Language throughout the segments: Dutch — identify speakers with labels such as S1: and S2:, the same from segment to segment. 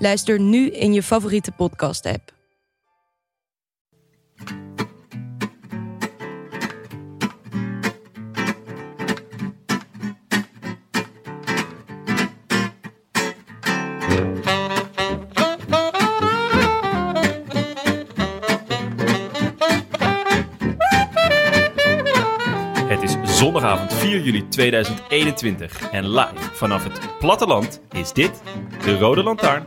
S1: Luister nu in je favoriete podcast-app.
S2: 4 juli 2021 en live vanaf het platteland is dit de Rode Lantaarn.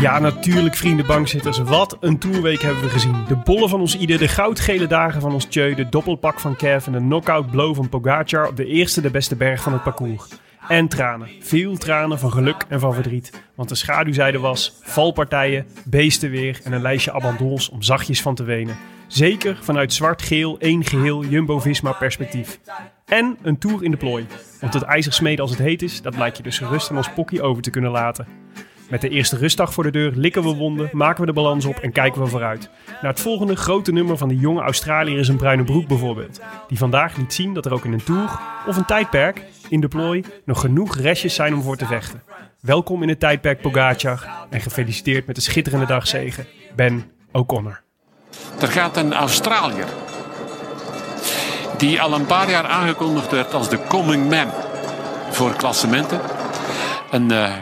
S3: Ja, natuurlijk vrienden bankzitters. Wat een tourweek hebben we gezien. De bollen van ons ieder, de goudgele dagen van ons Tjeu, de doppelpak van Kev en de knockout blow van Pogacar op de eerste de beste berg van het parcours. En tranen. Veel tranen van geluk en van verdriet. Want de schaduwzijde was valpartijen, beestenweer en een lijstje abandons om zachtjes van te wenen. Zeker vanuit zwart-geel, één geheel Jumbo-Visma perspectief. En een tour in de plooi. Want het ijzersmeden als het heet is, dat lijkt je dus gerust aan ons pokkie over te kunnen laten. Met de eerste rustdag voor de deur likken we wonden, maken we de balans op en kijken we vooruit. Naar het volgende grote nummer van de jonge Australiër is een bruine broek bijvoorbeeld. Die vandaag liet zien dat er ook in een tour of een tijdperk in de plooi nog genoeg restjes zijn om voor te vechten. Welkom in het tijdperk Pogacar en gefeliciteerd met de schitterende dagzegen, Ben O'Connor.
S4: Er gaat een Australiër. Die al een paar jaar aangekondigd werd als de coming man voor klassementen. Een eh,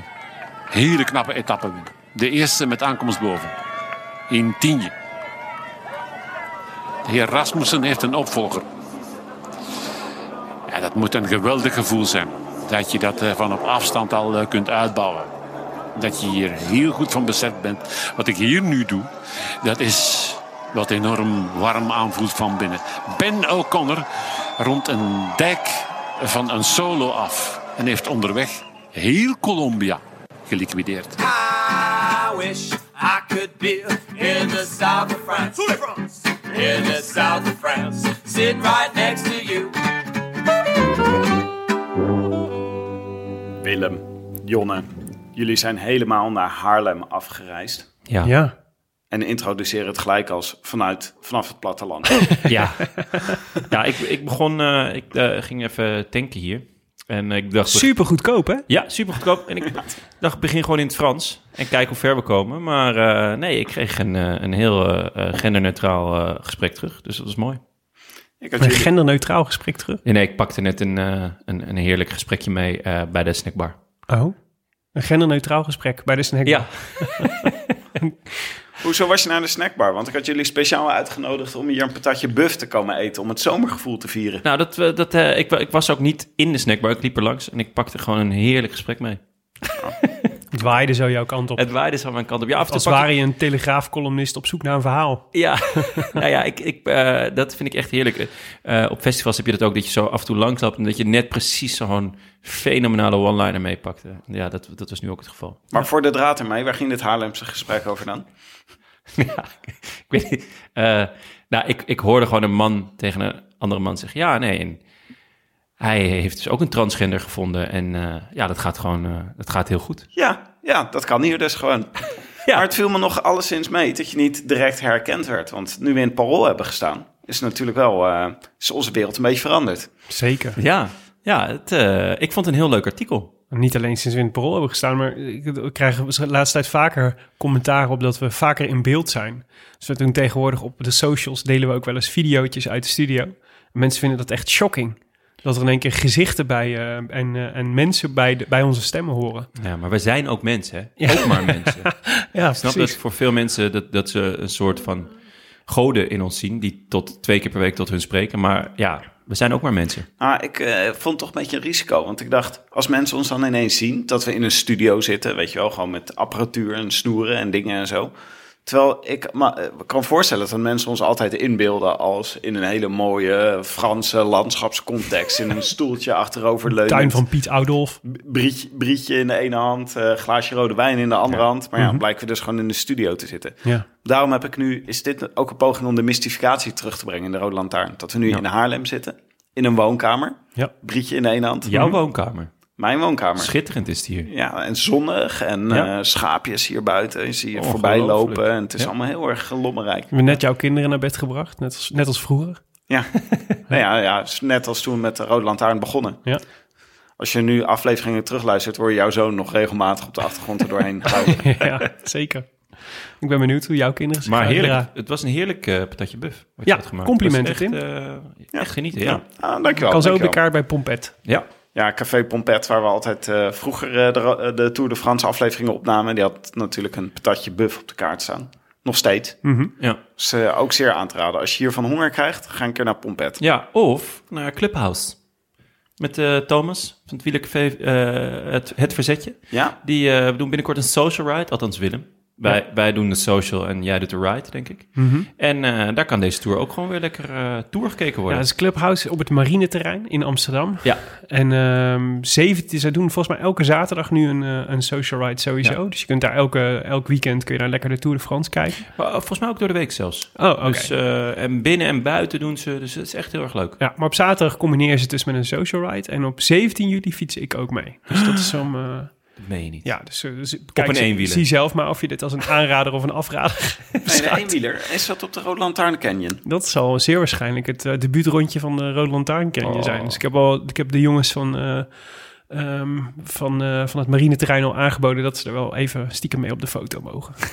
S4: hele knappe etappe. De eerste met aankomst boven. In Tienje. De heer Rasmussen heeft een opvolger. Ja, dat moet een geweldig gevoel zijn. Dat je dat eh, van op afstand al eh, kunt uitbouwen. Dat je hier heel goed van beseft bent. Wat ik hier nu doe, dat is wat enorm warm aanvoelt van binnen. Ben O'Connor rond een dijk van een solo af. En heeft onderweg heel Colombia geliquideerd.
S5: I wish I could be in the south of France. In the south of France. Sitting right next to you.
S6: Willem, Jonne, jullie zijn helemaal naar Haarlem afgereisd.
S2: Ja.
S3: Ja,
S6: En introduceren het gelijk als vanuit, vanaf het platteland.
S2: Ja, ja ik, ik begon, eh, ik eh, ging even tanken hier. En ik dacht,
S3: super goedkoop hè?
S2: ja, super goedkoop. En ik dacht, ik begin gewoon in het Frans en kijk hoe ver we komen. Maar eh, nee, ik kreeg een, eh, een heel eh, genderneutraal gesprek terug. Dus dat was mooi.
S6: Ik had
S3: Een
S6: jullie,
S3: genderneutraal gesprek terug.
S2: Nee, nee ik pakte net een, eh, een, een heerlijk gesprekje mee eh, bij de snackbar.
S3: Oh, een genderneutraal gesprek bij de snackbar.
S2: Ja,
S6: hoezo was je naar de snackbar? Want ik had jullie speciaal uitgenodigd om hier een patatje buff te komen eten. Om het zomergevoel te vieren.
S2: nou, dat, eh, dat, eh, ik, ik was ook niet in de snackbar. Ik liep er langs en ik pakte gewoon een heerlijk gesprek mee.
S3: Het waaide zo jouw kant op.
S2: Het waaide zo mijn kant op. Ja, af en toe
S3: Als
S2: pakte-
S3: ware je een telegraafcolumnist op zoek naar een verhaal.
S2: Ja, nou ja, ik, ik, eh, dat vind ik echt heerlijk. Eh, op festivals heb je dat ook, dat je zo af en toe langs loopt... en dat je net precies zo'n fenomenale one-liner meepakte. Ja, dat, dat was nu ook het geval.
S6: Maar voor de draad ermee, waar ging dit Haarlemse gesprek over dan?
S2: ja, ik weet niet. Eh, nou, ik, ik hoorde gewoon een man tegen een andere man zeggen... ja, nee, en hij heeft dus ook een transgender gevonden... en eh, ja, dat gaat gewoon eh, dat gaat heel goed.
S6: Ja, ja, dat kan hier dus gewoon.
S2: Ja.
S6: Maar het viel me nog alleszins mee dat je niet direct herkend werd. Want nu we in het parool hebben gestaan, is natuurlijk wel eh, is onze wereld een beetje veranderd.
S3: Zeker.
S2: Ja, ja het, eh, ik vond het een heel leuk artikel.
S3: Niet alleen sinds we in het parool hebben gestaan, maar ik krijg de laatste tijd vaker commentaar op dat we vaker in beeld zijn. Dus we doen tegenwoordig op de socials delen we ook wel eens videootjes uit de studio. En mensen vinden dat echt shocking. Dat er in één keer gezichten bij eh, en, eh, en mensen bij, de, bij onze stemmen horen.
S2: Ja, maar we zijn ook mensen, hè?
S3: Ja.
S2: Ook maar mensen.
S3: Ja,
S2: Ik snap dat voor veel mensen dat, dat ze een soort van goden in ons zien... die tot twee keer per week tot hun spreken. Maar ja, we zijn ook maar mensen.
S6: Ah, ik eh, vond het toch een beetje een risico. Want ik dacht, als mensen ons dan ineens zien dat we in een studio zitten, weet je wel, gewoon met apparatuur en snoeren en dingen en zo. Terwijl ik me eh, kan voorstellen dat mensen ons altijd inbeelden als in een hele mooie Franse landschapscontext. In een stoeltje achterover leunend.
S3: tuin van Piet Oudolf.
S6: Brietje, brietje in de ene hand, eh, glaasje rode wijn in de andere hand. Maar ja, blijken we dus gewoon in de studio te zitten.
S3: Ja.
S6: Daarom heb ik nu, is dit ook een poging om de mystificatie terug te brengen in de Rode Lantaarn. Dat we nu in Haarlem zitten, in een woonkamer.
S3: Ja.
S6: Brietje in de ene hand.
S2: Jouw woonkamer.
S6: Mijn woonkamer.
S2: Schitterend is het hier.
S6: Ja, en zonnig en
S2: Ja.
S6: eh, schaapjes hier buiten. Je zie je voorbij lopen en het is
S2: Ja.
S6: allemaal heel erg lommerrijk.
S3: We hebben net jouw kinderen naar bed gebracht, net als, net als vroeger.
S6: Ja, nou ja, ja, net als toen we met de Rode Lantaarn begonnen.
S3: Ja.
S6: Als je nu afleveringen terugluistert, hoor je jouw zoon nog regelmatig op de achtergrond er doorheen
S3: ja, zeker. Ik ben benieuwd hoe jouw kinderen zich
S2: Maar heerlijk. Het was een heerlijk eh, patatje buff. Wat
S3: Ja,
S2: je had gemaakt.
S3: complimenten,
S2: echt, eh, echt genieten, ja.
S6: Ah, dankjewel.
S3: Kan zo op de kaart bij Pompet.
S2: Ja,
S6: Ja, Café Pompet, waar we altijd eh, vroeger eh, de, ro- de Tour de France afleveringen opnamen. Die had natuurlijk een patatje buff op de kaart staan. Nog steeds.
S2: ja.
S6: Dus eh, ook zeer aan te raden. Als je hiervan honger krijgt, ga een keer naar Pompet.
S2: ja, of naar Clubhouse. Met eh, Thomas van het Wielercafé, eh, het, het Verzetje.
S6: Ja?
S2: Die eh, we doen binnenkort een social ride, althans Willem. Wij, wij doen de social en jij doet de ride, denk ik. En eh, daar kan deze tour ook gewoon weer lekker eh tour gekeken
S3: Ja,
S2: worden.
S3: dat is Clubhouse op het marineterrein in Amsterdam.
S2: Ja,
S3: En ehm 17, zij doen volgens mij elke zaterdag nu een, eh, een social ride sowieso.
S2: Ja.
S3: Dus je kunt daar elke, elk weekend kun je daar lekker de Tour de France kijken.
S2: maar volgens mij ook door de week zelfs.
S3: Oh, oké.
S2: Dus, en binnen en buiten doen ze, dus het is echt heel erg leuk.
S3: Ja, maar op zaterdag combineer ze het dus met een social ride. En op 17 juli fiets ik ook mee. Dus dat is om...
S2: Dat meen je niet.
S3: ja, dus, eh, dus kijk,
S2: een
S3: zie-
S2: eenwieler.
S3: Zie zelf maar of je dit als een aanrader of een afrader
S6: Nee, de
S3: beschouwt.
S6: eenwieler. Is dat op de Rode Lantaarn Canyon?
S3: Dat zal zeer waarschijnlijk het uh, debuutrondje van de Rode Lantaarn Canyon
S2: Oh.
S3: zijn. Dus ik heb, al, ik heb de jongens van, eh, ehm, van, eh, van het marineterrein al aangeboden... dat ze er wel even stiekem mee op de foto mogen.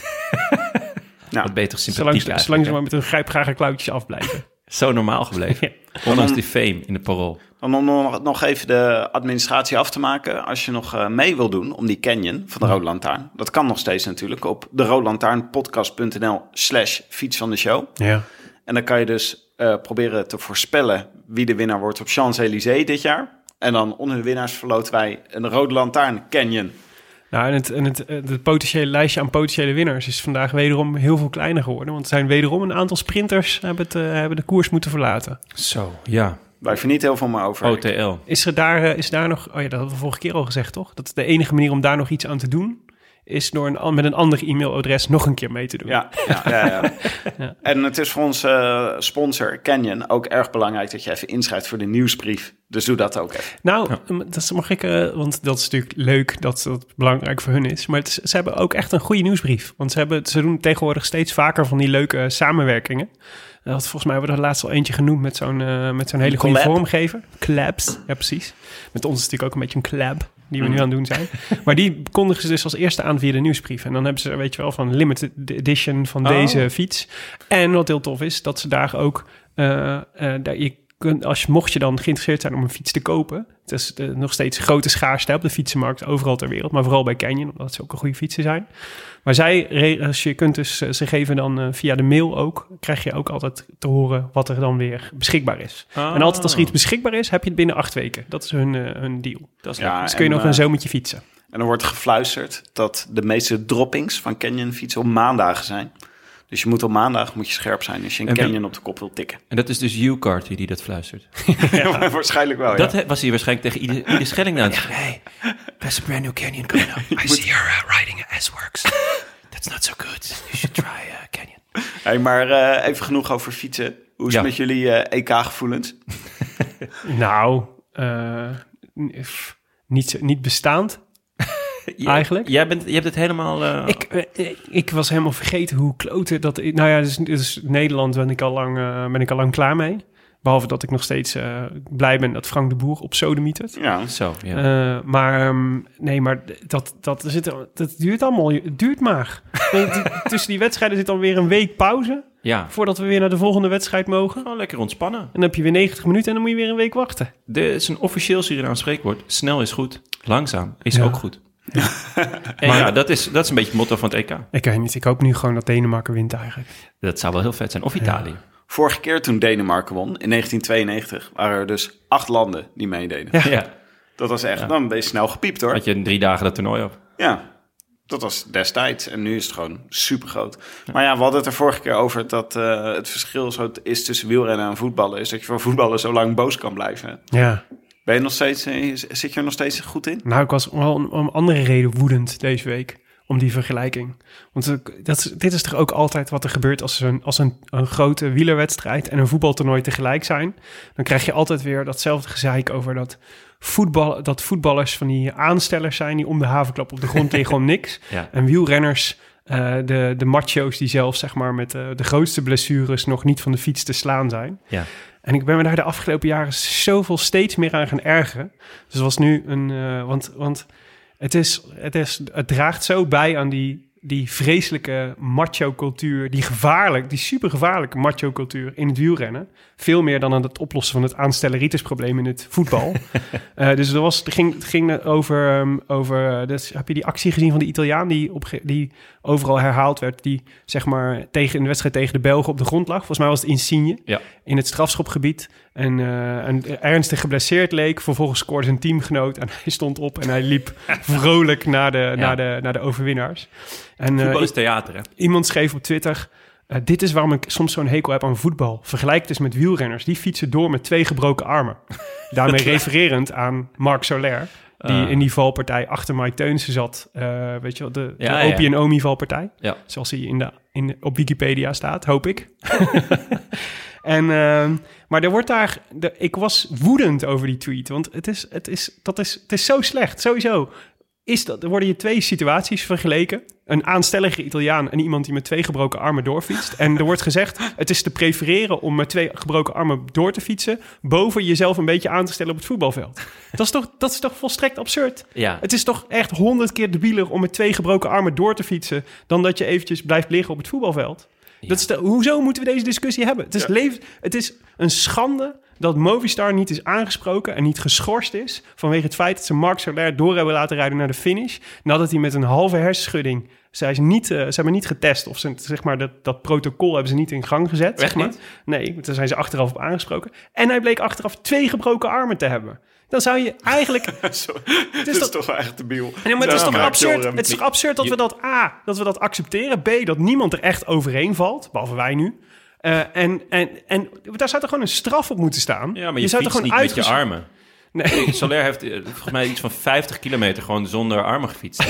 S2: Wat beter sympathiek
S3: Zolang, zolang ze maar met hun grijpgrage klauwtjes afblijven.
S2: Zo normaal gebleven. Ondanks die fame in de parool.
S6: Dan om nog, nog even de administratie af te maken. Als je nog eh, mee wil doen om die canyon van de Rode Lantaarn. Dat kan nog steeds natuurlijk op de roodlantaarnpodcast.nl slash fiets van de show.
S3: Ja.
S6: En dan kan je dus eh, proberen te voorspellen wie de winnaar wordt op Champs-Élysées dit jaar. En dan onder de winnaars verloten wij een Rode Lantaarn Canyon.
S3: Nou, en het, en het, eh, het potentiële lijstje aan potentiële winnaars is vandaag wederom heel veel kleiner geworden. Want er zijn wederom een aantal sprinters hebben, het, hebben de koers moeten verlaten.
S2: Zo, ja.
S6: Waar je niet heel veel meer over.
S2: OTL.
S3: Is er daar, eh, is daar nog, oh ja, dat hadden we vorige keer al gezegd, toch? Dat de enige manier om daar nog iets aan te doen, is door een, met een ander e-mailadres nog een keer mee te doen.
S6: Ja, ja, ja, ja.
S3: Ja.
S6: En het is voor onze eh, sponsor Canyon ook erg belangrijk dat je even inschrijft voor de nieuwsbrief. Dus doe dat ook even.
S3: Nou, dat mag ik, eh, want dat is natuurlijk leuk dat dat belangrijk voor hun is. Maar het is- ze hebben ook echt een goede nieuwsbrief. Want ze, hebben, ze doen tegenwoordig steeds vaker van die leuke samenwerkingen. Dat had, volgens mij hebben we er laatst al eentje genoemd met zo'n eh, met zo'n hele goede vormgever. Collabs, ja precies. Met ons is natuurlijk ook een beetje een collab die we nu aan het doen zijn. Maar die kondigen ze dus als eerste aan via de nieuwsbrief. En dan hebben ze, weet je wel, van limited edition van
S2: Oh.
S3: deze fiets. En wat heel tof is, dat ze daar ook... eh, eh, daar, je kunt, als je, mocht je dan geïnteresseerd zijn om een fiets te kopen... Het is eh, nog steeds grote schaarste op de fietsenmarkt overal ter wereld. Maar vooral bij Canyon, omdat ze ook een goede fietsen zijn. Maar zij, als je kunt dus, eh, ze geven dan eh, via de mail ook... krijg je ook altijd te horen wat er dan weer beschikbaar is. En altijd als er iets beschikbaar is, heb je het binnen acht weken. Dat is hun, hun deal.
S2: Dat is
S6: Ja.
S3: Dus kun je nog een zomertje fietsen.
S6: En er wordt gefluisterd dat de meeste droppings van Canyon fietsen op maandagen zijn. Dus je moet op maandag moet je scherp zijn als je een
S2: En
S6: Canyon op de kop wilt tikken.
S2: En dat is dus U-Carty die dat fluistert.
S6: Waarschijnlijk wel,
S2: Dat
S6: ja.
S2: he- was hij waarschijnlijk tegen ieder, ieder Schelling aan. Hey, there's a brand new canyon coming up. I see you're uh, riding a S-Works. That's not so good. You should try uh, canyon.
S6: Hey, maar eh, even genoeg over fietsen. Hoe is
S2: Ja.
S6: het met jullie eh, EK-gevoelens?
S3: Nou, eh, f- niet, niet bestaand. Eigenlijk?
S2: Jij, bent, je hebt het helemaal... eh,
S3: Ik, eh, ik, ik was helemaal vergeten hoe kloten dat... Nou ja, dus, dus Nederland ben ik al lang, eh, ben ik al lang klaar mee. Behalve dat ik nog steeds eh, blij ben dat Frank de Boer op sodemietert.
S6: Ja.
S2: Zo, ja.
S3: Eh, maar ehm, nee, maar dat, dat, zit, er- dat duurt allemaal. Het duurt maar. Tussen die wedstrijden zit dan weer een week pauze.
S2: ja.
S3: Voordat we weer naar de volgende wedstrijd mogen.
S2: Gewoon lekker ontspannen.
S3: En dan heb je weer 90 minuten en dan moet je weer een week wachten.
S2: Dit is een officieel Surinaams spreekwoord. Snel is goed, langzaam is
S3: Ja.
S2: ook goed. En ja, dat is, dat is een beetje het motto van het EK.
S3: Ik weet niet. Ik hoop nu gewoon dat Denemarken wint eigenlijk.
S2: Dat zou wel heel vet zijn. Of Italië.
S6: Vorige keer toen Denemarken won, in 1992, waren er dus acht landen die meededen.
S3: Ja.
S2: Ja.
S6: Dat was echt, dan ben je snel gepiept hoor.
S2: Had je drie dagen dat toernooi op.
S6: Ja, dat was destijds. En nu is het gewoon super groot. Maar ja, we hadden het er vorige keer over dat eh, het verschil zo is tussen wielrennen en voetballen. Is dat je voor voetballen zo lang boos kan blijven.
S3: Ja.
S6: Ben je nog steeds, eh, zit je er nog steeds goed in?
S3: Nou, ik was wel om andere reden woedend deze week. Om die vergelijking. Want ik- dat, is- dit is toch ook altijd wat er gebeurt als, een, als een, een grote wielerwedstrijd en een voetbaltoernooi tegelijk zijn. Dan krijg je altijd weer datzelfde gezeik over dat, voetbal, dat voetballers van die aanstellers zijn die om de havenklap op de grond liggen om niks.
S2: Ja.
S3: En wielrenners, eh, de, de macho's die zelf zeg maar met eh, de grootste blessures nog niet van de fiets te slaan zijn.
S2: Ja.
S3: En ik ben me daar de afgelopen jaren zoveel steeds meer aan gaan ergeren. Dus het was nu een. eh, want want het, is, het, is, het draagt zo bij aan die, die vreselijke macho-cultuur. Die gevaarlijk, die supergevaarlijke macho-cultuur in het wielrennen. Veel meer dan aan het oplossen van het aanstelleritis-probleem in het voetbal. Eh, dus er was, er ging, het ging over. ehm, over eh, dus heb je die actie gezien van die Italiaan die, op, die overal herhaald werd? Die zeg maar tegen, in de wedstrijd tegen de Belgen op de grond lag. Volgens mij was het Insigne
S2: Ja.
S3: in het strafschopgebied. En, en ernstig geblesseerd leek. Vervolgens scoorde zijn teamgenoot en hij stond op en hij liep vrolijk naar de, naar de, naar de overwinnaars. En,
S2: Voetbal is theater, hè?
S3: Iemand schreef op Twitter... eh, dit is waarom ik soms zo'n hekel heb aan voetbal. Vergelijk het eens met wielrenners. Die fietsen door met twee gebroken armen. Daarmee refererend aan Marc Soler... die
S2: Ah.
S3: in die valpartij achter Mike Teunissen zat. Eh, weet je wel, de,
S2: Ja,
S3: de
S2: ja.
S3: Opie en Omi valpartij.
S2: Ja.
S3: Zoals hij in de, in, op Wikipedia staat, hoop ik. en, ehm, maar er wordt daar... De, ik was woedend over die tweet. Want het is, het is, dat is, het is zo slecht, sowieso. Is dat, er worden hier twee situaties vergeleken. Een aanstellige Italiaan en iemand die met twee gebroken armen doorfietst. En er wordt gezegd, het is te prefereren om met twee gebroken armen door te fietsen... boven jezelf een beetje aan te stellen op het voetbalveld. Dat is toch, dat is toch volstrekt absurd?
S2: Ja.
S3: Het is toch echt honderd keer debieler om met twee gebroken armen door te fietsen... dan dat je eventjes blijft liggen op het voetbalveld. Dat is de, hoezo moeten we deze discussie hebben? Het is, leef, het is een schande dat Movistar niet is aangesproken en niet geschorst is... vanwege het feit dat ze Marc Soler door hebben laten rijden naar de finish... nadat hij met een halve hersenschudding... Zij zijn niet, eh, ze hebben niet getest of ze, zeg maar, dat, dat protocol hebben ze niet in gang gezet. zeg
S2: Echt
S3: maar.
S2: niet?
S3: Nee, daar zijn ze achteraf op aangesproken. En hij bleek achteraf twee gebroken armen te hebben. Dan zou je eigenlijk... Het is
S6: is
S3: toch-
S6: toch wel echt.
S3: Nee, maar het is toch absurd? Het is toch absurd dat we dat A, dat we dat accepteren. B, dat niemand er echt overheen valt, behalve wij nu. Eh, en, en, en daar zou toch gewoon een straf op moeten staan?
S2: Ja, maar je,
S3: zou
S2: fietst
S3: toch
S2: niet met je armen.
S3: Nee,
S2: Soler heeft eh, volgens mij iets van 50 kilometer gewoon zonder armen gefietst.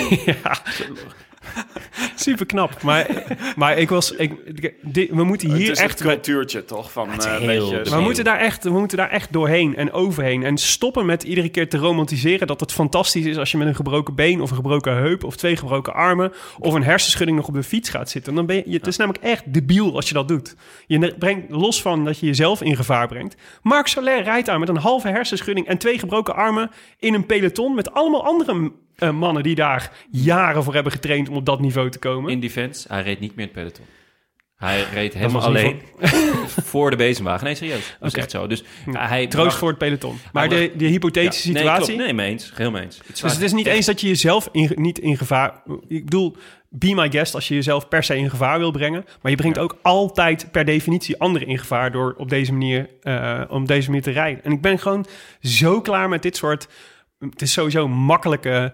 S3: super knap. Maar, maar ik was, ik, dit- we moeten hier
S6: het is
S3: echt
S6: een cultuurtje toch? Van,
S2: is
S6: eh,
S2: heel
S6: beetje.
S3: We moeten, daar echt, we moeten daar echt doorheen en overheen. En stoppen met iedere keer te romantiseren dat het fantastisch is als je met een gebroken been of een gebroken heup of twee gebroken armen of een hersenschudding nog op de fiets gaat zitten. Dan ben je, het is namelijk echt debiel als je dat doet. Je brengt los van dat je jezelf in gevaar brengt. Marc Soler rijdt daar met een halve hersenschudding en twee gebroken armen in een peloton met allemaal andere eh, mannen die daar jaren voor hebben getraind om op dat niveau te komen.
S2: In defense, hij reed niet meer het peloton. Hij reed helemaal alleen voor de bezemwagen. Nee, serieus. Dat is echt zo. Dus hij
S3: Troost
S2: bracht-
S3: voor het peloton. Maar de, de hypothetische
S2: Ja,
S3: situatie...
S2: Nee, klopt. nee, mee eens. Heel mee eens.
S3: Dus het is niet eens dat je jezelf in, niet in gevaar... Ik bedoel, be my guest als je jezelf per se in gevaar wil brengen. Maar je brengt ook altijd per definitie anderen in gevaar... door op deze manier, eh, op deze manier te rijden. En ik ben gewoon zo klaar met dit soort... Het is sowieso makkelijke...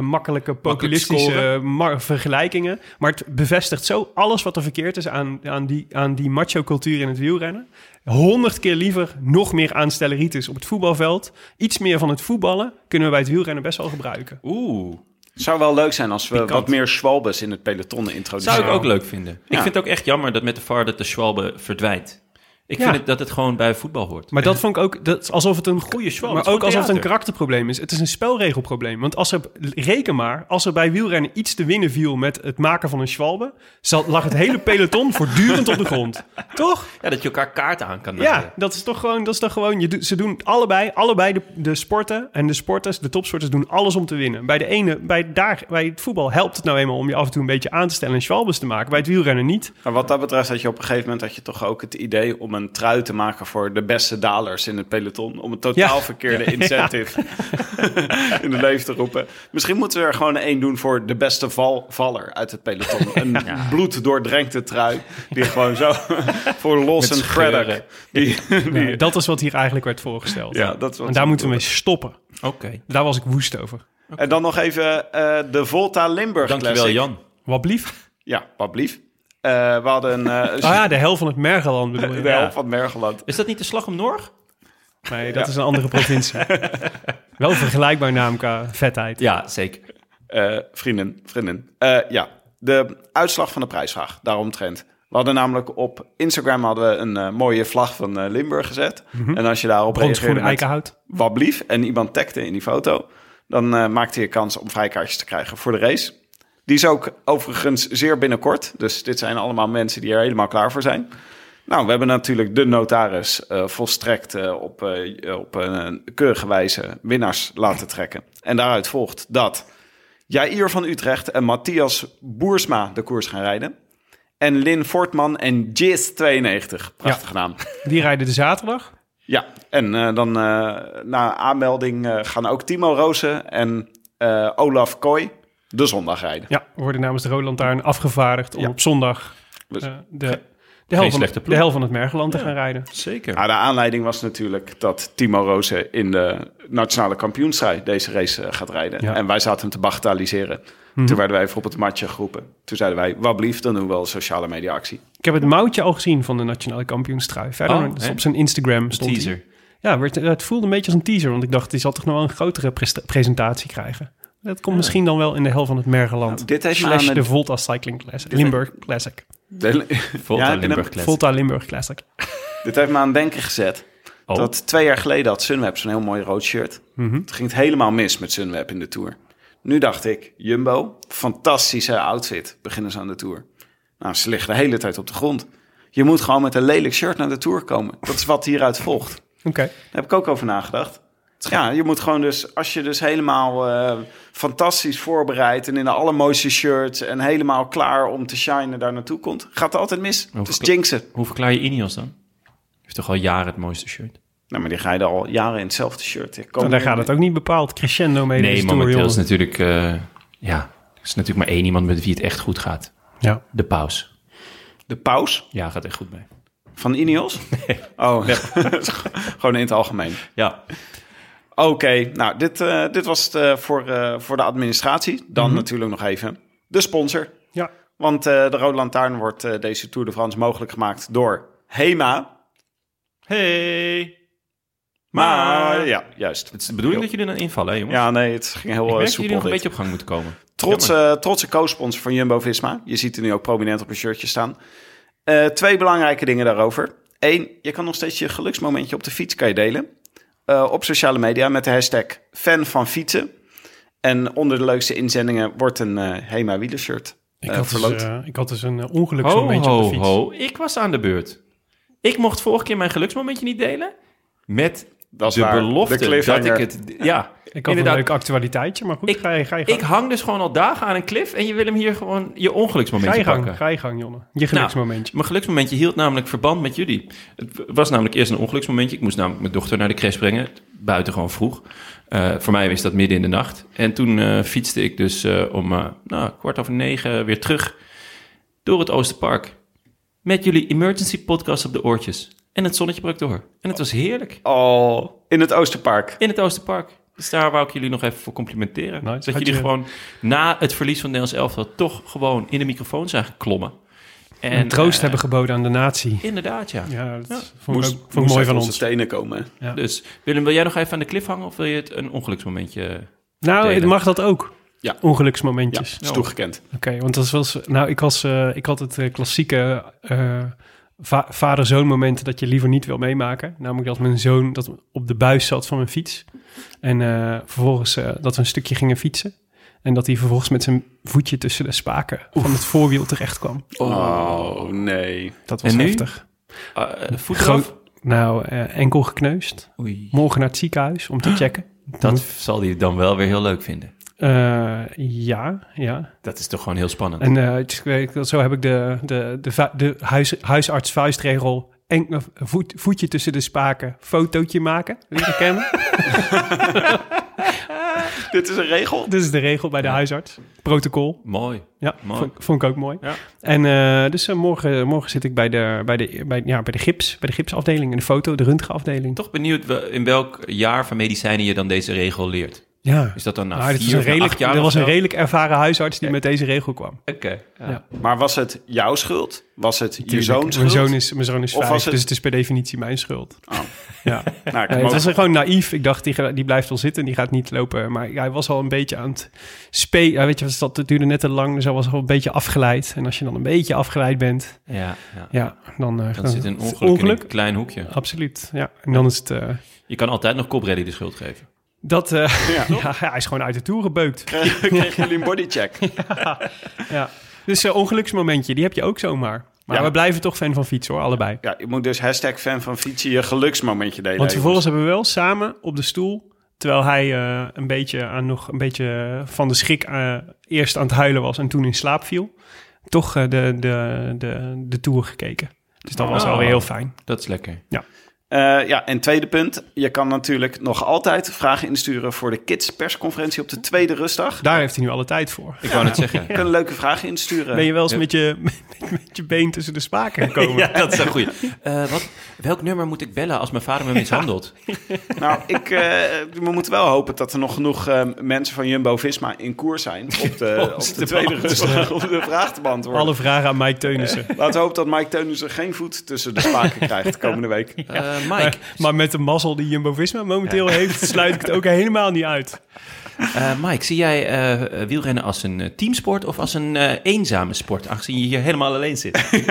S3: makkelijke populistische vergelijkingen. Maar het bevestigt zo alles wat er verkeerd is aan, aan die, aan die macho-cultuur in het wielrennen. Honderd keer liever nog meer aanstelleritis op het voetbalveld. Iets meer van het voetballen kunnen we bij het wielrennen best wel gebruiken.
S2: Oeh,
S6: Het zou wel leuk zijn als we
S2: Pikant.
S6: wat meer Schwalbes in het peloton introduceren.
S2: zou ik ook leuk vinden. Ik vind het ook echt jammer dat met de VAR dat de Schwalbe verdwijnt. Ik
S3: Ja.
S2: vind het, dat het gewoon bij voetbal hoort.
S3: Maar dat vond ik ook, dat alsof het een
S2: Goeie schwal,
S3: maar ook alsof het een karakterprobleem is. Het is een spelregelprobleem. Want als er, reken maar, als er bij wielrennen iets te winnen viel met het maken van een schwalbe, zal- lag het hele peloton voortdurend op de grond. Toch?
S2: Ja, dat je elkaar kaarten aan kan naaien.
S3: Ja, dat is toch gewoon, dat is toch gewoon, je, ze doen allebei, allebei de, de sporten en de sporters, de topsporters doen alles om te winnen. Bij de ene, bij, daar, bij het voetbal helpt het nou eenmaal om je af en toe een beetje aan te stellen en schwalbes te maken. Bij het wielrennen niet.
S6: Maar wat dat betreft had je op een gegeven moment had je toch ook het idee om een trui te maken voor de beste dalers in het peloton. Om een totaal
S3: Ja.
S6: verkeerde incentive in de leven te roepen. Misschien moeten we er gewoon één doen voor de beste val, valler uit het peloton. Een bloeddoordrenkte trui die gewoon zo voor los en credder.
S2: scheuren.
S6: Die, die,
S3: Nee, dat is wat hier eigenlijk werd voorgesteld.
S6: ja, dat is wat
S3: en daar moeten we mee stoppen.
S2: Oké.
S3: Daar was ik woest over.
S6: En dan nog even eh, de Volta Limburg
S2: Dankjewel,
S6: Classic.
S2: Jan.
S3: Wat blief?
S6: Ja, wat blief. Eh, we hadden een... eh,
S3: Oh ja, de hel van het Mergeland bedoel je.
S6: de helft van Mergeland.
S2: Is dat niet de slag om Norg?
S3: Nee, dat is een andere provincie. Wel vergelijkbaar naam qua vetheid.
S2: Ja, zeker.
S6: Eh, vrienden, vrienden. Eh, ja, de uitslag van de prijsvraag, daaromtrent. We hadden namelijk op Instagram hadden we een mooie vlag van eh, Limburg gezet. En als je daarop reageerde
S3: eikenhout.
S6: wat blief en iemand tagde in die foto... dan maakte je kans om vrijkaartjes te krijgen voor de race. Die is ook overigens zeer binnenkort. Dus dit zijn allemaal mensen die er helemaal klaar voor zijn. Nou, we hebben natuurlijk de notaris eh, volstrekt eh, op, eh, op een keurige wijze winnaars laten trekken. En daaruit volgt dat Jair van Utrecht en Matthias Boersma de koers gaan rijden. En Lin Fortman en Jizz92. Prachtige naam.
S3: Die rijden de zaterdag.
S6: Ja, en dan na aanmelding gaan ook Timo Rozen en Olaf Kooi de zondag rijden.
S3: Ja, worden namens de Lantaarn afgevaardigd om
S6: Ja.
S3: op zondag
S6: Dus-
S3: eh, de, de, hel van, de hel van het Mergeland te gaan rijden.
S2: Zeker.
S6: Nou, de aanleiding was natuurlijk dat Timo Rozen in de nationale kampioenstrijd deze race eh, gaat rijden.
S3: Ja.
S6: En wij zaten hem te bagatelliseren.
S3: Mhm.
S6: Toen werden wij even op het matje geroepen. Toen zeiden wij, wat blieft, dan doen we wel sociale media actie.
S3: Ik heb het mouwtje al gezien van de nationale kampioenstrui. Verder
S2: Oh,
S3: dus op zijn Instagram stond hij.
S2: Teaser.
S3: Ja, werd, het voelde een beetje als een teaser, want ik dacht, die zal toch nog wel een grotere presentatie krijgen. Dat komt misschien dan wel in de hel van het Mergeland.
S6: Nou, dit heeft
S3: Slash
S6: aan
S3: de Volta Cycling Classic. Limburg Classic.
S6: De-
S2: Volta
S6: Ja, heb je
S2: Limburg
S6: hem?
S2: Classic.
S3: Volta Limburg Classic.
S6: Dit heeft me aan het denken gezet.
S2: Oh.
S6: Dat twee jaar geleden had Sunweb zo'n heel mooi rood shirt.
S3: Mhm.
S6: Het ging het helemaal mis met Sunweb in de Tour. Nu dacht ik, Jumbo, fantastische outfit, beginnen ze aan de Tour. Nou, ze liggen de hele tijd op de grond. Je moet gewoon met een lelijk shirt naar de Tour komen. Dat is wat hieruit volgt.
S3: Oké.
S6: Daar heb ik ook over nagedacht. Ja, je moet gewoon dus, als je dus helemaal eh, fantastisch voorbereid en in de allermooiste shirts en helemaal klaar om te shinen daar naartoe komt, gaat het altijd mis. Het is
S2: verkla-
S6: jinxen.
S2: Hoe verklaar je Ineos dan? Heeft toch al jaren het mooiste shirt?
S6: Nou, maar die rijden al jaren in hetzelfde shirt. Ik kom
S3: En daar gaat het ook niet bepaald crescendo mee.
S2: Nee, momenteel is natuurlijk... eh, ja, er is natuurlijk maar één iemand met wie het echt goed gaat.
S3: Ja.
S2: De paus.
S6: De paus
S2: Ja, gaat echt goed mee.
S6: van Ineos? Oh, gewoon in het algemeen.
S2: Ja.
S6: Oké, nou, dit, eh, dit was het eh, voor, eh, voor de administratie. Dan
S2: Mhm.
S6: natuurlijk nog even de sponsor.
S3: Ja.
S6: Want eh, de Rode Lantaarn wordt eh, deze Tour de France mogelijk gemaakt door HEMA.
S2: Hey.
S6: Maar ja, juist.
S2: Het is de bedoeling dat jullie dan invallen, hè, jongens?
S6: Ja, nee, het ging heel
S2: Ik merk dat
S6: soepel.
S2: jullie nog een beetje op gang moeten komen.
S6: Trotse, trotse co-sponsor van Jumbo-Visma. Je ziet er nu ook prominent op een shirtje staan. Eh, twee belangrijke dingen daarover. Eén, je kan nog steeds je geluksmomentje op de fiets kan je delen. Eh, op sociale media met de hashtag fan van fietsen. En onder de leukste inzendingen wordt een eh Hema wielershirt
S3: Ik,
S6: eh,
S3: had dus,
S6: verloot.
S3: ik had dus een uh,
S2: Ho,
S3: ongeluksmomentje op de
S2: ho,
S3: fiets.
S2: ho. Ik was aan de beurt. Ik mocht vorige keer mijn geluksmomentje niet delen. Met
S6: Dat
S2: de
S6: waar.
S2: belofte
S6: De
S2: dat ik het... Ja,
S3: Ik had
S2: inderdaad.
S3: een leuk actualiteitje, maar goed,
S2: Ik-
S3: ga je, ga je
S2: Ik hang dus gewoon al dagen aan een cliff en je wil hem hier gewoon je
S3: Ga
S2: ongeluksmomentje
S3: je gang,
S2: pakken.
S3: ga je gang, Jonne. Je geluksmomentje.
S2: Mijn geluksmomentje hield namelijk verband met jullie. Het was namelijk eerst een ongeluksmomentje. Ik moest namelijk mijn dochter naar de crash brengen. Buiten gewoon vroeg. Eh, voor mij is dat midden in de nacht. En toen eh, fietste ik dus eh, om eh, nou, kwart over negen weer terug door het Oosterpark. Met jullie emergency podcast op de oortjes. En het zonnetje brak door. En het was heerlijk.
S6: Oh, in het Oosterpark.
S2: In het Oosterpark. Dus daar wou ik jullie nog even voor complimenteren.
S3: Nice.
S2: Dat
S3: Had
S2: jullie
S3: je-
S2: gewoon na het verlies van Nederlands elftal... toch gewoon in de microfoon zijn geklommen. En,
S3: En troost
S2: eh,
S3: hebben geboden aan de natie.
S2: Inderdaad, ja.
S3: Ja, dat
S2: Ja.
S3: vond ik,
S6: Moest,
S3: ook, vond mooi van
S6: onze
S3: ons.
S6: tenen komen.
S3: Ja.
S2: Dus Willem, wil jij nog even aan de cliff hangen... of wil je het een ongeluksmomentje...
S3: Nou,
S2: delen.
S3: het mag dat ook.
S6: Ja.
S3: Ongeluksmomentjes.
S6: Ja, is toegekend.
S3: Oké, want dat was... Nou, ik, was, eh, ik had het eh, klassieke... va- vader-zoon momenten dat je liever niet wil meemaken. Namelijk als mijn zoon dat op de buis zat van mijn fiets. En eh, vervolgens eh, dat we een stukje gingen fietsen. En dat hij vervolgens met zijn voetje tussen de spaken van het voorwiel terecht kwam.
S6: Oh, nee.
S3: Dat was
S2: En nu?
S3: heftig.
S2: Uh, voet
S3: Groot-
S2: eraf?
S3: Nou, enkel gekneusd.
S2: Oei.
S3: Morgen naar het ziekenhuis om te checken.
S2: Dat zal hij dan wel weer heel leuk vinden.
S3: Eh, ja, ja.
S2: Dat is toch gewoon heel spannend.
S3: En eh, zo heb ik de, de, de, huis, huisarts-vuistregel... En, eh, voet, voetje tussen de spaken, fotootje maken. Wil je dat kennen?
S6: Dit is een regel.
S3: Dit is de regel bij de huisarts. Protocol.
S2: Mooi.
S3: Ja,
S2: Mooi.
S3: vond, vond ik ook mooi.
S2: Ja.
S3: En eh, dus morgen, morgen zit ik bij de, bij, de, bij, ja, bij de gips, bij de gipsafdeling en de foto, de röntgenafdeling.
S2: Toch benieuwd we- in welk jaar van medicijnen je dan deze regel leert.
S3: Ja.
S2: Is dat dan na vier
S3: is een redelijk,
S2: jaar
S3: er was een redelijk ervaren huisarts die met deze regel kwam.
S2: Oké. ja.
S3: Ja.
S6: Maar was het jouw schuld? Was het je zoons schuld?
S3: Mijn zoon is, mijn zoon is vijf,
S6: het-
S3: dus het is per definitie mijn schuld.
S6: Oh.
S3: Ja.
S6: Nou,
S3: Nee, het was gewoon naïef. Ik dacht, die, die blijft wel zitten, die gaat niet lopen. Maar hij was al een beetje aan het spelen. Ja, weet je, dat duurde net te lang, dus hij was al een beetje afgeleid. En als je dan een beetje afgeleid bent,
S2: Ja, ja.
S3: ja, dan... eh,
S2: Dan zit een ongeluk, in een klein hoekje.
S3: Absoluut, ja. En dan is het... eh,
S2: Je kan altijd nog Cobrelli de schuld geven.
S3: Dat, eh,
S6: Ja.
S3: ja, hij is gewoon uit de toer gebeukt.
S6: Kreeg, kregen jullie een bodycheck?
S3: Ja. Dus een ongeluksmomentje, die heb je ook zomaar. Maar
S6: Ja.
S3: we blijven toch fan van fietsen hoor, allebei.
S6: Ja, je moet dus hashtag fan van fietsen je geluksmomentje delen.
S3: Want vervolgens hebben we wel samen op de stoel, terwijl hij eh, een beetje aan nog een beetje van de schrik eh, eerst aan het huilen was en toen in slaap viel, toch eh, de, de, de, de tour gekeken. Dus dat was
S2: Oh.
S3: wel weer heel fijn.
S2: Dat is lekker.
S6: Eh, ja, en tweede punt. Je kan natuurlijk nog altijd vragen insturen voor de kids persconferentie op de tweede rustdag.
S3: Daar heeft hij nu alle tijd voor.
S2: Ik wou net zeggen.
S6: Je kunt leuke vragen insturen.
S3: Ben je wel eens
S2: Ja.
S3: met, je, met, met je been tussen de spaken gekomen?
S2: Ja, dat is een goeie. Eh, wat, welk nummer moet ik bellen als mijn vader me mishandelt?
S6: Nou, ik, eh, we moeten wel hopen dat er nog genoeg eh, mensen van Jumbo-Visma in koers zijn op de, op de tweede rustdag om de vraag te beantwoorden.
S3: Alle vragen aan Mike Teunissen.
S6: Laten we hopen dat Mike Teunissen geen voet tussen de spaken krijgt komende week.
S2: Eh, Mike,
S3: Maar, maar met de mazzel die Jumbo-Visma momenteel heeft, sluit ik het ook helemaal niet uit.
S2: eh, Mike, zie jij eh, wielrennen als een teamsport of als een eh, eenzame sport, aangezien je hier helemaal alleen zit?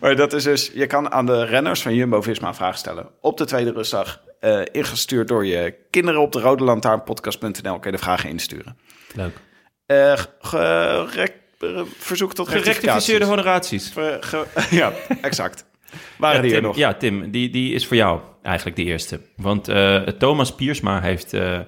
S6: Maar dat is dus, je kan aan de renners van Jumbo-Visma vragen stellen op de tweede rustdag. eh, ingestuurd door je kinderen op de rode lantaarnpodcast.nl kun je de vragen insturen.
S2: Leuk.
S6: Verzoek tot
S2: Gerectificeerde honoraties.
S6: Ver- ge- ja, exact. Waren
S2: Ja,
S6: die er
S2: Tim,
S6: nog?
S2: ja, Tim, die, die is voor jou eigenlijk de eerste. Want eh, Thomas Piersma heeft eh,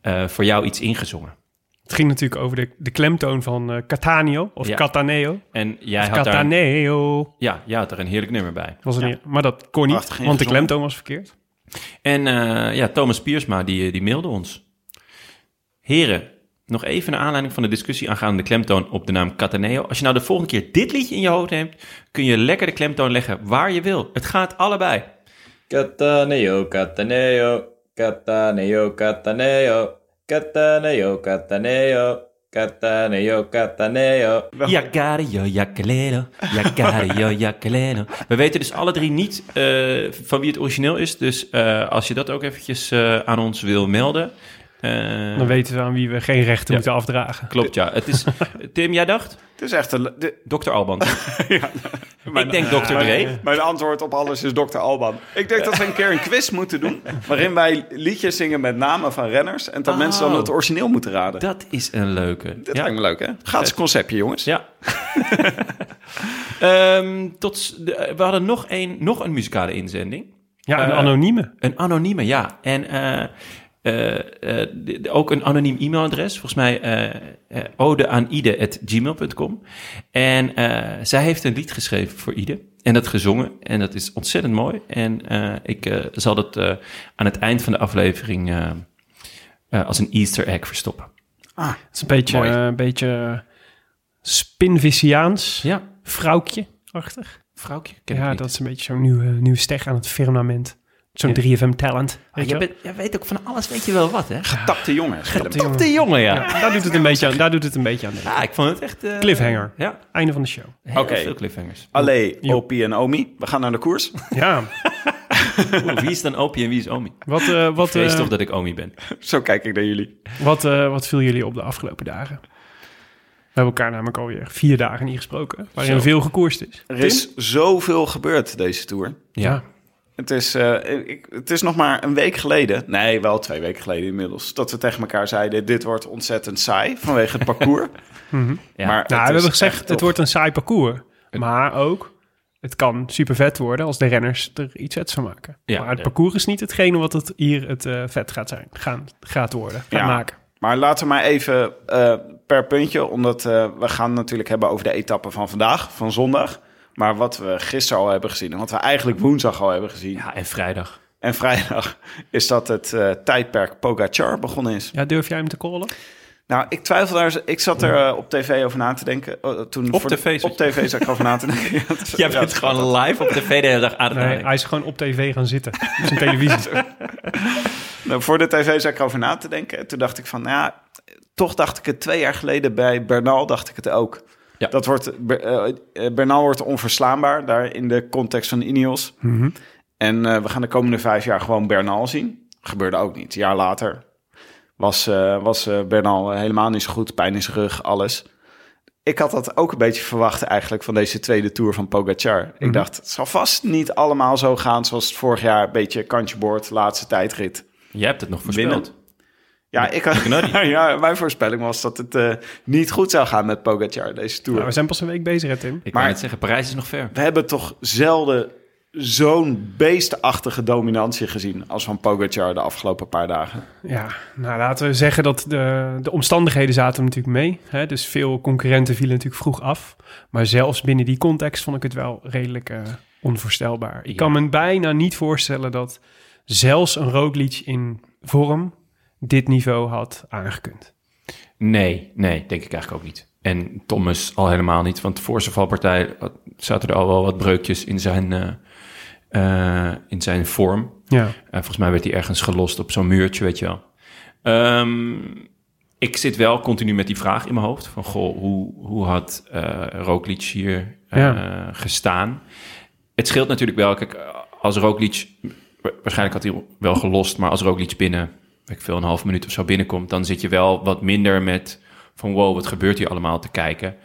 S2: eh, voor jou iets ingezongen.
S3: Het ging natuurlijk over de, de klemtoon van eh Catania of
S2: Ja.
S3: Cataneo.
S2: En jij
S3: Of
S2: had daar,
S3: Cataneo.
S2: ja, jij had er een heerlijk nummer bij.
S3: Was er niet, maar dat kon niet,
S6: Prachtig
S3: want de klemtoon was verkeerd.
S2: En eh, ja, Thomas Piersma, die, die mailde ons. Heren, nog even naar aanleiding van de discussie aangaande de klemtoon op de naam Cataneo. Als je nou de volgende keer dit liedje in je hoofd neemt, kun je lekker de klemtoon leggen waar je wil. Het gaat allebei.
S7: Cataneo, Cataneo, Cataneo, Cataneo, Cataneo, Cataneo, Cataneo, Cataneo.
S2: Jagario, jakaleno. We weten dus alle drie niet eh, van wie het origineel is. Dus eh, als je dat ook eventjes eh, aan ons wil melden. Eh,
S3: Dan weten we aan wie we geen rechten
S2: Ja.
S3: moeten afdragen.
S2: Klopt, ja. Het is, Tim, jij dacht?
S6: Het is echt een... De,
S2: Dr. Alban.
S6: mijn-
S2: Ik denk Dr. Dre.
S6: mijn, mijn antwoord op alles is Dr. Alban. Ik denk dat we een keer een quiz moeten doen... waarin wij liedjes zingen met namen van renners... en dat
S2: Oh.
S6: mensen dan het origineel moeten raden.
S2: Dat is een leuke.
S6: Dat
S2: ja.
S6: lijkt me leuk, hè? Gratis conceptje, jongens.
S2: Ja. Ehm, tot, de- we hadden nog een, nog een muzikale inzending.
S3: Ja, een
S2: Eh,
S3: anonieme.
S2: Een anonieme, ja. En eh, eh, eh, de- ook een anoniem e-mailadres. Volgens mij eh eh, odeaanide.gmail.com. En eh, zij heeft een lied geschreven voor Ide. En dat gezongen. En dat is ontzettend mooi. En eh, ik eh, zal dat eh, aan het eind van de aflevering eh, eh, als een easter egg verstoppen.
S3: Het is een beetje,
S2: mooi.
S3: een beetje Spinviciaans,
S2: Ja,
S3: vrouwtje-achtig.
S2: vrouwtje. Ken ik
S3: Ja,
S2: niet.
S3: dat is een beetje zo'n nieuwe, nieuwe steg aan het firmament. Zo'n
S2: Ja.
S3: 3FM-talent.
S2: Ah, jij, bent- jij weet ook van alles, weet je wel wat, hè?
S6: Tapte jongens. Willem.
S2: Top de jongen, ja.
S3: Ja, daar doet het een beetje aan, daar doet het een beetje aan. denken.
S2: Ah, ik vond het echt... eh,
S3: Cliffhanger.
S2: Ja,
S3: Einde van de show.
S2: heel
S6: Oké.
S2: veel cliffhangers.
S6: Allee,
S3: Jo.
S6: Opie en Omi. We gaan naar de koers.
S3: Ja,
S2: Oeh, wie is dan Opie en wie is Omi?
S3: wat, eh, wat,
S2: Ik
S3: eh,
S2: toch dat ik Omi ben.
S6: Zo kijk ik naar jullie.
S3: wat, eh, wat viel jullie op de afgelopen dagen? We hebben elkaar namelijk alweer vier dagen niet gesproken. Waarin
S2: Zo.
S3: veel gekoerst is.
S6: Er is zoveel gebeurd deze Tour.
S3: Ja.
S6: Het is, eh, ik, het is nog maar een week geleden, nee, wel twee weken geleden inmiddels, dat we tegen elkaar zeiden: dit wordt ontzettend saai vanwege het parcours.
S3: Mhm.
S2: Ja.
S6: Maar
S3: Nou, we hebben gezegd, het
S6: tof.
S3: wordt een saai parcours. Maar ook, het kan super vet worden als de renners er iets vets van maken.
S2: Ja,
S3: maar het
S2: ja.
S3: parcours is niet hetgene wat het hier het eh, vet gaat zijn. Gaan, gaat worden, gaat
S6: Ja.
S3: maken.
S6: Maar laten we maar even eh, per puntje, omdat eh, we gaan natuurlijk hebben over de etappe van vandaag, van zondag. Maar wat we gisteren al hebben gezien en wat we eigenlijk woensdag al hebben gezien
S2: Ja, en vrijdag.
S6: en vrijdag, is dat het eh, tijdperk Pogacar begonnen is.
S3: Ja, durf jij hem te callen?
S6: Nou, ik twijfel daar. Ik zat er eh, op tv over na te denken. eh, toen
S2: Op
S6: voor de-
S2: tv zat
S6: Op tv zat ik over na te denken. Ja, het is-
S2: Jij
S6: ja,
S2: bent gewoon live op tv de hele dag aan
S3: Nee, hij is gewoon op tv gaan zitten. Op zijn televisie.
S6: Nou, voor de tv zat ik erover na te denken. En toen dacht ik van, nou ja, toch dacht ik het twee jaar geleden bij Bernal, dacht ik het ook.
S2: Ja.
S6: Dat wordt, eh, eh, Bernal wordt onverslaanbaar, daar in de context van Ineos.
S3: Mhm.
S6: En eh, we gaan de komende vijf jaar gewoon Bernal zien. Gebeurde ook niet. Een jaar later was, eh, was eh, Bernal helemaal niet zo goed. Pijn in zijn rug, alles. Ik had dat ook een beetje verwacht eigenlijk van deze tweede Tour van Pogacar. Ik dacht, het zal vast niet allemaal zo gaan zoals het vorig jaar. Een beetje kantje boord, laatste tijdrit.
S2: Jij hebt het nog voorspeld.
S6: Binnen. Ja, ik had, ja, mijn voorspelling was dat het eh, niet goed zou gaan met Pogacar deze Tour.
S3: Nou, we zijn pas een week bezig, hè, Tim.
S2: Ik
S6: Maar-
S2: kan het zeggen, Parijs is nog ver.
S6: We hebben toch zelden zo'n beestachtige dominantie gezien als van Pogacar de afgelopen paar dagen.
S3: Ja, nou laten we zeggen dat de, de omstandigheden zaten natuurlijk mee. Hè? Dus veel concurrenten vielen natuurlijk vroeg af. Maar zelfs binnen die context vond ik het wel redelijk eh, onvoorstelbaar. Ik
S2: Ja.
S3: kan me bijna niet voorstellen dat zelfs een Roglic in vorm dit niveau had aangekund.
S2: Nee, nee, denk ik eigenlijk ook niet. En Thomas al helemaal niet, want voor zijn valpartij zaten er al wel wat breukjes in zijn, eh, eh, in zijn vorm.
S3: Ja,
S2: Eh, volgens mij werd hij ergens gelost op zo'n muurtje, weet je wel. Ehm, ik zit wel continu met die vraag in mijn hoofd. Van, goh, hoe, hoe had eh Roglic hier
S3: Ja.
S2: gestaan? Het scheelt natuurlijk wel. Kijk, als Roglic... wa- Waarschijnlijk had hij wel gelost, maar als Roglic binnen... Ik veel, een half minuut of zo binnenkomt... dan zit je wel wat minder met van... wow, wat gebeurt hier allemaal te kijken.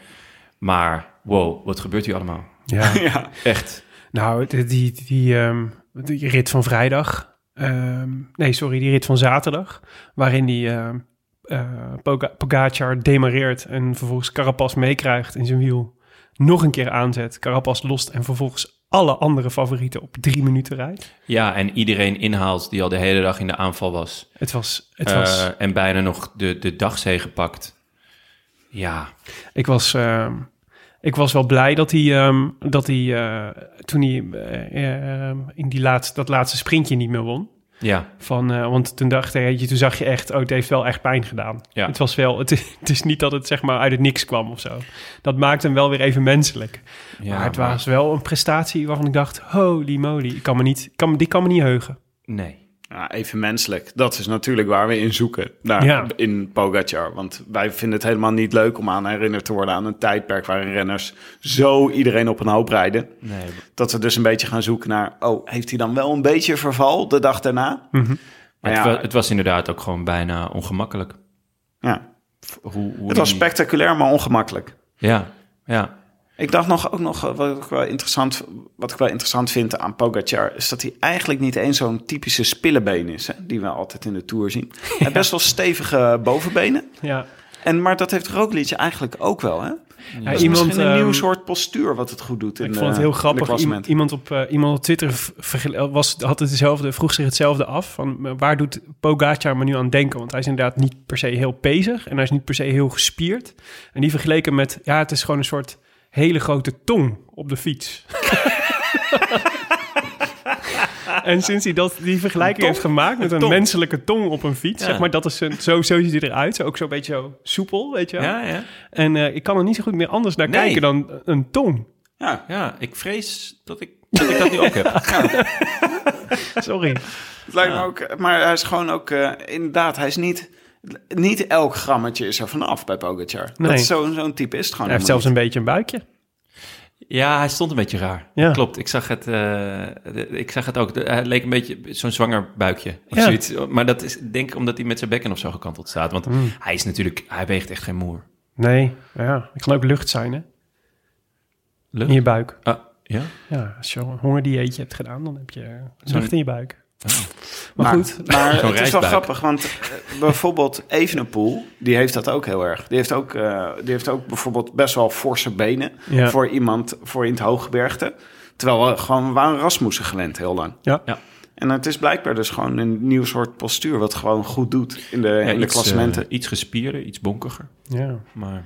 S2: Maar wow, wat gebeurt hier allemaal?
S3: ja.
S6: ja.
S2: Echt.
S3: nou die, die, die, ehm, die rit van vrijdag. ehm, nee, sorry, die rit van zaterdag. Waarin die Poga- Pogacar demareert en vervolgens Carapaz meekrijgt in zijn wiel. Nog een keer aanzet, Carapaz lost en vervolgens alle andere favorieten op drie minuten rijdt.
S2: Ja, en iedereen inhaalt die al de hele dag in de aanval was...
S3: Het was, het
S2: Eh,
S3: was,
S2: en bijna nog de, de dagzege pakt. Ja,
S3: ik was, ehm, ik was wel blij dat hij, ehm, dat hij eh, toen hij eh, ehm, in die laatste, dat laatste sprintje niet meer won.
S2: Ja,
S3: Van, eh, want toen dacht hij, toen zag je echt, oh, het heeft wel echt pijn gedaan.
S2: Ja.
S3: Het was wel, het, het is niet dat het zeg maar uit het niks kwam of zo. Dat maakt hem wel weer even menselijk.
S2: ja.
S3: maar het was wel een prestatie waarvan ik dacht, holy moly, ik kan me niet, ik kan, die kan me niet heugen.
S2: Nee.
S6: Ja, even menselijk. Dat is natuurlijk waar we in zoeken. Daar,
S3: Ja.
S6: In Pogacar. Want wij vinden het helemaal niet leuk om aan herinnerd te worden aan een tijdperk waarin renners zo iedereen op een hoop rijden.
S2: nee.
S6: Dat we dus een beetje gaan zoeken naar, oh, heeft hij dan wel een beetje verval de dag daarna? Maar
S2: het,
S6: ja,
S2: wa- het was inderdaad ook gewoon bijna ongemakkelijk.
S6: ja.
S2: Hoe, hoe
S6: Het was spectaculair, maar ongemakkelijk.
S2: Ja, ja.
S6: Ik dacht nog ook nog, eh, wat ik wel interessant, wat ik wel interessant vind aan Pogacar, is dat hij eigenlijk niet eens zo'n typische spillebeen is, hè, die we altijd in de Tour zien. Hij heeft best wel stevige bovenbenen.
S3: Ja,
S6: En, maar dat heeft Roglic eigenlijk ook wel, hè?
S3: ja
S6: Dat is
S3: iemand,
S6: misschien een
S3: ehm,
S6: nieuw soort postuur wat het goed doet in
S3: ik vond het heel
S6: in de
S3: grappig. Iemand, op, eh, iemand op Twitter was, had het dezelfde, vroeg zich hetzelfde af. Van, eh, waar doet Pogacar me nu aan denken? Want hij is inderdaad niet per se heel pezig en hij is niet per se heel gespierd. En die vergeleken met, ja, het is gewoon een soort hele grote tong op de fiets. en sinds hij dat, die vergelijking heeft gemaakt met een menselijke tong op een fiets,
S2: Ja.
S3: zeg maar, dat is een, zo, zo ziet hij eruit. Zo, ook zo'n beetje zo soepel, weet je wel.
S2: Ja, ja.
S3: En eh, ik kan er niet zo goed meer anders naar
S2: Nee.
S3: kijken dan een tong.
S6: Ja,
S2: Ja, ik vrees dat ik dat, ik dat nu ook heb.
S3: Sorry.
S6: het lijkt me ook, maar hij is gewoon ook, eh, inderdaad, hij is niet, niet elk grammetje is er vanaf bij Pogacar.
S3: Nee.
S6: Zo'n zo'n type is het gewoon
S3: Hij heeft zelfs een beetje een buikje.
S2: Ja, hij stond een beetje raar.
S3: Ja.
S2: Klopt, ik zag het, eh, ik zag het ook. Hij leek een beetje zo'n zwanger buikje of
S3: Ja.
S2: zoiets. Maar dat is denk ik omdat hij met zijn bekken of zo gekanteld staat. Want
S3: Mm.
S2: hij is natuurlijk, hij weegt echt geen moer.
S3: Nee, ja, het kan ook lucht zijn, hè?
S2: Lucht?
S3: In je buik.
S2: Ah, ja?
S3: Ja, als je een hongerdieetje hebt gedaan, dan heb je lucht in je buik.
S2: Oh.
S3: Maar,
S6: Maar,
S3: goed,
S6: maar het is wel grappig, want eh, bijvoorbeeld Evenepoel, die heeft dat ook heel erg. Die heeft ook, eh, die heeft ook bijvoorbeeld best wel forse benen
S3: Ja.
S6: voor iemand voor in het hooggebergte. Terwijl we gewoon we waren Rasmussen gewend heel lang.
S3: Ja.
S2: Ja.
S6: En het is blijkbaar dus gewoon een nieuw soort postuur wat gewoon goed doet in de,
S2: Ja,
S6: in de
S2: iets,
S6: klassementen.
S2: eh, iets gespierder, iets bonkiger.
S3: ja.
S2: Maar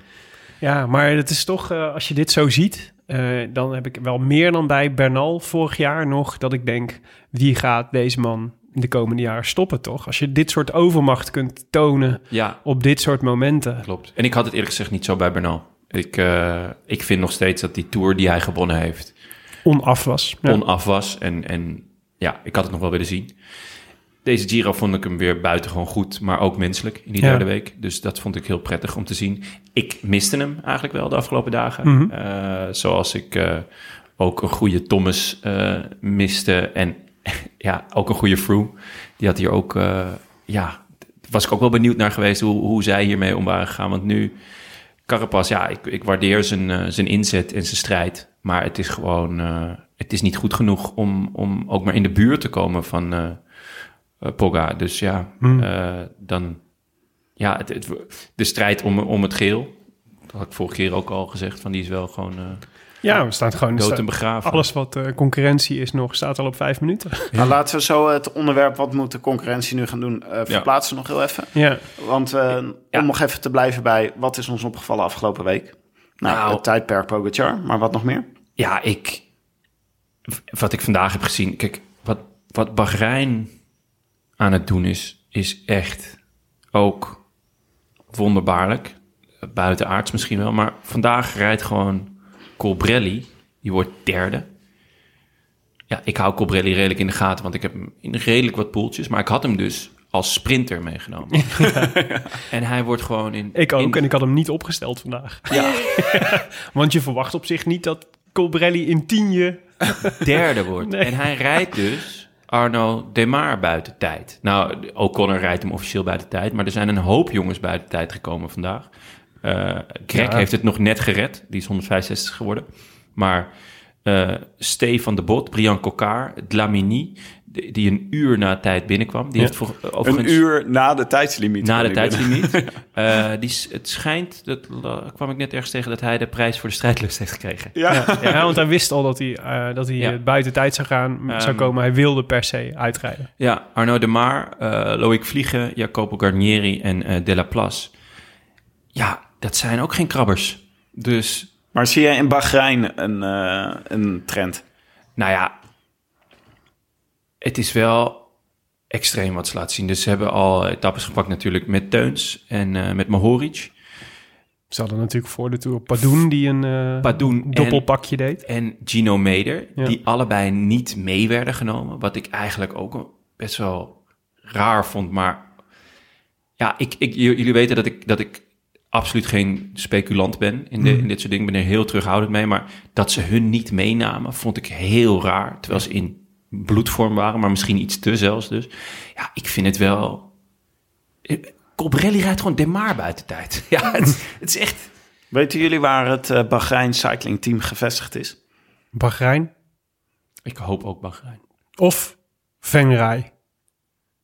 S3: ja, maar het is toch, eh, als je dit zo ziet, eh, dan heb ik wel meer dan bij Bernal vorig jaar nog, dat ik denk, wie gaat deze man de komende jaren stoppen, toch? Als je dit soort overmacht kunt tonen
S2: ja,
S3: op dit soort momenten.
S2: klopt. En ik had het eerlijk gezegd niet zo bij Bernal. Ik, eh, ik vind nog steeds dat die Tour die hij gewonnen heeft...
S3: Onaf was. Ja.
S2: onaf was. En, en ja, ik had het nog wel willen zien. Deze Giro vond ik hem weer buitengewoon goed, maar ook menselijk in die
S3: Ja.
S2: derde week. Dus dat vond ik heel prettig om te zien. Ik miste hem eigenlijk wel de afgelopen dagen.
S3: Mhm.
S2: Eh, zoals ik eh, ook een goede Thomas eh, miste. En ja, ook een goede Froome. Die had hier ook, ja, was ik ook wel benieuwd naar geweest hoe, hoe zij hiermee om waren gegaan. Want nu, Carapaz, ja, ik, ik waardeer zijn, zijn inzet en zijn strijd. Maar het is gewoon, het is niet goed genoeg om, om ook maar in de buurt te komen van Pogga. Dus ja,
S3: Hmm.
S2: eh, dan, ja, het, het- de strijd om, om het geel. Dat had ik vorige keer ook al gezegd, van die is wel gewoon eh,
S3: Ja, we staan gewoon...
S2: dood en begraven.
S3: Alles wat eh, concurrentie is nog, staat al op vijf minuten.
S6: Nou, laten we zo het onderwerp wat moet de concurrentie nu gaan doen eh, verplaatsen nog heel even.
S3: Ja,
S6: Want eh,
S2: Ja.
S6: om nog even te blijven bij wat is ons opgevallen afgelopen week? Nou,
S2: Nou.
S6: het tijdperk Pogacar, maar wat nog meer?
S2: Ja, ik. Wat ik vandaag heb gezien. Kijk, wat, wat Bahrein aan het doen is, is echt ook wonderbaarlijk. Buitenaards misschien wel. Maar vandaag rijdt gewoon Colbrelli. Die wordt derde. Ja, ik hou Colbrelli redelijk in de gaten, want ik heb hem in redelijk wat poeltjes. Maar ik had hem dus als sprinter meegenomen. en hij wordt gewoon in...
S3: ik ook.
S2: in-
S3: En ik had hem niet opgesteld vandaag.
S2: Ja,
S3: Want je verwacht op zich niet dat Colbrelli in tien je...
S2: derde wordt.
S3: Nee.
S2: En hij rijdt dus Arno Demar buiten tijd. Nou, O'Connor rijdt hem officieel buiten tijd. Maar er zijn een hoop jongens buiten tijd gekomen vandaag. Eh Greg
S3: Ja.
S2: heeft het nog net gered. Die is 165 geworden. Maar eh Stefan de Bot, Brian Kokar, Dlamini... die een uur na tijd binnenkwam. Die
S3: Ja.
S2: heeft voor,
S6: Een uur na de tijdslimiet.
S2: Na de tijdslimiet. Eh, die, het schijnt, dat la- kwam ik net ergens tegen, dat hij de prijs voor de strijdlust heeft gekregen.
S6: Ja.
S3: Ja, ja, want hij wist al dat hij, eh, dat hij
S2: Ja.
S3: eh, buiten tijd zou gaan, zou
S2: Ehm,
S3: komen. Hij wilde per se uitrijden.
S2: Ja, Arnaud de Maar, eh Loïc Vliegen, Jacopo Garnieri en eh De La Place. Ja, dat zijn ook geen krabbers. Dus,
S6: Maar zie je in Bahrein een, eh, een trend?
S2: nou ja, het is wel extreem wat ze laten zien. Dus ze hebben al etappes gepakt natuurlijk met Teuns en eh, met Mahoric.
S3: Ze hadden natuurlijk voor de Tour Padoen, die een eh,
S2: Padoen en-
S3: doppelpakje deed.
S2: en Gino Meder,
S3: Ja.
S2: die allebei niet mee werden genomen. Wat ik eigenlijk ook best wel raar vond. Maar ja, ik, ik, jullie weten dat ik, dat ik absoluut geen speculant ben in, de,
S3: Mhm.
S2: in dit soort dingen. Ik ben er heel terughoudend mee. Maar dat ze hun niet meenamen, vond ik heel raar. Terwijl ze in bloedvorm waren, maar misschien iets te zelfs dus. Ja, ik vind het wel... Colbrelli rijdt gewoon Demar buiten tijd. Ja, het, het is echt...
S6: Weten jullie waar het eh, Bahrein Cycling Team gevestigd is?
S3: Bahrein
S2: Ik hoop ook Bahrein.
S3: of Venray.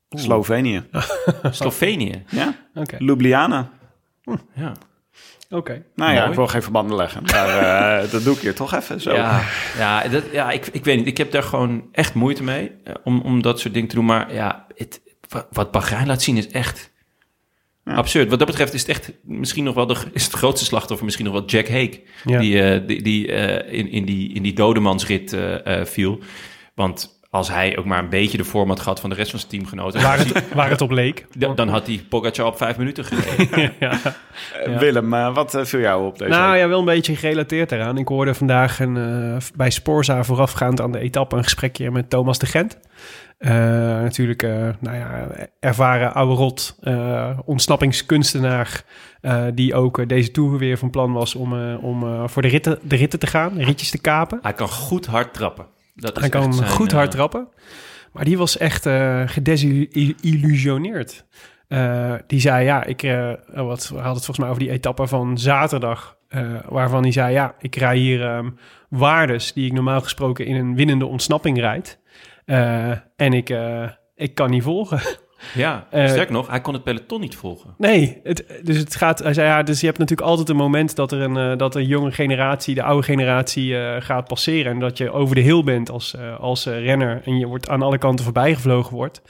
S6: Slovenië.
S2: Slovenië.
S6: Ja?
S3: Oké,
S6: Ljubljana.
S2: Ja.
S3: Oké.
S6: Nou ja,
S2: Mooi.
S6: ik wil geen verbanden leggen. Maar eh, dat doe ik hier toch even zo.
S2: Ja, ja, dat, ja ik, ik weet niet. Ik heb daar gewoon echt moeite mee eh, om, om dat soort dingen te doen. Maar ja, het, wat- Bahrein laat zien is echt
S6: Ja.
S2: absurd. Wat dat betreft is het echt misschien nog wel de, is het grootste slachtoffer misschien nog wel Jack Hake.
S3: Ja.
S2: Die, eh, die, die eh, in, in die, in die dodemansrit viel. Want als hij ook maar een beetje de vorm had gehad van de rest van zijn teamgenoten...
S3: Waar het, waar het op leek.
S2: dan, dan had hij Pogacar op vijf minuten gereden.
S3: ja.
S6: Eh,
S3: Ja.
S6: Willem, eh, wat eh, viel jou op deze
S3: Nou
S6: week?
S3: ja, wel een beetje gerelateerd eraan. Ik hoorde vandaag een, bij Sporza voorafgaand aan de etappe een gesprekje met Thomas de Gent. Eh, natuurlijk, eh, nou ja, ervaren oude rot, eh, ontsnappingskunstenaar, eh, die ook deze tour weer van plan was om, eh, om eh, voor de ritten, de ritten te gaan, de ritjes te kapen.
S2: hij kan goed hard trappen. Dat is
S3: Hij kan
S2: zijn,
S3: goed hard
S2: eh,
S3: trappen. Maar die was echt eh gedesillusioneerd. Eh, die zei, ja, ik eh, wat, we hadden het volgens mij over die etappe van zaterdag. waarvan hij zei, ja, ik rij hier ehm, waardes die ik normaal gesproken in een winnende ontsnapping rijd. En ik, ik kan niet volgen.
S2: Ja,
S3: Eh,
S2: sterk nog, hij kon het peloton niet volgen.
S3: Nee, het, dus het gaat. Hij zei ja, dus je hebt natuurlijk altijd een moment dat er een uh, dat een jonge generatie, de oude generatie, uh, gaat passeren en dat je over de hill bent als, uh, als renner en je wordt aan alle kanten voorbij gevlogen wordt.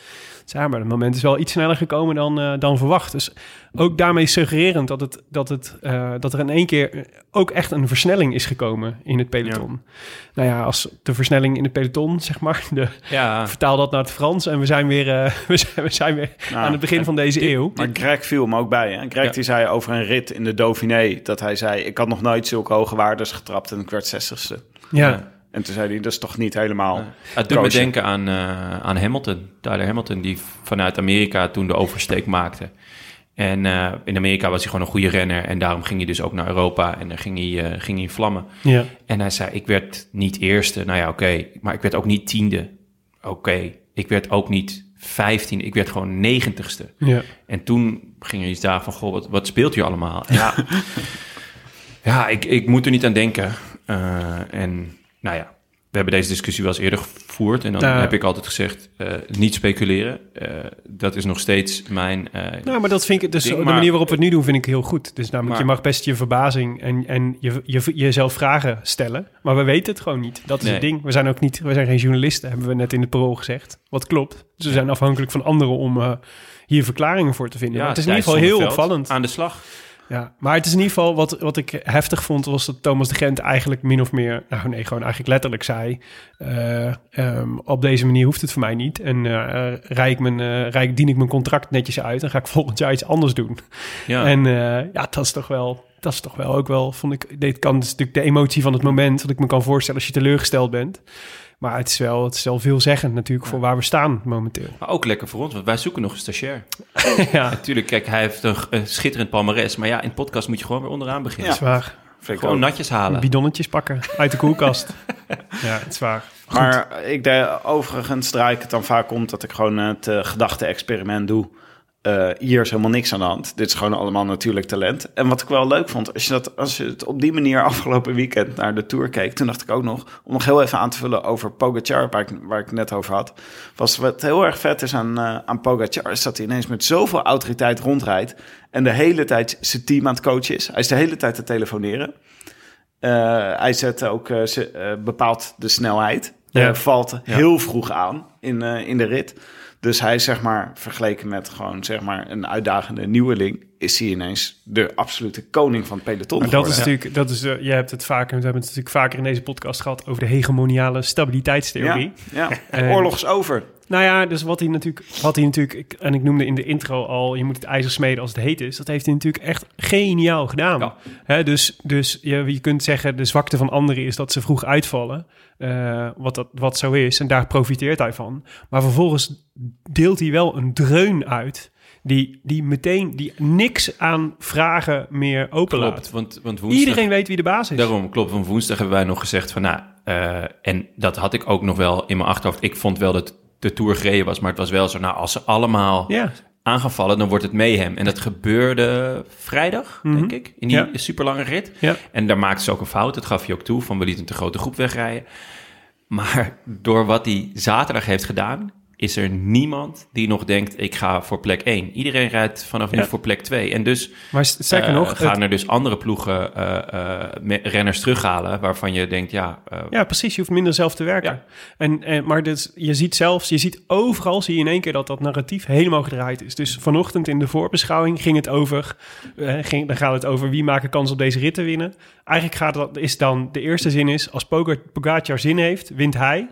S3: Dus ja, maar het moment is wel iets sneller gekomen dan, uh, dan verwacht. Dus ook daarmee suggererend dat, het, dat, het, uh, dat er in één keer ook echt een versnelling is gekomen in het peloton. Ja. Nou ja, als de versnelling in het peloton, zeg maar, de,
S2: ja.
S3: vertaal dat naar het Frans en we zijn weer, uh, we zijn, we zijn weer nou, aan het begin van deze
S6: die,
S3: eeuw.
S6: Maar Greg viel me ook bij. Hè? Greg ja. die zei over een rit in de Dauphiné dat hij zei, ik had nog nooit zulke hoge waardes getrapt en ik werd 60ste.
S3: ja.
S6: En toen zei hij, dat is toch niet helemaal... Ja.
S2: Het doet me denken aan, uh, aan Hamilton, Tyler Hamilton... die vanuit Amerika toen de oversteek maakte. En uh, in Amerika was hij gewoon een goede renner... en daarom ging hij dus ook naar Europa en dan ging hij, uh, ging hij vlammen.
S3: Ja.
S2: En hij zei, ik werd niet eerste, nou ja, oké... Okay, maar ik werd ook niet tiende. Oké, okay. ik werd ook niet vijftien, ik werd gewoon negentigste.
S3: Ja.
S2: En toen ging er iets daar van, goh, wat, wat speelt hier allemaal? Ja, ja ik, ik moet er niet aan denken. en nou ja, we hebben deze discussie wel eens eerder gevoerd. En dan heb ik altijd gezegd, eh, niet speculeren. Eh, dat is nog steeds mijn... eh,
S3: Nou, maar dat vind ik dus
S2: ding,
S3: de
S2: maar-
S3: manier waarop we het nu doen, vind ik heel goed. Dus namelijk,
S2: Maar-
S3: je mag best je verbazing en, en je, je, jezelf vragen stellen. Maar we weten het gewoon niet. Dat is
S2: Nee.
S3: het ding. We zijn ook niet, we zijn geen journalisten, hebben we net in het parool gezegd. Wat klopt. Dus we zijn afhankelijk van anderen om hier verklaringen voor te vinden.
S2: ja,
S3: maar het is in ieder geval heel opvallend.
S2: Aan de slag.
S3: Ja, maar het is in ieder geval wat, wat ik heftig vond, was dat Thomas de Gent eigenlijk min of meer, nou nee, gewoon eigenlijk letterlijk zei: eh, ehm, op deze manier hoeft het voor mij niet. En eh rij ik mijn, eh, rij ik, dien ik mijn contract netjes uit en ga ik volgend jaar iets anders doen.
S2: Ja.
S3: En eh, ja, dat is toch wel, dat is toch wel ook wel, vond ik, dit kan, natuurlijk de emotie van het moment, dat ik me kan voorstellen als je teleurgesteld bent. Maar het is wel, het is wel veelzeggend natuurlijk voor waar we staan momenteel.
S2: Maar ook lekker voor ons, want wij zoeken nog een stagiair.
S3: ja,
S2: Natuurlijk, kijk, hij heeft een, een schitterend palmares. Maar ja, in podcast moet je gewoon weer onderaan beginnen.
S3: dat is waar.
S6: Vind ik
S2: Gewoon natjes halen.
S3: Bidonnetjes pakken uit de koelkast. ja, het is waar.
S6: Maar ik denk, overigens draai ik het dan vaak om dat ik gewoon het eh, gedachte-experiment doe. Eh, hier is helemaal niks aan de hand. Dit is gewoon allemaal natuurlijk talent. En wat ik wel leuk vond, als je, dat, als je het op die manier afgelopen weekend naar de Tour keek... toen dacht ik ook nog, om nog heel even aan te vullen over Pogacar... waar ik, waar ik net over had... was wat heel erg vet is aan, eh, aan Pogacar... is dat hij ineens met zoveel autoriteit rondrijdt... en de hele tijd zijn team aan het coachen is. Hij is de hele tijd te telefoneren. Eh, hij zet ook, bepaalt de snelheid.
S3: Ja.
S6: Eh, valt heel vroeg aan in, in de rit. Dus hij is zeg maar, vergeleken met gewoon zeg maar een uitdagende nieuweling, is hij ineens de absolute koning van het peloton.
S3: Maar dat is natuurlijk, dat is, eh, je hebt het vaker, we hebben het natuurlijk vaker in deze podcast gehad over de hegemoniale stabiliteitstheorie.
S6: Ja, ja. Oorlog is over.
S3: Nou ja, dus wat hij natuurlijk, wat hij natuurlijk, en ik noemde in de intro al, je moet het ijzer smeden als het heet is. Dat heeft hij natuurlijk echt geniaal gedaan.
S2: Ja.
S3: Hè, dus dus je, je kunt zeggen, de zwakte van anderen is dat ze vroeg uitvallen. eh, wat, dat, wat zo is. En daar profiteert hij van. Maar vervolgens deelt hij wel een dreun uit. Die, die meteen, die niks aan vragen meer openlaat.
S2: Klopt, want, want woensdag...
S3: Iedereen weet wie de baas is.
S2: Daarom, klopt. Van woensdag hebben wij nog gezegd van, nou, eh, en dat had ik ook nog wel in mijn achterhoofd. Ik vond wel dat de Tour gereden was, maar het was wel zo, nou, als ze allemaal
S3: Ja,
S2: aan gaan vallen, dan wordt het mayhem. En dat gebeurde vrijdag,
S3: Mhm.
S2: denk ik, in die
S3: Ja.
S2: superlange rit.
S3: ja.
S2: En daar maakte ze ook een fout, dat gaf hij ook toe, van we lieten een te grote groep wegrijden. Maar door wat hij zaterdag heeft gedaan, is er niemand die nog denkt, ik ga voor plek 1. Iedereen rijdt vanaf nu
S3: Ja.
S2: voor plek 2. En dus
S3: Maar sterker
S2: eh,
S3: nog,
S2: gaan
S3: het-
S2: er dus andere ploegen eh, eh, renners terughalen, waarvan je denkt, ja,
S3: Ja, precies. Je hoeft minder zelf te werken.
S2: Ja.
S3: En, en, maar dus, je ziet zelfs, je ziet overal, zie je in één keer dat dat narratief helemaal gedraaid is. Dus vanochtend in de voorbeschouwing ging het over, ging, dan gaat het over wie maken kans op deze rit te winnen. Eigenlijk gaat dat, is dan, de eerste zin is, als Poga- Pogacar zin heeft, wint hij.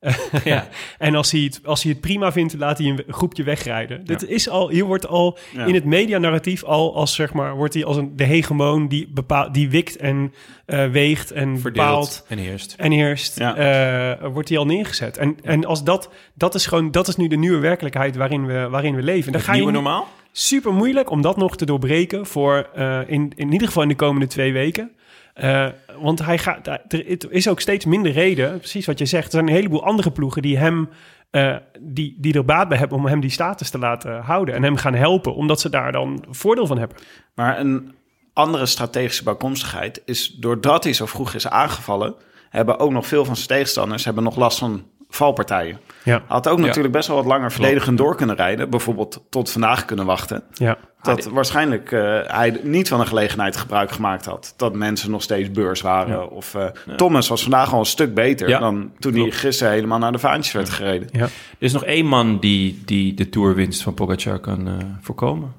S2: ja.
S3: En als hij, het, als hij het prima vindt, laat hij een groepje wegrijden. Dit is al, hier wordt al
S6: Ja.
S3: in het medianarratief al als zeg maar, wordt hij als een, de hegemoon die, bepaalt, die wikt en eh, weegt en bepaalt
S2: verdeeld en heerst.
S3: en eerst
S6: Ja.
S3: eh, wordt die al neergezet. En, en als dat, dat is gewoon, dat is nu de nieuwe werkelijkheid waarin we, waarin we leven. En dan ga
S2: nieuwe normaal?
S3: super moeilijk om dat nog te doorbreken voor, eh, in, in ieder geval in de komende twee weken. Eh, want hij gaat, er is ook steeds minder reden, precies wat je zegt. Er zijn een heleboel andere ploegen die hem, eh, die, die er baat bij hebben om hem die status te laten houden en hem gaan helpen, omdat ze daar dan voordeel van hebben.
S6: Maar een andere strategische bijkomstigheid is doordat hij zo vroeg is aangevallen, hebben ook nog veel van zijn tegenstanders hebben nog last van valpartijen.
S3: Ja,
S6: Had ook
S2: Ja.
S6: natuurlijk best wel wat langer verdedigend door kunnen rijden. Bijvoorbeeld tot vandaag kunnen wachten.
S3: ja.
S6: Dat waarschijnlijk eh, hij niet van een gelegenheid gebruik gemaakt had. Dat mensen nog steeds beurs waren. Of eh, Thomas was vandaag al een stuk beter
S2: Ja,
S6: dan toen hij gisteren helemaal naar de vaantjes werd gereden.
S3: ja.
S2: Er is nog één man die, die de tourwinst van Pogacar kan eh, voorkomen.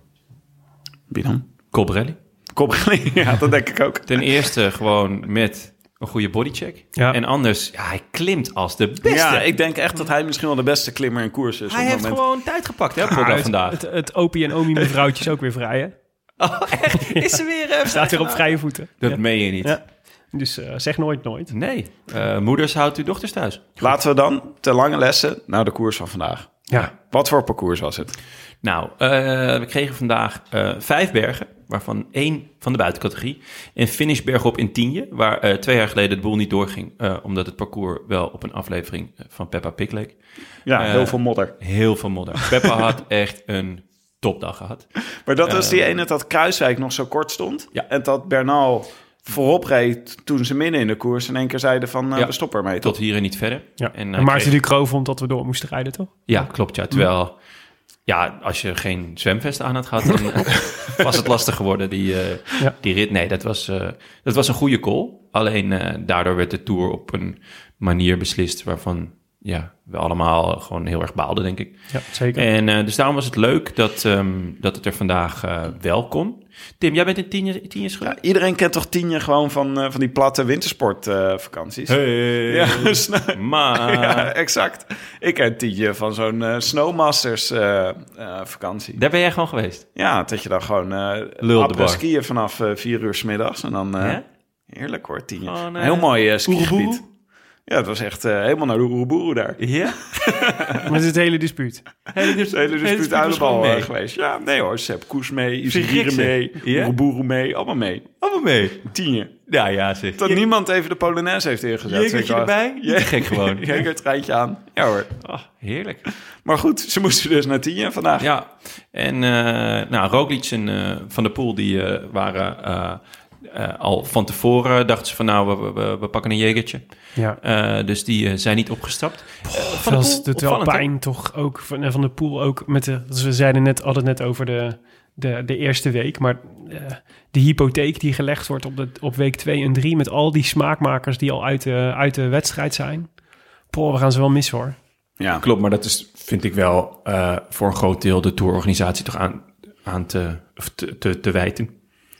S6: Wie dan?
S2: Colbrelli.
S6: Koppeling, ja, dat denk ik ook.
S2: Ten eerste gewoon met een goede bodycheck.
S3: Ja.
S2: En anders, ja, hij klimt als de beste.
S6: Ja, ik denk echt dat hij misschien wel de beste klimmer in koers is.
S2: hij
S6: op
S2: heeft
S6: moment.
S2: gewoon tijd gepakt, hè, Pogacar
S3: het,
S2: vandaag.
S3: Het, het opie en omi mevrouwtje is ook weer vrij, hè?
S2: Oh, echt? Is ze weer... eh,
S3: Staat weer op vrije voeten.
S2: Dat
S3: Ja.
S2: meen je niet.
S3: Ja. Dus eh, zeg nooit nooit.
S2: Nee, Eh, moeders houdt uw dochters thuis.
S6: Laten we dan te lange lessen naar de koers van vandaag.
S3: Ja,
S6: Wat voor parcours was het?
S2: Nou, eh, we kregen vandaag eh, vijf bergen, waarvan één van de buitencategorie. En finish bergop in Tienje, waar eh, twee jaar geleden de boel niet doorging, eh, omdat het parcours wel op een aflevering eh, van Peppa Pig leek.
S6: Ja, heel veel modder.
S2: Heel veel modder. Peppa had echt een topdag gehad.
S6: Maar dat was die ene dat Kruiswijk nog zo kort stond.
S2: Ja.
S6: En dat Bernal voorop reed toen ze midden in de koers in één keer zeiden van eh,
S2: Ja.
S6: we stoppen ermee.
S2: Tot hier en niet verder.
S3: ja.
S2: En,
S3: En,
S2: eh,
S3: Maarten
S2: kreeg-
S3: Ducro vond dat we door moesten rijden, toch?
S2: Ja, klopt. Ja. Terwijl, ja, als je geen zwemvest aan had gehad, dan was het lastig geworden, die, eh,
S3: Ja.
S2: die rit. Nee, dat was, eh, dat was een goede call. Alleen eh, daardoor werd de Tour op een manier beslist waarvan ja, we allemaal gewoon heel erg baalden, denk ik.
S3: Ja, zeker.
S2: En dus daarom was het leuk dat, ehm, dat het er vandaag wel kon. Tim, jij bent in tien, jaar- tien jaar
S6: Ja, iedereen kent toch Tienje gewoon van, eh, van die platte wintersportvakanties.
S2: Hey,
S6: Ja,
S2: maar...
S6: ja, exact. Ik ken Tienje van zo'n eh, Snowmasters eh, eh, vakantie.
S2: Daar ben jij gewoon geweest?
S6: Ja, dat je dan gewoon eh
S2: bar.
S6: skiën vanaf eh, vier uur s middags. En dan, eh,
S2: Ja?
S6: heerlijk hoor, Tienje.
S2: Gewoon,
S6: Een heel mooi skigebied. Ja, het was echt eh, helemaal naar de Oeroboeroe daar.
S2: Ja?
S3: Met het hele dispuut.
S2: Hele,
S6: De hele dispuut uit de bal
S2: mee.
S6: eh, geweest. Ja, nee hoor, Sepp Koes mee,
S2: je zeg?
S6: mee? Oeroboeroe mee, allemaal mee.
S2: Allemaal mee.
S6: Tienje.
S2: Ja, ja, zeg.
S6: Dat niemand even de Polonaise heeft ingezet. Wel.
S2: erbij?
S6: Ja,
S2: Gek gewoon.
S6: Jegertreintje aan. Ja hoor.
S2: Oh, heerlijk.
S6: Maar goed, ze moesten dus naar Tienje vandaag.
S2: Ja, en eh nou, Roglic en eh, Van der Poel die waren eh, al van tevoren, dachten ze van nou, we, we, we pakken een jegertje.
S3: Ja.
S2: Eh, dus die eh, zijn niet opgestapt. Van
S3: Dat
S2: Poel,
S3: het wel pijn toch ook van, en van de pool ook met de, dus we zeiden net hadden het net over de, de, de eerste week, maar eh, de hypotheek die gelegd wordt op, de, op week 2 en 3 met al die smaakmakers die al uit de, uit de wedstrijd zijn. Poh, we gaan ze wel missen hoor.
S6: Ja.
S2: Klopt, maar dat is, vind ik wel, eh, voor een groot deel de tourorganisatie toch aan, aan te, te, te wijten.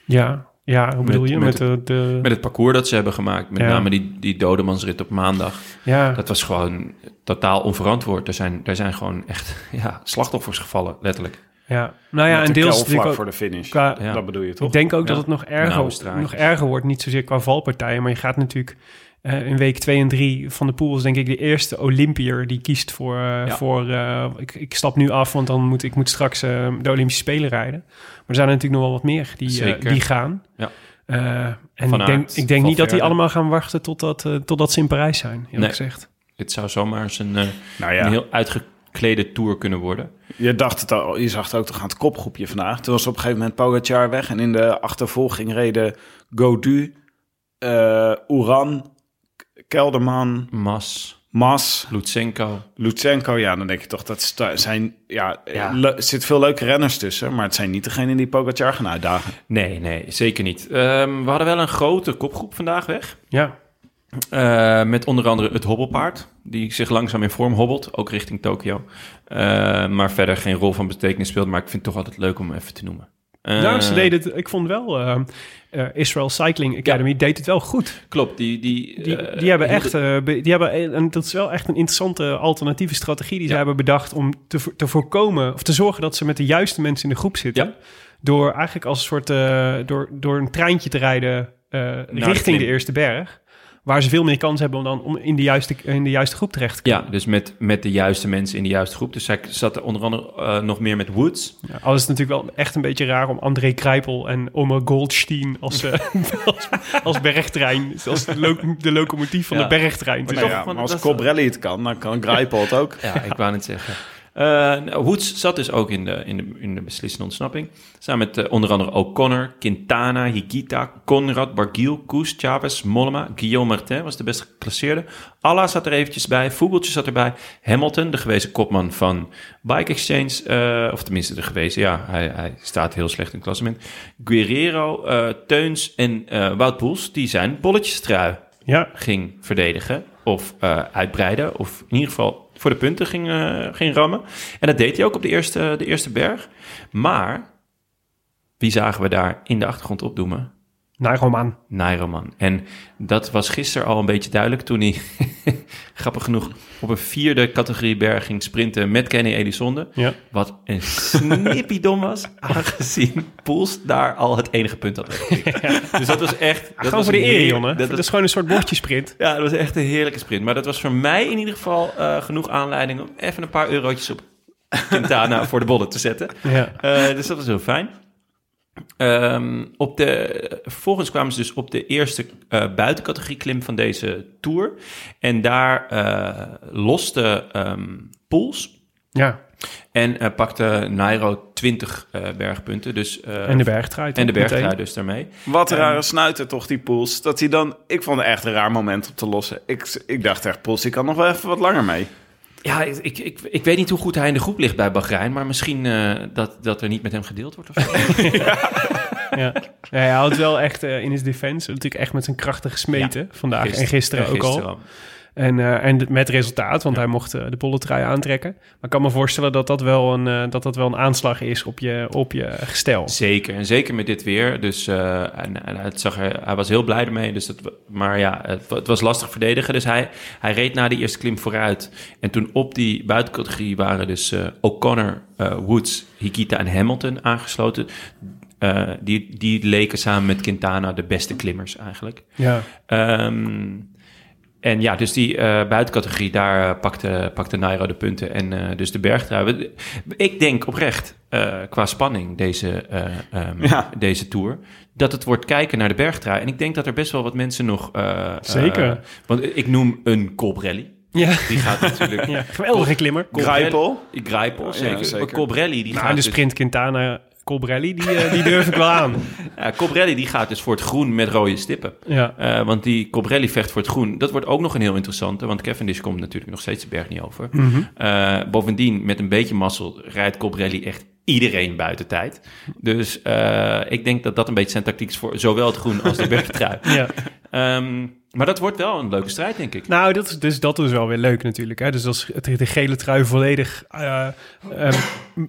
S3: Ja, ja hoe bedoel
S2: Met-
S3: je?
S2: met
S3: Met, de, de,
S2: Met het parcours dat ze hebben gemaakt, met
S3: Ja.
S2: name die, die dodemansrit op maandag.
S3: ja,
S2: Dat was gewoon totaal onverantwoord. Er zijn, er zijn gewoon echt ja, slachtoffers gevallen, letterlijk.
S3: ja. Nou ja,
S6: Met
S3: en
S6: de
S3: deels ook
S6: voor de finish.
S3: qua,
S2: Ja.
S6: Dat bedoel je toch?
S3: Ik denk ook dat het nog erger, nog erger wordt. Niet zozeer qua valpartijen, maar je gaat natuurlijk eh, in week 2 en 3 van de pool is denk ik de eerste Olympiër die kiest voor, eh,
S2: Ja.
S3: voor eh, ik, ik stap nu af, want dan moet ik moet straks eh, de Olympische Spelen rijden. Maar er zijn er natuurlijk nog wel wat meer die, eh,
S2: Zeker.
S3: die gaan.
S2: Ja.
S3: Eh, en ik denk, ik denk niet dat die allemaal gaan wachten totdat, eh totdat ze in Parijs zijn, eerlijk
S2: Nee.
S3: gezegd.
S2: Het zou zomaar eens een, eh,
S6: Nou
S2: een
S6: ja,
S2: heel uitgeklede tour kunnen worden.
S6: je dacht het al, je zag het ook toch aan het kopgroepje vandaag. Toen was op een gegeven moment Pogacar weg en in de achtervolging reden Godu, eh Uran, Kelderman,
S2: Mas,
S6: Mas,
S2: Lutsenko.
S6: Lutsenko. Ja, dan denk je toch dat zijn, ja, er zitten veel leuke renners tussen, maar het zijn niet degenen die Pogacar gaan uitdagen.
S2: Nee, nee, zeker niet. Ehm, we hadden wel een grote kopgroep vandaag weg.
S3: Ja,
S2: Eh, met onder andere het hobbelpaard, die zich langzaam in vorm hobbelt, ook richting Tokio. Eh, maar verder geen rol van betekenis speelt, maar ik vind het toch altijd leuk om hem even te noemen. Eh,
S3: nou, ze deden het, ik vond wel, eh, eh, Israel Cycling Academy deed het wel goed.
S2: Klopt, die... Die,
S3: Die, hebben echt, die hebben, en dat is wel echt een interessante alternatieve strategie die ze
S2: Ja.
S3: hebben bedacht om te, te voorkomen of te zorgen dat ze met de juiste mensen in de groep zitten.
S2: Ja.
S3: Door eigenlijk als een soort, door, door een treintje te rijden richting de eerste berg. Waar ze veel meer kans hebben om dan om in de juiste, in de juiste groep terecht te komen.
S2: Ja, dus met, met de juiste mensen in de juiste groep. Dus zij zat er onder andere eh, nog meer met Woods.
S3: Ja, al is het natuurlijk wel echt een beetje raar om André Kruipel en Omer Goldstein als, eh, als, als bergtrein, als de, lo- de locomotief van
S2: Ja.
S3: de bergtrein. te
S6: Nou ja,
S2: van-
S6: maar als Cobrelli het kan, dan kan Grijpel het ook.
S2: Ja, ik wou net zeggen. Nou, Woods zat dus ook in de, in de, in de beslissende ontsnapping. Samen met eh, onder andere O'Connor, Quintana, Higuita, Conrad, Barguil, Koes, Chavez, Mollema, Guillaume Martin was de best geclasseerde. Allah zat er eventjes bij, Vogeltje zat erbij. Hamilton, de gewezen kopman van Bike Exchange, eh, of tenminste de gewezen, ja, hij, hij staat heel slecht in het klassement. Guerrero, Teuns en Wout Poels, die zijn bolletjestrui
S3: Ja,
S2: ging verdedigen of uitbreiden. Of in ieder geval voor de punten ging, eh, ging rammen. En dat deed hij ook op de eerste, de eerste berg. Maar wie zagen we daar in de achtergrond opdoemen?
S3: Naar Roman.
S2: Nairoman. En dat was gisteren al een beetje duidelijk toen hij, grappig genoeg, op een vierde categorie berg ging sprinten met Kenny Elizonde.
S3: Ja.
S2: Wat een snippiedom was, aangezien Poels daar al het enige punt had. Dus dat was echt... dat
S3: Gewoon
S2: was
S3: voor de eer, jongen.
S2: Dat
S3: is gewoon een soort bordjesprint.
S2: ja, dat was echt een heerlijke sprint. Maar dat was voor mij in ieder geval eh, genoeg aanleiding om even een paar eurotjes op Quintana voor de bollen te zetten.
S3: Ja.
S2: Eh, dus dat was heel fijn. Ehm, op de, vervolgens kwamen ze dus op de eerste eh, buitencategorie klim van deze tour. En daar eh loste ehm Pools
S3: ja,
S2: en eh, pakte Nairo 20 eh, bergpunten. Dus, eh,
S3: en de bergtrui.
S2: en de bergtrui dus daarmee.
S6: Wat een rare snuiter toch, die Poels. Dat hij dan... Ik vond het echt een raar moment om te lossen. Ik, ik dacht echt, Poels, die kan nog wel even wat langer mee.
S2: Ja, ik, ik, ik, ik weet niet hoe goed hij in de groep ligt bij Bahrein, maar misschien eh, dat, dat er niet met hem gedeeld wordt of zo.
S3: Ja. ja, hij houdt wel echt eh, in his defense natuurlijk echt met zijn krachten gesmeten vandaag en gisteren ook al. En, eh, en met resultaat, want hij mocht eh, de bolletrui aantrekken. Maar ik kan me voorstellen dat dat wel een, eh, dat dat wel een aanslag is op je, op je gestel.
S2: Zeker, en zeker met dit weer. Dus en, en het zag er, hij was heel blij ermee. Dus dat, maar ja, het, wa- het was lastig verdedigen. Dus hij, hij reed na de eerste klim vooruit. En toen op die buitencategorie waren dus O'Connor, Woods, Hikita en Hamilton aangesloten. Die, die leken samen met Quintana de beste klimmers eigenlijk.
S3: Ja,
S2: Ehm, en ja, dus die eh, buitencategorie, daar eh, pakte, pakte Nairo de punten. En eh, dus de bergtrui. Ik denk oprecht, eh, qua spanning, deze, eh, ehm,
S6: Ja.
S2: deze tour... dat het wordt kijken naar de bergtrui. En ik denk dat er best wel wat mensen nog... eh,
S3: Zeker.
S2: want ik noem een Colbrelli.
S3: ja.
S2: Die gaat natuurlijk...
S3: ja. geweldige klimmer.
S6: Grijpel?
S2: Grijpel,
S6: Ja,
S2: zeker.
S6: zeker.
S2: Maar Colbrelli, die
S3: Nou,
S2: gaat
S3: en de
S2: dus-
S3: sprint Quintana Colbrelli, die, eh, die durf ik wel aan.
S2: ja, Colbrelli die gaat dus voor het groen met rode stippen.
S3: Ja,
S2: Eh, want die Cobrelli vecht voor het groen. Dat wordt ook nog een heel interessante. Want Cavendish komt natuurlijk nog steeds de berg niet over.
S3: Mhm.
S2: Eh, bovendien, met een beetje mazzel, rijdt Cobrelli echt iedereen buiten tijd. Dus ik denk dat dat een beetje zijn tactiek is voor zowel het groen als de bergtrui.
S3: ja.
S2: Ehm, maar dat wordt wel een leuke strijd, denk ik.
S3: Nou, dat is, dus dat is wel weer leuk natuurlijk. Hè? Dus als de gele trui volledig eh, eh,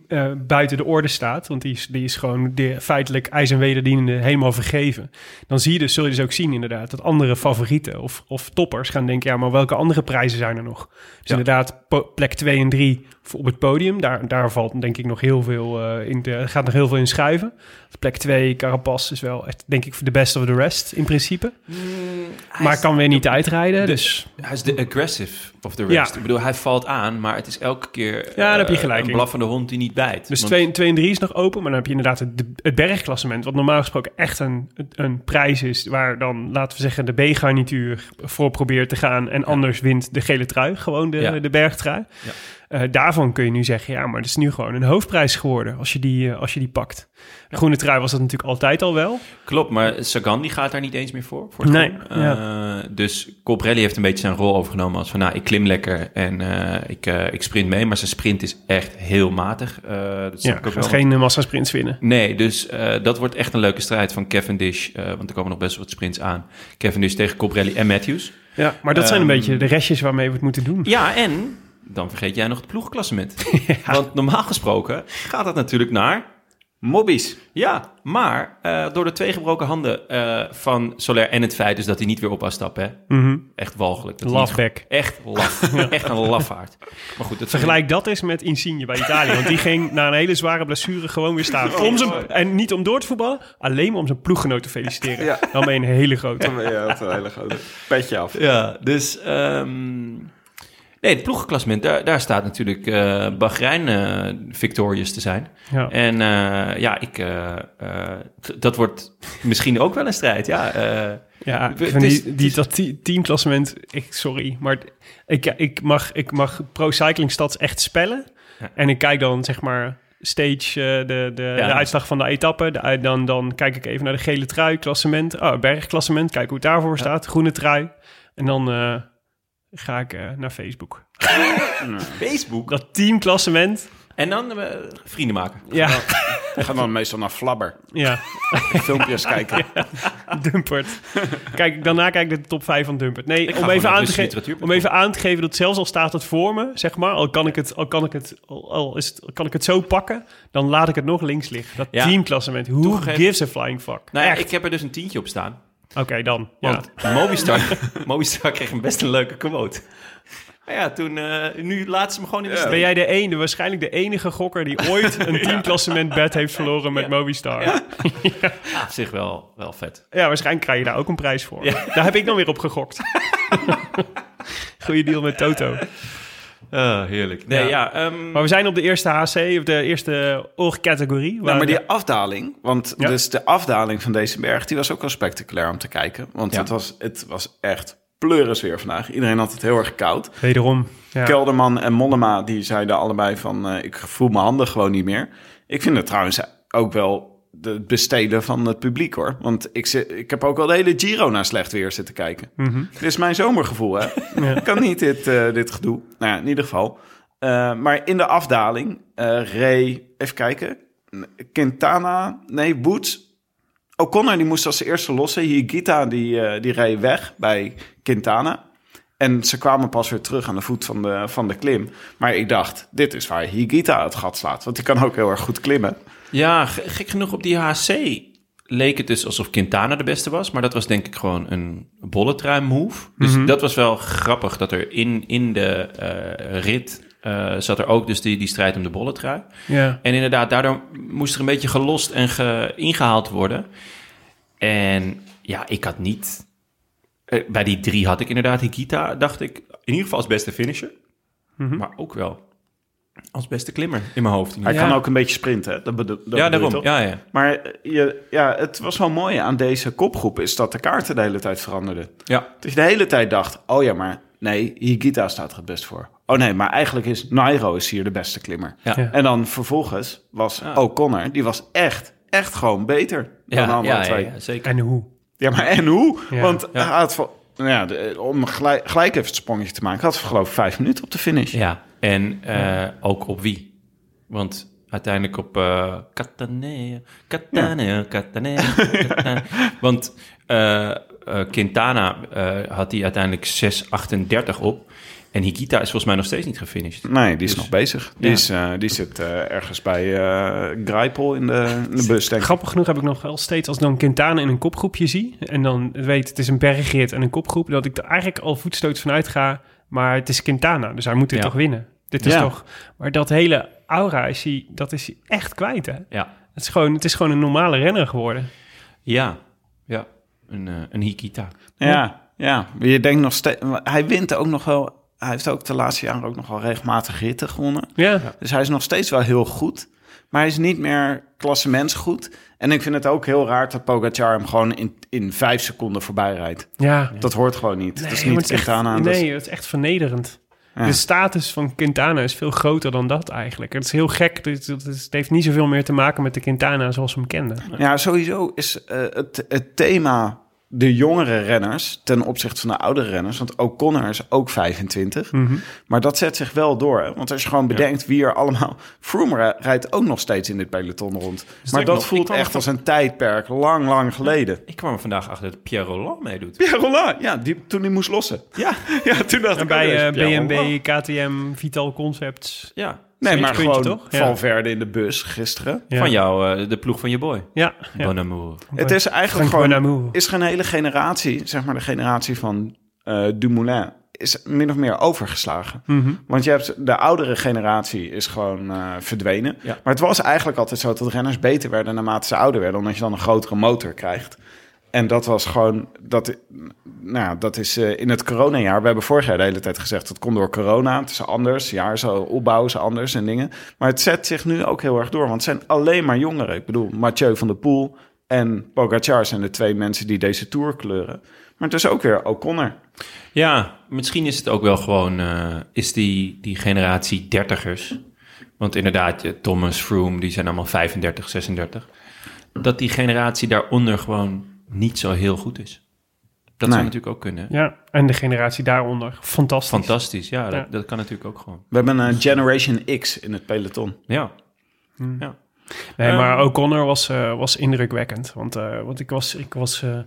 S3: eh, buiten de orde staat... want die is, die is gewoon de, feitelijk ijs en wederdienende helemaal vergeven... dan zie je dus, zul je dus ook zien inderdaad... dat andere favorieten of, of toppers gaan denken... ja, maar welke andere prijzen zijn er nog? Dus
S2: Ja.
S3: inderdaad, plek 2 en 3 op het podium... daar, daar valt denk ik nog heel veel eh, in... De, gaat nog heel veel in schuiven. Plek 2, Carapaz is wel echt, denk ik, de best of the rest in principe. Maar kan weer niet uitrijden, dus...
S2: Hij is de aggressive of the
S3: Ja.
S2: rest. Ik bedoel, hij valt aan, maar het is elke keer
S3: daar heb je
S2: eh,
S3: gelijk
S2: een
S3: in.
S2: blaffende hond die niet bijt.
S3: Dus
S2: Want-
S3: 2 twee en 3 is nog open, maar dan heb je inderdaad het, het bergklassement, wat normaal gesproken echt een, een prijs is, waar dan, laten we zeggen, de B-garnituur voor probeert te gaan en anders wint de gele trui, gewoon de,
S2: Ja.
S3: de bergtrui.
S2: Ja.
S3: Eh, daarvan kun je nu zeggen, ja, maar het is nu gewoon een hoofdprijs geworden als je die, eh, als je die pakt. De groene trui was dat natuurlijk altijd al wel.
S2: Klopt, maar Sagan die gaat daar niet eens meer voor. voor
S3: Nee, ja.
S2: Eh, dus Colbrelli heeft een beetje zijn rol overgenomen als van... nou, ik klim lekker en ik, ik sprint mee. Maar zijn sprint is echt heel matig. Dat
S3: Ja,
S2: ik ook
S3: gaat
S2: wel.
S3: geen massasprints winnen.
S2: Nee, dus dat wordt echt een leuke strijd van Cavendish. want er komen nog best wel wat sprints aan. Cavendish tegen Colbrelli en Matthews.
S3: Ja, maar dat zijn een
S2: Ehm,
S3: beetje de restjes waarmee we het moeten doen.
S2: Ja, en dan vergeet jij nog het ploegklassement. Want normaal gesproken gaat dat natuurlijk naar
S6: Mobbies.
S2: Ja, maar eh, door de twee gebroken handen eh, van Soler en het feit dus dat hij niet weer op was stappen. Hè?
S3: Mhm.
S2: Echt walgelijk. Dat
S3: Lafback.
S2: Echt laf. Echt een lafaard. Maar goed, dat
S3: Vergelijk dat eens met Insigne bij Italië. Want die ging na een hele zware blessure gewoon weer staan. Om zijn, en niet om door te voetballen, alleen maar om zijn ploeggenoot te feliciteren.
S6: Ja.
S3: Dan ben je een hele grote.
S6: Ja, een hele grote petje af.
S2: Ja, dus... ehm, nee, het ploegenklassement, daar, daar staat natuurlijk eh Bahrein eh victorious te zijn.
S3: Ja.
S2: En eh, ja, ik, dat wordt misschien ook wel een strijd, ja.
S3: Ja, vind
S2: is-
S3: die, die, dat te- teamklassement, ik, sorry, maar ik, ik, mag, ik mag Pro Cycling Stats echt spellen.
S2: Ja.
S3: En ik kijk dan zeg maar stage, de, de,
S2: Ja.
S3: de uitslag van de etappe. De, dan, dan kijk ik even naar de gele trui, klassement. Oh, bergklassement, kijk hoe het daarvoor staat. Groene trui. En dan ga ik eh, naar Facebook.
S2: Facebook.
S3: Dat teamklassement,
S2: En dan eh, vrienden maken.
S3: ja,
S6: Ik ga dan meestal naar Flabber.
S3: ja,
S6: Filmpjes kijken.
S3: Dumpert. Kijk, daarna kijk ik de top 5 van Dumpert. Nee, om even, aan te om even aan te geven dat zelfs al staat het voor me, zeg maar, al kan ik het, al kan ik het, al, al is het, kan ik het zo pakken, dan laat ik het nog links liggen. Dat
S2: Ja.
S3: teamklassement. Who
S2: Toegegeven-
S3: gives a flying fuck?
S2: Nou ja,
S3: Echt.
S2: ik heb er dus een tientje op staan.
S3: Oké, dan.
S2: Want Mobistar, Mobistar kreeg een best een leuke quote. Maar ja, toen, eh, nu laat ze hem gewoon in de
S3: Ja. Ben jij de ene, waarschijnlijk de enige gokker die ooit een teamklassement bet heeft verloren met Movistar? Ja.
S2: Ja, op zich wel, wel vet.
S3: waarschijnlijk krijg je daar ook een prijs voor. Daar heb ik dan weer op gegokt. Goeie deal met Toto.
S2: Ah, heerlijk. Nee,
S3: Ja.
S2: ja, ehm,
S3: Maar we zijn op de eerste HC, of de eerste oorcategorie.
S6: Nou, maar die afdaling, want
S3: Ja.
S6: dus de afdaling van deze berg, die was ook wel spectaculair om te kijken. Want
S2: Ja.
S6: het, was, het was echt pleuris weer vandaag. Iedereen had het heel erg koud.
S3: Wederom. Ja.
S6: Kelderman en Mollema, die zeiden allebei van, eh, ik voel mijn handen gewoon niet meer. Ik vind het trouwens ook wel de besteden van het publiek hoor. Want ik, zit, ik heb ook al de hele Giro naar slecht weer zitten kijken. Dit is mijn zomergevoel hè.
S3: Ja.
S6: Kan niet dit, eh, dit gedoe. Nou ja, in ieder geval. Eh, maar in de afdaling, eh Ray, even kijken. Quintana, nee, Woods. O'Connor die moest als de eerste lossen. Higita die, die reed weg bij Quintana. En ze kwamen pas weer terug aan de voet van de, van de klim. Maar ik dacht, dit is waar Higita het gat slaat. Want die kan ook heel erg goed klimmen.
S2: Ja, ge- gek genoeg op die HC leek het dus alsof Quintana de beste was. Maar dat was denk ik gewoon een bolletrui move. Dus dat was wel grappig dat er in, in de eh, rit eh, zat er ook dus die, die strijd om de bolletrui.
S3: Ja.
S2: En inderdaad, daardoor moest er een beetje gelost en ge, ingehaald worden. En ja, ik had niet... eh, bij die drie had ik inderdaad Hikita, dacht ik, in ieder geval als beste finisher. Maar ook wel als beste klimmer in mijn hoofd.
S6: Hij kan ook een beetje sprinten. Dat bedo- dat.
S2: Ja, daarom. Ja, ja.
S6: Maar eh, je, ja, het was wel mooi aan deze kopgroep... is dat de kaarten de hele tijd veranderden.
S2: ja.
S6: Dat je de hele tijd dacht, oh ja, maar nee, Higita staat er het best voor. Oh nee, maar eigenlijk is Nairo is hier de beste klimmer.
S2: Ja.
S3: Ja.
S6: En dan vervolgens was
S2: Ja.
S6: O'Connor, die was echt, echt gewoon beter dan de andere
S2: ja, ja,
S6: twee.
S2: ja, zeker.
S3: En hoe?
S6: Ja, maar en hoe?
S3: Ja.
S6: Want
S2: Ja.
S6: hij had, van- nou ja, de- om gelijk, gelijk even het sprongetje te maken, had ze geloof ik vijf minuten op de finish.
S2: Ja, en eh, ook op wie? Want uiteindelijk op eh Catanea, Catanea, Catanea. Catanea. Want eh, eh, Quintana eh, had hij uiteindelijk 6,38 op. En Hikita is volgens mij nog steeds niet gefinished.
S6: Nee, die is
S2: Dus-
S6: nog bezig. Die,
S2: Ja.
S6: is, eh, die zit eh, ergens bij eh Greipel in de, in de bus, denk ik.
S3: Grappig genoeg heb ik nog wel steeds als ik dan Quintana in een kopgroepje zie. En dan weet het is een bergrit en een kopgroep. Dat ik er eigenlijk al voetstoots vanuit ga. Maar het is Quintana, dus hij moet dit
S2: Ja.
S3: toch winnen. Dit is
S6: Ja.
S3: toch... Maar dat hele aura is hij, dat is hij echt kwijt, hè?
S2: Ja,
S3: Het is, gewoon, het is gewoon een normale renner geworden.
S2: ja, ja. Een, eh, een Hikita.
S6: Ja, ja. Je denkt nog steeds... Hij wint ook nog wel... Hij heeft ook de laatste jaren ook nog wel regelmatig ritten gewonnen.
S3: Ja,
S6: Dus hij is nog steeds wel heel goed. Maar hij is niet meer klassementsgoed. En ik vind het ook heel raar dat Pogacar hem gewoon in, in vijf seconden voorbij rijdt.
S3: ja.
S6: Dat hoort gewoon niet. dat is
S3: Nee,
S6: niet
S3: het echt-
S6: Quintana. dat is-
S3: Nee, het is echt vernederend.
S6: Ja.
S3: De status van Quintana is veel groter dan dat eigenlijk. Het is heel gek. Het, het, het heeft niet zoveel meer te maken met de Quintana zoals we hem kenden.
S6: Ja, sowieso is eh, het, het thema de jongere renners ten opzichte van de oudere renners. Want O'Connor is ook 25.
S3: Mhm.
S6: Maar dat zet zich wel door. Hè? Want als je gewoon bedenkt wie er allemaal... Froome ri- rijdt ook nog steeds in dit peloton rond. maar dat
S2: nog,
S6: voelt echt
S2: van-
S6: als een tijdperk. Lang, lang geleden.
S2: Ik kwam er vandaag achter dat Pierre Roland meedoet.
S6: Pierre Roland, ja, die, toen hij moest lossen.
S2: Ja,
S6: Ja, toen dacht
S3: En
S6: ik...
S3: bij
S6: oh,
S3: eh, BNB,
S6: Roland.
S3: KTM, Vital Concepts.
S2: ja.
S6: Nee, maar gewoon
S3: toch? Ja.
S6: Valverde in de bus gisteren.
S3: Ja.
S2: Van jou, eh, de ploeg van je boy.
S3: Ja, ja.
S2: Bon amour.
S6: Het is eigenlijk
S3: Frank
S6: gewoon...
S3: Bonamour.
S6: is geen hele generatie, zeg maar de generatie van eh Dumoulin, is min of meer overgeslagen.
S3: Mhm.
S6: Want je hebt de oudere generatie is gewoon eh, verdwenen.
S2: Ja.
S6: Maar het was eigenlijk altijd zo dat renners beter werden naarmate ze ouder werden, omdat je dan een grotere motor krijgt. En dat was gewoon, dat, nou, dat is eh, in het coronajaar. We hebben vorig jaar de hele tijd gezegd, dat komt door corona. Het is anders, jaar zo opbouwen is anders en dingen. Maar het zet zich nu ook heel erg door, want het zijn alleen maar jongeren. Ik bedoel, Mathieu van der Poel en Pogacar zijn de twee mensen die deze Tour kleuren. Maar het is ook weer O'Connor.
S2: Ja, misschien is het ook wel gewoon, eh, is die, die generatie dertigers. Want inderdaad, Thomas, Froome, die zijn allemaal 35, 36. Dat die generatie daaronder gewoon niet zo heel goed is. Dat
S6: Nee.
S2: zou natuurlijk ook kunnen.
S3: Ja, en de generatie daaronder. Fantastisch.
S2: Fantastisch, ja, dat,
S3: Ja.
S2: dat kan natuurlijk ook gewoon.
S6: We hebben een Generation X in het peloton.
S2: Ja,
S3: Nee,
S2: Ehm,
S3: maar O'Connor was, eh, was indrukwekkend. Want, eh, want ik was, ik was eh,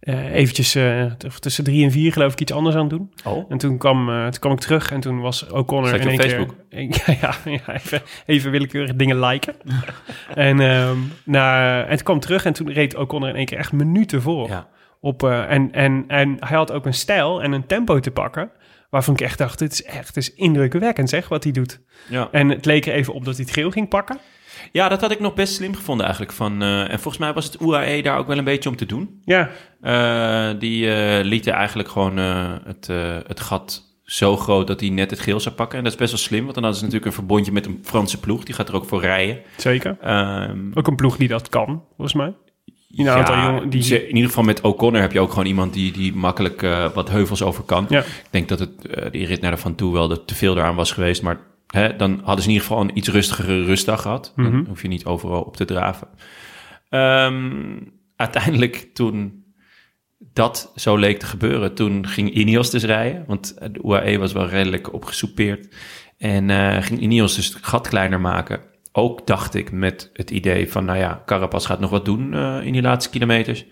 S3: eh, eventjes eh, tussen drie en vier geloof ik iets anders aan het doen.
S2: Oh.
S3: En toen kwam, eh, toen kwam ik terug en toen was O'Connor in één
S2: Facebook?
S3: keer... Ja, ja, ja even, even willekeurig dingen liken. en, ehm na, en toen kwam terug en toen reed O'Connor in één keer echt minuten voor.
S2: ja.
S3: Op, eh, en, en, en hij had ook een stijl en een tempo te pakken... waarvan ik echt dacht, dit is echt het is indrukwekkend zeg, wat hij doet.
S2: Ja.
S3: En het leek er even op dat hij het geel ging pakken.
S2: Ja, dat had ik nog best slim gevonden eigenlijk. Van, eh, en volgens mij was het UAE daar ook wel een beetje om te doen.
S3: Ja,
S2: Eh, die eh, lieten eigenlijk gewoon het, het gat zo groot dat hij net het geel zou pakken. En dat is best wel slim, want dan hadden ze natuurlijk een verbondje met een Franse ploeg. Die gaat er ook voor rijden.
S3: zeker.
S2: Ehm,
S3: Ook een ploeg die dat kan, volgens mij. Een aantal
S2: ja,
S3: jongen die...
S2: ze- in ieder geval met O'Connor heb je ook gewoon iemand die, die makkelijk wat heuvels over kan.
S3: Ja.
S2: Ik denk dat het, die rit naar de Van Toe wel te veel daaraan was geweest. Maar hè, dan hadden ze in ieder geval een iets rustigere rustdag gehad. Dan
S3: Mhm.
S2: hoef je niet overal op te draven. Ehm, uiteindelijk toen dat zo leek te gebeuren, toen ging Ineos dus rijden. Want de UAE was wel redelijk opgesoupeerd. En eh, ging Ineos dus het gat kleiner maken. Ook dacht ik met het idee van, nou ja, Carapaz gaat nog wat doen eh, in die laatste kilometers.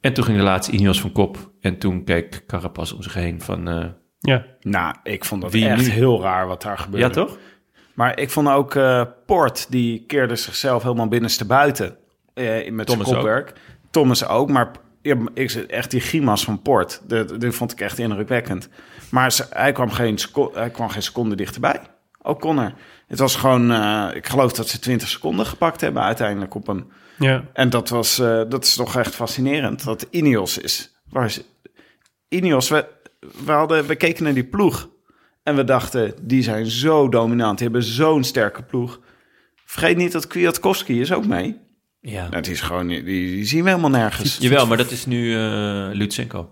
S2: En toen ging de laatste Ineos van kop. En toen keek Carapaz om zich heen van, eh,
S3: Ja,
S6: Nou, ik vond dat
S2: Wie
S6: echt
S2: nu?
S6: heel raar wat daar gebeurde.
S2: ja toch?
S6: Maar ik vond ook eh Port, die keerde zichzelf helemaal binnenste buiten eh, met zijn
S2: Thomas ook.
S6: kopwerk. Thomas ook, maar ja, ik echt die grimas van Port, dat, dat vond ik echt indrukwekkend. Maar ze- hij kwam geen, hij kwam geen seconde dichterbij. O'Connor. Het was gewoon, eh, ik geloof dat ze 20 seconden gepakt hebben uiteindelijk op hem.
S3: ja.
S6: En dat, was, dat is toch echt fascinerend, dat Ineos is. Waar is Ineos, we, we, hadden, we keken naar die ploeg en we dachten, die zijn zo dominant, die hebben zo'n sterke ploeg. Vergeet niet dat Kwiatkowski is ook mee.
S2: Ja.
S6: Nou, die, is gewoon, die, die zien we helemaal nergens.
S2: Jawel, maar dat is nu eh Lutsenko.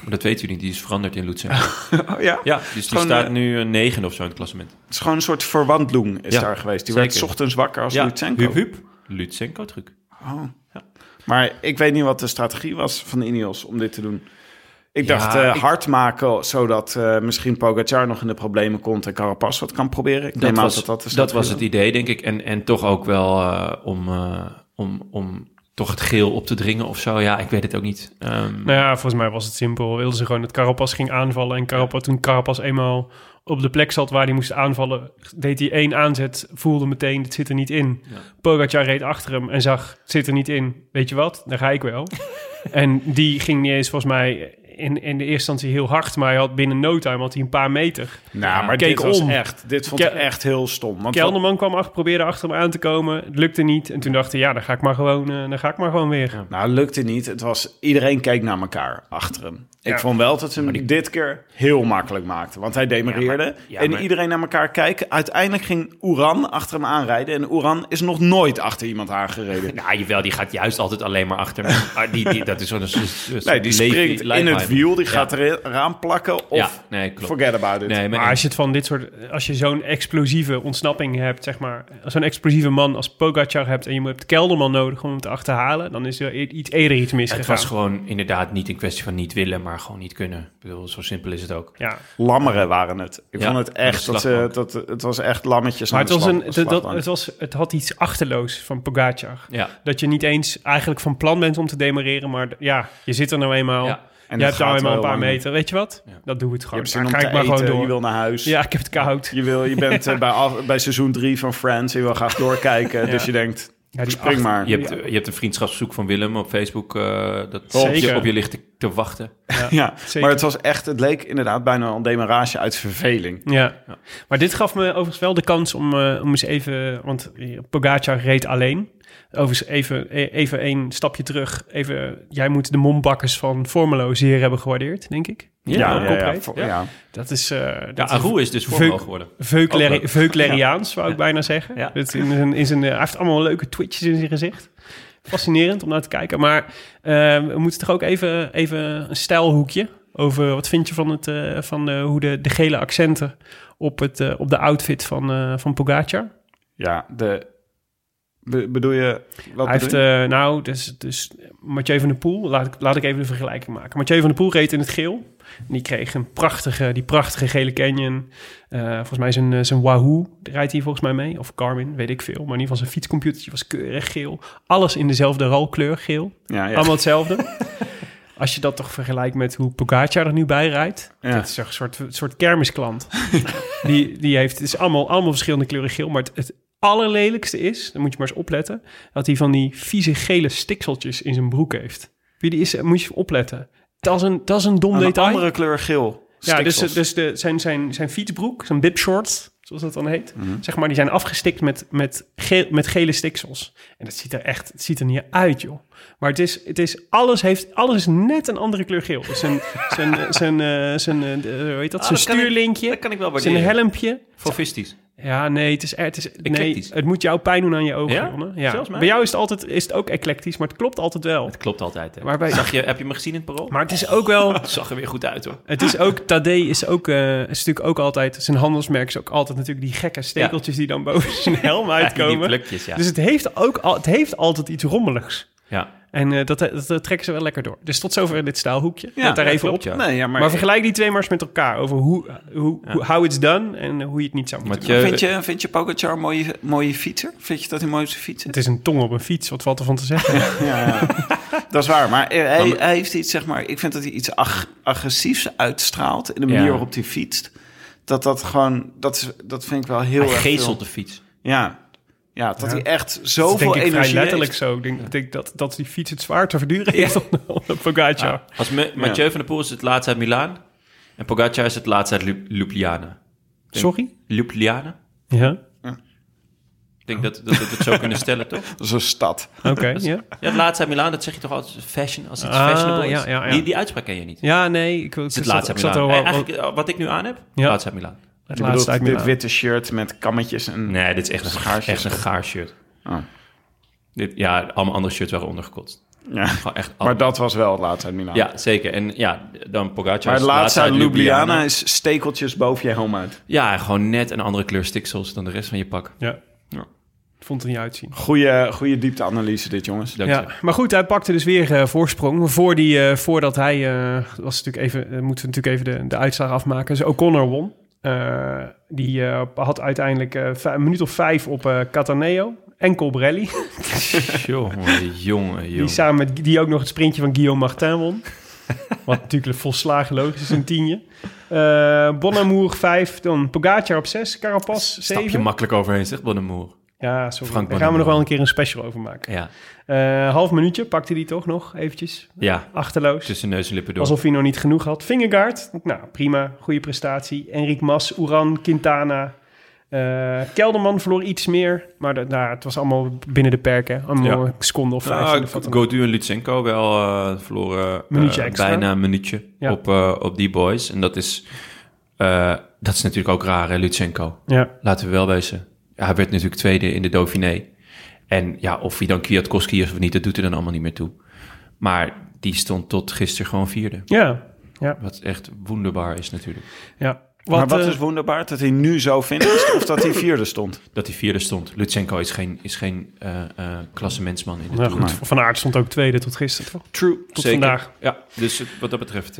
S2: Maar dat weten jullie niet, die is veranderd in Lutsenko.
S6: Oh, ja.
S2: ja, dus die staat
S6: eh,
S2: nu een negen of zo in het klassement.
S6: Het is gewoon een soort verwantloeng is
S2: Ja,
S6: daar geweest. Die
S2: zeker.
S6: werd 's ochtends wakker als
S2: ja,
S6: Lutsenko.
S2: hup hup. Lutsenko truc.
S6: Oh. Maar ik weet niet wat de strategie was van Ineos om dit te doen. Ik
S2: Ja,
S6: dacht eh,
S2: ik-
S6: hard maken, zodat eh, misschien Pogacar nog in de problemen komt en Carapaz wat kan proberen. Ik
S2: Dat was,
S6: dat
S2: was het idee, denk ik. En, en toch ook wel eh, om, eh, om, om toch het geel op te dringen of zo. Ja, ik weet het ook niet. Ehm,
S3: Nou ja, volgens mij was het simpel. Wilden ze gewoon dat Carapaz ging aanvallen. En Carapaz, toen Carapaz eenmaal op de plek zat waar hij moest aanvallen... deed hij één aanzet, voelde meteen, dit zit er niet in.
S2: Ja.
S3: Pogacar reed achter hem en zag, het zit er niet in. Weet je wat, daar ga ik wel. en die ging niet eens volgens mij in, in de eerste instantie heel hard... maar hij had binnen no time had hij een paar meter.
S6: Nou, maar
S3: Keek
S6: dit was
S3: om.
S6: echt, dit vond
S3: Ke-
S6: ik echt heel stom. Want
S3: Kelderman kwam achter, probeerde achter hem aan te komen. Het lukte niet. En toen dacht hij, ja, dan ga ik maar gewoon, eh, dan ga ik maar gewoon weer.
S6: nou, lukte niet. Het was, iedereen keek naar elkaar achter hem. Ik
S3: Ja.
S6: vond wel dat ze hem dit keer heel makkelijk maakten. Want hij demereerde
S2: ja,
S6: en
S2: maar-
S6: iedereen naar elkaar kijken. Uiteindelijk ging Oeran achter hem aanrijden. En Oeran is nog nooit achter iemand aangereden.
S2: Nou, jawel, die gaat juist altijd alleen maar achter me. Ah, die, die, dat is zo'n...
S6: Nee, die springt in het wiel, die
S2: Ja.
S6: gaat er eraan plakken of
S2: Ja, nee, klopt.
S6: forget about it.
S2: Nee, maar,
S3: Maar als je het van dit soort, als je zo'n explosieve ontsnapping hebt, zeg maar, zo'n explosieve man als Pogacar hebt en je hebt Kelderman nodig om hem te achterhalen, dan is er iets eerder iets
S2: het
S3: misgegaan.
S2: was gewoon inderdaad niet een kwestie van niet willen, maar gewoon niet kunnen. Ik bedoel, zo simpel is het ook.
S3: ja,
S6: Lammeren waren het. Ik
S2: Ja,
S6: vond het echt, dat, ze, dat, het was echt lammetjes
S3: maar
S6: aan
S3: het was
S6: de
S3: een,
S6: slag-
S3: het, dat, het, was, het had iets achterloos van Pogacar.
S2: Ja,
S3: Dat je niet eens eigenlijk van plan bent om te demareren, maar ja, je zit er nou eenmaal.
S2: Ja.
S3: Je hebt daar helemaal een paar
S6: lang.
S3: meter. Weet je wat?
S2: Ja.
S3: Dat doe het
S6: Je
S3: gewoon.
S6: hebt zin
S3: Dan
S6: om
S3: ga
S6: te
S3: ik maar
S6: eten,
S3: gewoon door.
S6: je wil naar huis.
S3: Ja, ik heb het koud.
S6: Je, wil, je bent eh, bij, af- bij seizoen drie van Friends. Je wil graag doorkijken.
S3: Ja.
S6: Dus je denkt,
S3: Ja, die
S6: spring
S3: acht-
S6: maar.
S2: Je hebt, je hebt een vriendschapsverzoek van Willem op Facebook eh, dat op je, op je ligt te, te wachten.
S6: Ja,
S3: Zeker.
S6: maar het was echt, het leek inderdaad bijna een demarage uit verveling.
S3: Ja. maar dit gaf me overigens wel de kans om, eh, om eens even... Want Pogacar reed alleen. Overigens even, e- even een stapje terug. Even, jij moet de mombakkers van Formelo zeer hebben gewaardeerd, denk ik.
S2: Ja,
S3: Ja,
S6: ja,
S2: Ja.
S6: ja.
S3: Dat is... eh
S2: Ja,
S3: dat
S2: Aru is dus voormal geworden.
S3: Veukleri-. Veukleriaans, zou ik bijna zeggen.
S2: Ja.
S3: Het in zijn, in zijn, eh, hij heeft allemaal leuke twitches in zijn gezicht. Fascinerend om naar te kijken. Maar eh, we moeten toch ook even, even een stijlhoekje over... Wat vind je van, het, eh, van de, hoe de, de gele accenten op, het, op de outfit van, eh van Pogacar?
S6: Ja, de... be- bedoel je... Wat
S3: Hij heeft,
S6: bedoel
S3: eh, nou, dus, dus Mathieu van der Poel, laat ik, laat ik even de vergelijking maken. Mathieu van der Poel reed in het geel. En die kreeg een prachtige, die prachtige gele Canyon. Eh, volgens mij zijn, eh, zijn Wahoo rijdt hij volgens mij mee. Of Garmin, weet ik veel. Maar in ieder geval zijn fietscomputertje was keurig geel. Alles in dezelfde rolkleur geel.
S6: ja, ja.
S3: Allemaal hetzelfde. Als je dat toch vergelijkt met hoe Pogacar er nu bij rijdt.
S6: Ja.
S3: Dat is toch een soort, soort kermisklant. die, die heeft, het is allemaal, allemaal verschillende kleuren geel. Maar het, het allerlelijkste is, dan moet je maar eens opletten... dat hij van die vieze gele stikseltjes in zijn broek heeft. Wie die is, moet je opletten. Dat is een, dat is een dom
S6: Een
S3: detail.
S6: andere kleur geel.
S3: Ja, dus, dus de, zijn, zijn, zijn fietsbroek, zijn bib shorts, zoals dat dan heet,
S6: Mhm.
S3: zeg maar, die zijn afgestikt met, met, geel, met gele stiksels. En dat ziet er echt, het ziet er niet uit, joh. Maar het is, het is alles heeft, alles is net een andere kleur geel. Zijn, zijn, zijn, zijn, de- hoe heet dat,
S2: Ah,
S3: zijn
S2: dat kan ik-
S3: stuurlinkje,
S2: Dat kan ik wel
S3: zijn helmpje.
S2: Fofistisch.
S3: Ja, nee, het is, het is nee, het moet jou pijn doen aan je ogen,
S2: Ja?
S3: Jonne. Ja.
S2: Zelfs mij?
S3: Bij jou is het, altijd, is het ook eclectisch, maar het klopt altijd wel.
S2: Het klopt altijd. Hè.
S3: Maar bij-
S2: Zag je, heb je me gezien in het parool?
S3: Maar het is ook wel...
S2: Het zag er weer goed uit hoor.
S3: Het is ook, Tadej is ook, eh, is natuurlijk ook altijd, zijn handelsmerk is ook altijd natuurlijk die gekke stekeltjes die dan boven zijn helm
S2: Die
S3: uitkomen.
S2: plukjes, ja.
S3: Dus het heeft ook al, het heeft altijd iets rommeligs.
S2: ja.
S3: En eh, dat, dat, dat trekken ze wel lekker door. Dus tot zover dit stijlhoekje.
S6: Ja,
S3: Let daar
S2: ja,
S3: even
S2: klopt,
S3: op.
S2: ja.
S6: Nee, ja, maar,
S3: Maar, vergelijk die twee maar eens met elkaar over hoe, hoe,
S2: Ja.
S3: hoe- how it's done en hoe je het niet zou moeten
S6: vind, je, vind je Pogacar een mooie, mooie fietser? Vind je dat hij mooi is fietsen?
S3: Het is een tong op een fiets, wat valt er van te zeggen?
S6: Ja, ja. dat is waar. Maar hij,
S2: Dan-
S6: hij heeft iets, zeg maar... Ik vind dat hij iets ag- agressiefs uitstraalt in de manier
S2: Ja.
S6: waarop hij fietst. Dat dat gewoon... Dat, is, dat vind ik wel heel
S2: Hij
S6: erg
S2: geestelt
S6: veel.
S2: de fiets.
S6: Ja. Ja, dat
S3: Ja.
S6: hij echt
S3: Dat
S6: zoveel
S3: denk ik vrij letterlijk
S6: heeft.
S3: zo. Ik denk, dat, dat die fiets het zwaar te verduren heeft dan dan Pogacar.
S2: Ja. Als Me- Mathieu van der Poel is het laatst uit Milaan. En Pogacar is het laatst uit Ljubljana.
S3: Sorry?
S2: Ljubljana?
S3: Ja,
S2: Ik denk dat, dat we het zo kunnen stellen, toch?
S6: Dat is een stad.
S3: oké. ja.
S2: Ja, het laatste uit Milaan, dat zeg je toch altijd fashion, als iets
S3: Ah,
S2: fashionable is.
S3: ja, ja, ja.
S2: Die, die uitspraak ken je niet.
S3: ja, nee. Ik,
S2: Het het
S3: zat-
S2: laatste uit
S3: zat er
S2: Milaan.
S3: wel-
S2: Eh, Eigenlijk, eh, wat ik nu aan heb,
S3: Ja.
S2: laatste uit Milaan.
S3: Het
S6: Je
S3: laatste uit
S6: bedoelt dit witte shirt met kammetjes en...
S2: Nee, dit is echt een,
S6: Schaarsjes.
S2: echt een gaar shirt.
S6: Oh.
S2: Dit, ja, allemaal andere shirts waren ondergekotst.
S6: Ja.
S2: Gewoon echt
S6: Maar dat was wel het laatste uit Milaan.
S2: Ja, zeker. En ja, dan Pogacar
S6: Maar het laatste uit Ljubljana
S2: Ljubljana.
S6: is stekeltjes boven je helm uit.
S2: Ja, gewoon net een andere kleur stiksels dan de rest van je pak.
S3: Ja.
S2: Ja.
S3: Vond het er niet uitzien.
S6: Goeie, goeie diepteanalyse dit, jongens.
S2: Dank
S3: Ja,
S2: je.
S3: maar goed, hij pakte dus weer eh, voorsprong. Voor die, eh, voordat hij, eh, was natuurlijk even, moeten we natuurlijk even de, de uitslag afmaken. Dus O'Connor won. Eh, die eh, had uiteindelijk eh, een minuut of vijf op Cataneo en Colbrelli.
S2: jongen, jongen,
S3: Die samen met die ook nog het sprintje van Guillaume Martin won. Wat natuurlijk volslagen logisch is, een tienje. Bonamour vijf, dan Pogacar op zes, Carapaz
S2: Stap je
S3: zeven.
S2: makkelijk overheen, zegt Bonnemoer.
S3: Ja, sorry.
S2: Frank
S3: Daar gaan we nog wel een keer een special over maken.
S2: Ja,
S3: Eh, half minuutje pakte hij toch nog eventjes.
S2: ja.
S3: Achterloos.
S2: tussen neus en lippen door.
S3: Alsof hij nog niet genoeg had. Vingegaard, nou prima, goede prestatie. Enric Mas, Oeran, Quintana. Eh, Kelderman verloor iets meer, maar nou, het was allemaal binnen de perken. Allemaal een seconde of vijf.
S2: Nou. Godu en Lutsenko wel eh, verloren bijna een minuutje
S3: Ja.
S2: op, op die boys. En dat is, dat is natuurlijk ook raar, hè, Lutsenko.
S3: Ja,
S2: Laten we wel wezen. Ja, hij werd natuurlijk tweede in de Dauphiné. En ja, of hij dan Kwiatkowski is of niet, dat doet er dan allemaal niet meer toe. Maar die stond tot gisteren gewoon vierde.
S3: ja, ja.
S2: Wat echt wonderbaar is natuurlijk.
S3: ja.
S6: maar wat
S3: eh,
S6: is wonderbaar? Dat hij nu zo finisht of dat hij vierde stond?
S2: Dat hij vierde stond. Lutsenko is geen, is geen eh eh klassementsman in de
S3: nou
S2: Tour.
S3: goed, Van Aert stond ook tweede tot gisteren, toch?
S2: True.
S3: Tot
S2: Zeker.
S3: vandaag.
S2: Ja, dus wat dat betreft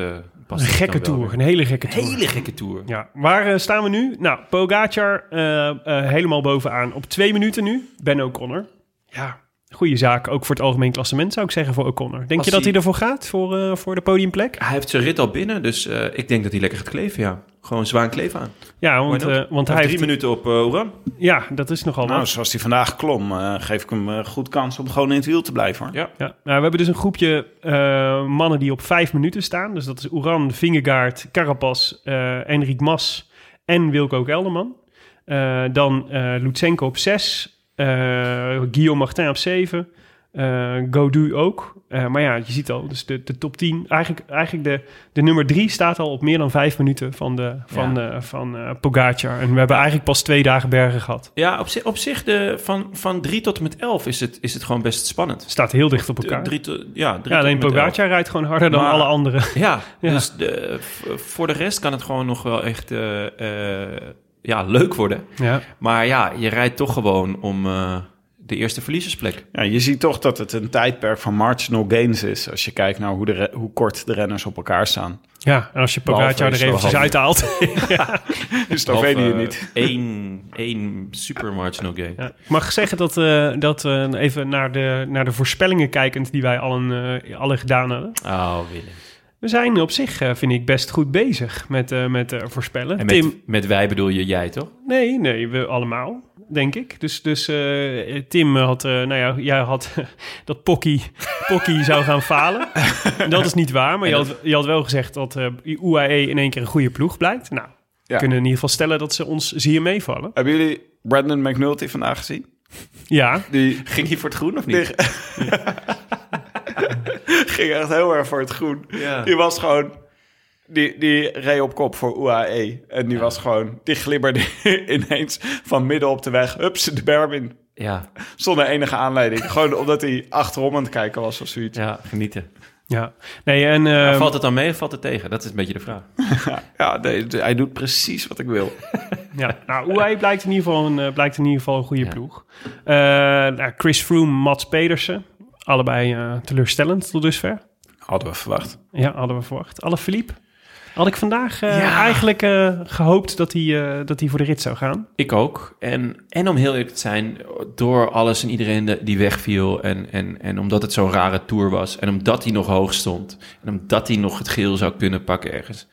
S3: Een gekke tour, een hele gekke tour.
S2: Hele gekke tour.
S3: Ja, waar eh, staan we nu? Nou, Pogacar eh, helemaal bovenaan op twee minuten nu. Ben O'Connor. Ja, goede zaak, ook voor het algemeen klassement zou ik zeggen voor O'Connor. Denk
S2: Als
S3: je dat hij
S2: hij-
S3: ervoor gaat, voor, voor de podiumplek?
S2: Hij heeft zijn rit al binnen, dus ik denk dat hij lekker gaat kleven, ja. Gewoon zwaan kleven aan.
S3: Ja, want, eh, want
S2: Hij heeft drie minuten op eh Oran.
S3: Ja, dat is nogal
S6: Nou,
S3: wat.
S6: zoals hij vandaag klom, eh, geef ik hem goed kans om gewoon in het wiel te blijven. Hoor.
S2: Ja.
S3: Ja, nou, we hebben dus een groepje eh, mannen die op vijf minuten staan. Dus dat is Oeran, Vingegaard, Carapaz, eh Enric Mas en Wilco Kelderman. Eh, dan eh Lutsenko op zes, eh, Guillaume Martin op zeven, eh Godu ook. Eh, maar ja, je ziet al, dus de, de top 10, eigenlijk, eigenlijk de, de nummer drie staat al op meer dan vijf minuten van, de, van, eh, van Pogacar. En we hebben eigenlijk pas twee dagen bergen gehad.
S2: Ja, op, zich- op zich de, van, van 3 tot en met 11 is het, is het gewoon best spannend.
S3: Staat heel dicht op elkaar.
S2: drie ja, drie
S3: ja, alleen
S2: tot en met 11.
S3: Pogacar rijdt gewoon harder dan alle anderen.
S2: Ja,
S3: Ja.
S2: dus de, voor de rest kan het gewoon nog wel echt ja, leuk worden.
S3: Ja.
S2: Maar ja, je rijdt toch gewoon om de eerste verliezersplek.
S6: Ja, je ziet toch dat het een tijdperk van marginal gains is. Als je kijkt naar hoe, de re- hoe kort de renners op elkaar staan.
S3: Ja, en als je Pogacar er eventjes uithaalt.
S6: Is Slovenië
S2: Behalve, eh,
S6: niet.
S2: één, één super marginal gain.
S3: Ja. Ik mag zeggen dat, eh dat we even naar de, naar de voorspellingen kijkend die wij allen, eh, alle gedaan hebben.
S2: Oh, Willem.
S3: We zijn op zich, eh, vind ik, best goed bezig met, eh, met eh, voorspellen.
S2: En met,
S3: Tim,
S2: met wij bedoel je jij, toch?
S3: nee, nee, we allemaal, denk ik. Dus, dus eh, Tim had, eh, nou ja, jij had dat Pocky, Pocky zou gaan falen. dat is niet waar, maar je had, je had wel gezegd dat eh UAE in één keer een goede ploeg blijkt. Nou, we
S6: Ja.
S3: kunnen in ieder geval stellen dat ze ons zeer meevallen.
S6: Hebben jullie Brandon McNulty vandaag gezien?
S3: Ja,
S6: Die
S2: Ging hij voor het groen of niet?
S6: ging echt heel erg voor het groen.
S2: Ja.
S6: Die was gewoon... Die, die reed op kop voor UAE. En die was gewoon... Die glibberde ineens van midden op de weg. Hups, de berm in.
S2: Ja,
S6: Zonder enige aanleiding. gewoon omdat hij achterom aan het kijken was of zoiets.
S2: ja, genieten.
S3: ja. Nee, en... Ehm,
S2: valt het dan mee of valt het tegen? Dat is een beetje de vraag.
S6: Ja, nee, hij doet precies wat ik wil.
S3: Ja, nou, UAE blijkt in ieder geval een, eh, blijkt in ieder geval een goede
S2: Ja.
S3: ploeg. Eh, nou, Chris Froome, Mats Pedersen. Allebei eh, teleurstellend tot dusver.
S6: Hadden we verwacht.
S3: Ja, hadden we verwacht. Alle Philippe. Had ik vandaag eh,
S2: Ja.
S3: eigenlijk eh, gehoopt dat hij, eh, dat hij voor de rit zou gaan.
S2: Ik ook. En, en om heel eerlijk te zijn, door alles en iedereen de- die wegviel. En, en, en omdat het zo'n rare tour was. En omdat hij nog hoog stond. En omdat hij nog het geel zou kunnen pakken ergens.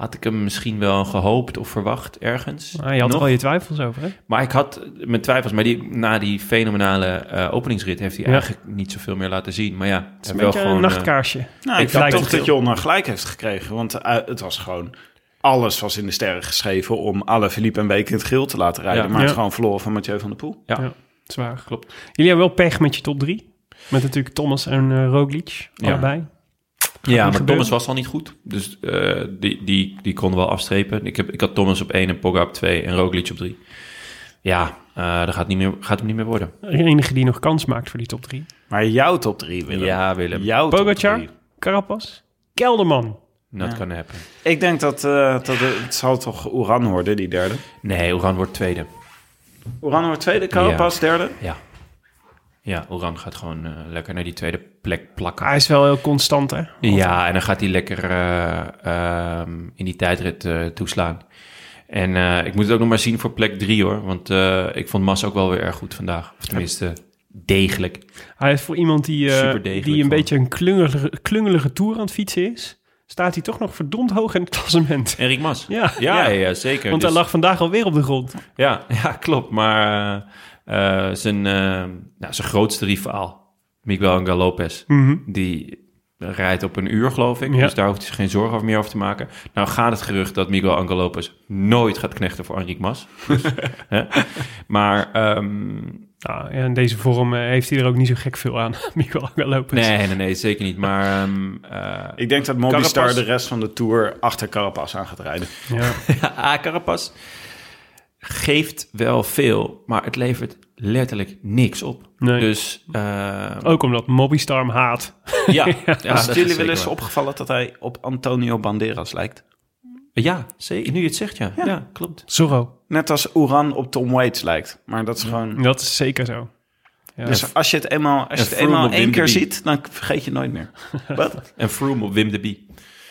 S2: Had ik hem misschien wel gehoopt of verwacht ergens.
S3: Maar je had er al je twijfels over, hè?
S2: Maar ik had mijn twijfels. Maar die, na die fenomenale eh, openingsrit heeft hij
S3: Ja.
S2: eigenlijk niet zoveel meer laten zien. Maar ja, het
S3: Het
S2: is wel
S3: beetje
S2: gewoon...
S3: een
S2: eh,
S3: nachtkaarsje.
S6: Nou,
S3: Ik lijkt
S6: toch
S3: het
S6: dat. Jon gelijk heeft gekregen. Want eh, het was gewoon... Alles was in de sterren geschreven om alle Philippe en Beek in het geel te laten rijden.
S2: Ja.
S6: Maar het
S3: Ja.
S6: gewoon verloren van Mathieu van der Poel.
S2: ja,
S3: Ja. Zwaar.
S2: klopt.
S3: Jullie hebben wel pech met je top drie. Met natuurlijk Thomas en Roglic.
S2: Ja.
S3: Allebei.
S2: Ja, maar
S3: gebeuren.
S2: Thomas was al niet goed. Dus eh, die, die, die konden wel afstrepen. Ik, heb, ik had Thomas op 1 en Pogba op 2 en Roglic op 3. Ja, eh dat gaat, niet meer, gaat hem niet meer worden.
S3: De enige die nog kans maakt voor die top drie.
S6: Maar jouw top drie, Willem.
S2: Ja, Willem.
S6: Jouw top
S3: Pogacar. Carapaz, Kelderman.
S2: Dat
S6: Ja.
S2: kan happen.
S6: Ik denk dat, eh, dat het, het zal toch Oeran worden, die derde.
S2: Nee, Oran wordt tweede.
S6: Oeran wordt tweede, Carapaz derde.
S2: Ja. Ja, Oran gaat gewoon eh, lekker naar die tweede plek plakken.
S3: Hij is wel heel constant, hè?
S2: Ja, en dan gaat hij lekker eh, ehm, in die tijdrit eh, toeslaan. En ik moet het ook nog maar zien voor plek drie hoor. Want ik vond Mas ook wel weer erg goed vandaag. Of tenminste, degelijk.
S3: Hij is voor iemand die, die een beetje een klungelige, klungelige tour aan het fietsen is, staat hij toch nog verdomd hoog in het klassement.
S2: Enric Mas.
S3: Ja,
S2: Ja, ja. zeker.
S3: want
S2: Dus-
S3: hij lag vandaag alweer op de grond.
S2: Ja, ja klopt. Maar zijn, eh, nou, zijn grootste rivaal, Miguel Angel Lopez, die rijdt op een uur, geloof ik.
S3: Ja.
S2: Dus daar hoeft hij zich geen zorgen over meer over te maken. Nou gaat het gerucht dat Miguel Angel Lopez nooit gaat knechten voor Enric Mas. Dus, hè. Maar ehm,
S3: Nou, in deze vorm eh, heeft hij er ook niet zo gek veel aan, Miguel Angel Lopez.
S2: nee, nee, nee, zeker niet. Maar ehm, eh,
S6: Ik denk dat Movistar
S2: Carapaz.
S6: de rest van de Tour achter Carapaz aan gaat rijden.
S3: Ja.
S2: ah, Carapaz geeft wel veel, maar het levert letterlijk niks op.
S3: Nee.
S2: Dus ehm,
S3: Ook omdat Mobistar hem haat.
S2: ja, ja,
S6: het
S2: is
S6: jullie wel eens opgevallen dat hij op Antonio Banderas lijkt?
S2: Ja, zeker. Nu je het zegt, ja. Ja, klopt.
S3: Zorro.
S6: Net als Oeran op Tom Waits lijkt. Maar dat is gewoon...
S3: Dat is zeker zo. Ja.
S6: Dus als je het eenmaal, als je het eenmaal één
S2: Wim
S6: keer ziet, dan vergeet je het nooit meer. Wat?
S2: En Froome op Wim de Bie.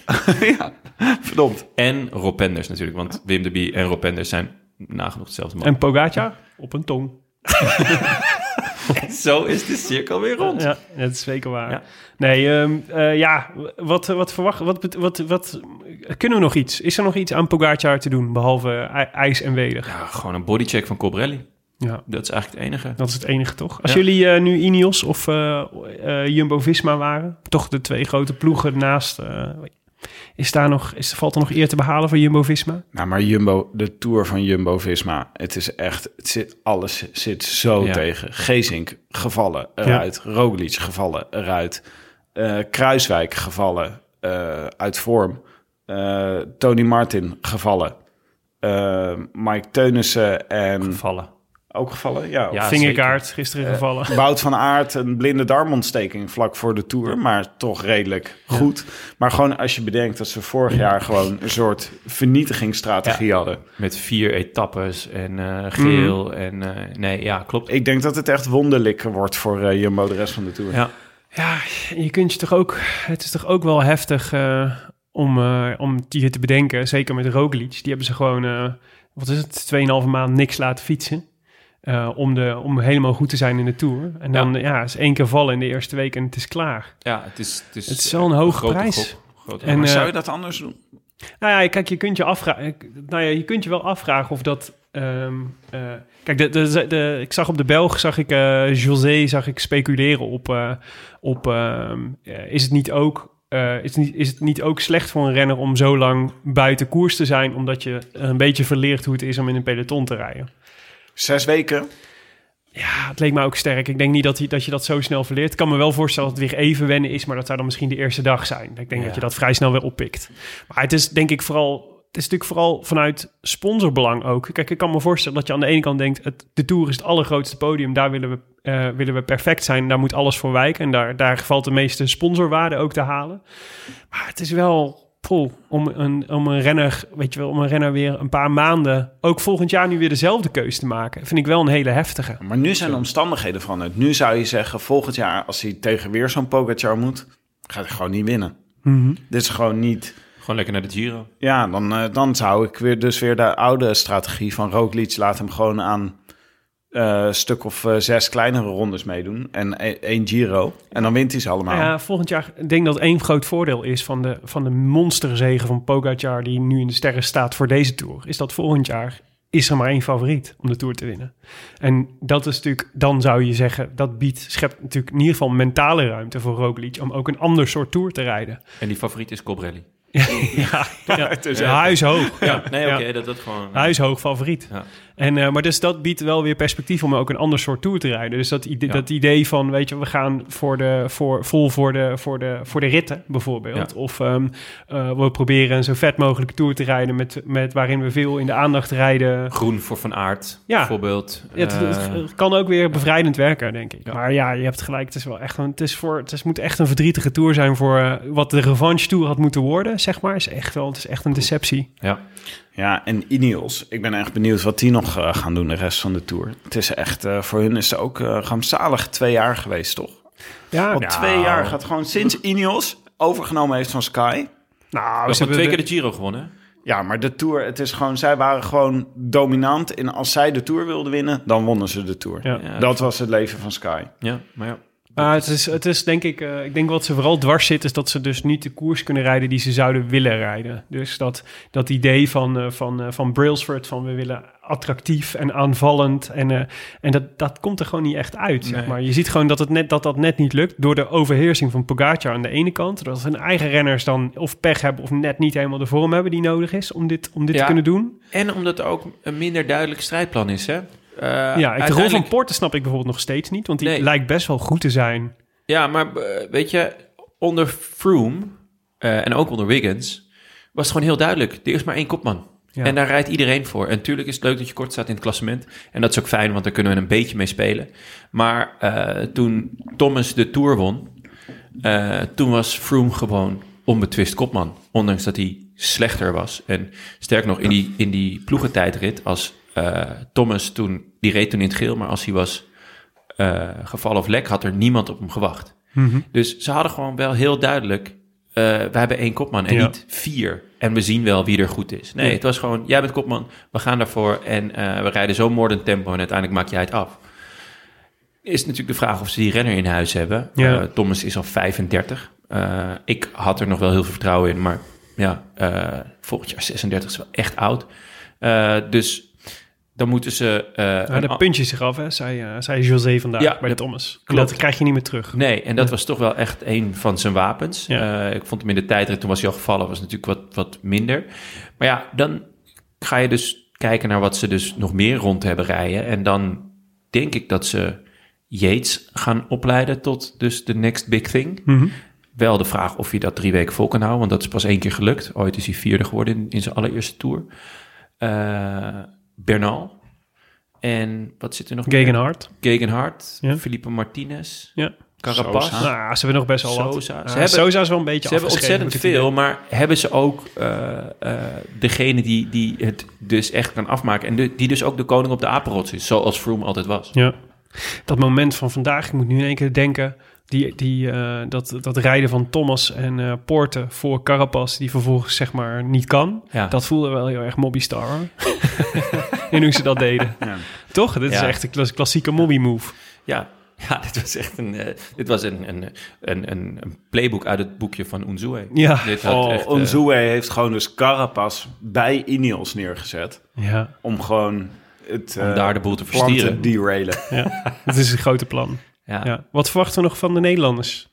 S6: ja, verdomd.
S2: En Rob Penders natuurlijk, want Wim de Bie en Rob Penders zijn nagenoeg hetzelfde man.
S3: En Pogacar op een tong.
S2: Zo is de cirkel weer rond.
S3: Ja, dat is zeker waar.
S2: Ja.
S3: Nee, ehm, eh, ja, wat, wat verwacht, wat, wat, wat, kunnen we nog iets? Is er nog iets aan Pogacar te doen, behalve ij- ijs en weder?
S2: Ja, gewoon een bodycheck van Cobrelli.
S3: Ja,
S2: Dat is eigenlijk het enige.
S3: dat is het enige toch? Als
S2: Ja.
S3: jullie eh, nu Ineos of eh, Jumbo-Visma waren, toch de twee grote ploegen naast, is daar nog, is, valt er nog eer te behalen voor Jumbo-Visma?
S6: Nou, maar Jumbo, de Tour van Jumbo-Visma, het is echt, het zit, alles zit zo
S2: Ja.
S6: tegen. Gezink gevallen eruit, Roglic gevallen eruit, eh, Kruiswijk gevallen eh, uit vorm, eh, Tony Martin gevallen, Mike Teunissen en
S2: Gevallen.
S6: Ook gevallen, ja.
S2: Ja,
S3: Vingerkaart, gisteren
S6: Eh,
S3: gevallen.
S6: Wout van Aert, een blinde darmontsteking vlak voor de Tour, maar toch redelijk goed. Maar gewoon als je bedenkt dat ze vorig jaar gewoon een soort vernietigingsstrategie hadden.
S2: Met vier etappes en eh, geel. En eh, nee, ja, klopt.
S6: Ik denk dat het echt wonderlijk wordt voor eh, Jumbo de rest van de Tour.
S2: Ja.
S3: Ja, je kunt je toch ook... Het is toch ook wel heftig eh, om, eh om die te bedenken. Zeker met Roglic. Die hebben ze gewoon, eh, wat is het, 2,5 maand niks laten fietsen. Eh, om, de, om helemaal goed te zijn in de Tour. En dan ja. is één keer vallen in de eerste week en het is klaar.
S2: Ja, het is... Het is,
S3: Het is wel een hoge
S2: grote
S3: prijs.
S2: gok. Grote
S3: En.
S6: Maar zou
S3: eh,
S6: je dat anders doen?
S3: Nou ja, kijk, je kunt je afvragen. Nou ja, je kunt je wel afvragen of dat. ehm, eh, kijk, de, de, de, ik zag op de Belg, zag ik eh, José, zag ik speculeren op. eh, op ehm, eh, is het niet ook. eh, is, het niet, is het niet ook slecht voor een renner om zo lang buiten koers te zijn, omdat je een beetje verleert hoe het is om in een peloton te rijden?
S6: Zes weken?
S3: Ja, het leek me ook sterk. Ik denk niet dat, hij, dat je dat zo snel verleert. Ik kan me wel voorstellen dat het weer even wennen is, maar dat zou dan misschien de eerste dag zijn. Ik denk
S2: Ja.
S3: dat je dat vrij snel weer oppikt. Maar het is denk ik vooral... Het is natuurlijk vooral vanuit sponsorbelang ook. Kijk, ik kan me voorstellen dat je aan de ene kant denkt... Het, de Tour is het allergrootste podium. Daar willen we, eh, willen we perfect zijn. Daar moet alles voor wijken. En daar, daar valt de meeste sponsorwaarde ook te halen. Maar het is wel... Poeh, om, een, om een renner, weet je wel, om een renner weer een paar maanden, ook volgend jaar nu weer dezelfde keuze te maken, vind ik wel een hele heftige.
S6: Maar nu zijn de omstandigheden veranderd. Nu zou je zeggen, volgend jaar als hij tegen weer zo'n Pogacar moet, gaat hij gewoon niet winnen. Dit is gewoon niet...
S2: Gewoon lekker naar de Giro.
S6: Ja, dan, eh, dan zou ik weer dus weer de oude strategie van Roglic laat hem gewoon aan eh, een stuk of eh, zes kleinere rondes meedoen en e- één Giro. En dan wint hij ze allemaal.
S3: Ja, volgend jaar ik denk dat één groot voordeel is van de, van de monsterzegen van Pogacar die nu in de sterren staat voor deze Tour. Is dat volgend jaar is er maar één favoriet om de Tour te winnen. En dat is natuurlijk, dan zou je zeggen, dat biedt, schept natuurlijk in ieder geval mentale ruimte voor Roglic om ook een ander soort Tour te rijden.
S2: En die favoriet is Cobrelli.
S3: ja, ja,
S6: het is
S3: ja, huishoog.
S2: Ja, nee, oké,
S3: Ja.
S2: dat dat gewoon...
S3: Huishoog favoriet.
S2: Ja.
S3: En, eh, maar dus dat biedt wel weer perspectief om ook een ander soort tour te rijden. Dus dat, idee,
S2: Ja.
S3: dat idee van, weet je, we gaan voor de, voor, vol voor de, voor, de, voor de ritten bijvoorbeeld.
S2: Ja.
S3: Of ehm, eh, we proberen een zo vet mogelijke tour te rijden met, met waarin we veel in de aandacht rijden.
S2: Groen voor Van Aert,
S3: Ja.
S2: bijvoorbeeld.
S3: Ja, het, het
S2: Eh,
S3: kan ook weer bevrijdend werken, denk ik. Maar ja, je hebt gelijk. Het is wel echt een, het is voor, het is, moet echt een verdrietige tour zijn voor wat de revanche tour had moeten worden, zeg maar. Is echt wel, het is echt een deceptie.
S2: ja.
S6: Ja, en Ineos. Ik ben echt benieuwd wat die nog eh, gaan doen de rest van de Tour. Het is echt, eh, voor hun is het ook eh rampzalig twee jaar geweest, toch?
S3: Ja, nou,
S6: twee jaar gaat gewoon sinds Ineos overgenomen heeft van Sky.
S3: Nou,
S2: We
S3: ze
S2: hebben twee
S3: de-
S2: keer de Giro gewonnen. hè?
S6: Ja, maar de Tour, het is gewoon, zij waren gewoon dominant. En als zij de Tour wilden winnen, dan wonnen ze de Tour.
S3: Ja.
S2: Ja,
S6: Dat was het leven van Sky.
S2: Ja, maar ja.
S3: Maar het is, het is denk ik, eh, ik denk wat ze vooral dwars zit, is dat ze dus niet de koers kunnen rijden die ze zouden willen rijden. Dus dat, dat idee van, eh, van, eh, van Brailsford, van we willen attractief en aanvallend. En, en dat, dat komt er gewoon niet echt uit. Zeg maar. Je ziet gewoon dat, het net, dat dat net niet lukt door de overheersing van Pogacar aan de ene kant. Dat hun eigen renners dan of pech hebben of net niet helemaal de vorm hebben die nodig is om dit, om dit
S2: Ja.
S3: te kunnen doen.
S2: En omdat er ook een minder duidelijk strijdplan is, hè? Eh,
S3: ja, ik, de rol van Porter snap ik bijvoorbeeld nog steeds niet, want die
S2: Nee.
S3: lijkt best wel goed te zijn.
S2: Ja, maar eh, weet je, onder Froome eh, en ook onder Wiggins was het gewoon heel duidelijk. Er is maar één kopman.
S3: Ja.
S2: En daar rijdt iedereen voor. En natuurlijk is het leuk dat je kort staat in het klassement. En dat is ook fijn, want daar kunnen we een beetje mee spelen. Maar toen Thomas de Tour won, toen was Froome gewoon onbetwist kopman. Ondanks dat hij slechter was. En sterk nog, in die, in die ploegentijdrit, als Thomas toen, die reed toen in het geel, maar als hij was eh, gevallen of lek, had er niemand op hem gewacht. Dus ze hadden gewoon wel heel duidelijk, eh, we hebben één kopman en
S3: Ja.
S2: niet vier. En we zien wel wie er goed is. Nee,
S3: Ja.
S2: het was gewoon, jij bent kopman, we gaan daarvoor en eh, we rijden zo moordend tempo en uiteindelijk maak jij het af. is natuurlijk de vraag of ze die renner in huis hebben.
S3: Ja.
S2: Thomas is al 35. Eh, ik had er nog wel heel veel vertrouwen in, maar ja, volgend jaar 36 is wel echt oud. Dus dan moeten ze...
S3: Ja,
S2: een
S3: de
S2: a-
S3: puntje zich af, hè, zei, eh, zei José vandaag
S2: Ja,
S3: bij
S2: de-
S3: Thomas. En
S2: klopt.
S3: Dat krijg je niet meer terug.
S2: Nee, en dat was toch wel echt een van zijn wapens.
S3: Ja.
S2: Eh, ik vond hem in de tijdrit, toen was hij al gevallen, was natuurlijk wat, wat minder. Maar ja, dan ga je dus kijken naar wat ze dus nog meer rond hebben rijden. En dan denk ik dat ze Yates gaan opleiden tot dus de next big thing.
S3: Mhm.
S2: Wel de vraag of je dat drie weken vol kan houden, want dat is pas één keer gelukt. Ooit is hij vierde geworden in, in zijn allereerste tour. Eh, Bernal. En wat zit er nog? meer?
S3: Gegenhard.
S2: Gegenhard.
S3: Ja.
S2: Felipe Martinez.
S3: Ja.
S2: Carapaz.
S6: Sosa.
S3: Nou, ze hebben nog best wel wat.
S2: Sosa. Ze hebben-
S3: Sosa is wel een beetje
S2: Ze hebben ontzettend veel, maar hebben ze ook eh, eh, degene die, die het dus echt kan afmaken... en de- die dus ook de koning op de apenrots is, zoals Froome altijd was.
S3: Ja. Dat moment van vandaag, ik moet nu in één keer denken... Die, die, eh, dat, dat rijden van Thomas en eh Poorten voor Carapaz... die vervolgens zeg maar niet kan.
S2: Ja.
S3: Dat voelde wel heel erg Mobby Star. hoor. en hoe ze dat deden.
S6: Ja.
S3: Toch? Dit is
S2: Ja.
S3: echt een klas- klassieke Mobby move.
S2: Ja, ja dit was echt een, eh, dit was een, een, een, een, een playbook uit het boekje van Unzue.
S3: Ja.
S2: Dit had
S6: Oh,
S2: echt,
S6: heeft gewoon dus Carapaz bij Ineos neergezet.
S3: Ja,
S6: Om gewoon het
S2: om
S6: eh,
S2: daar de boel te
S6: plan te
S2: verstieren.
S6: derailen.
S3: dat is een grote plan.
S2: Ja.
S3: Ja. Wat verwachten we nog van de Nederlanders?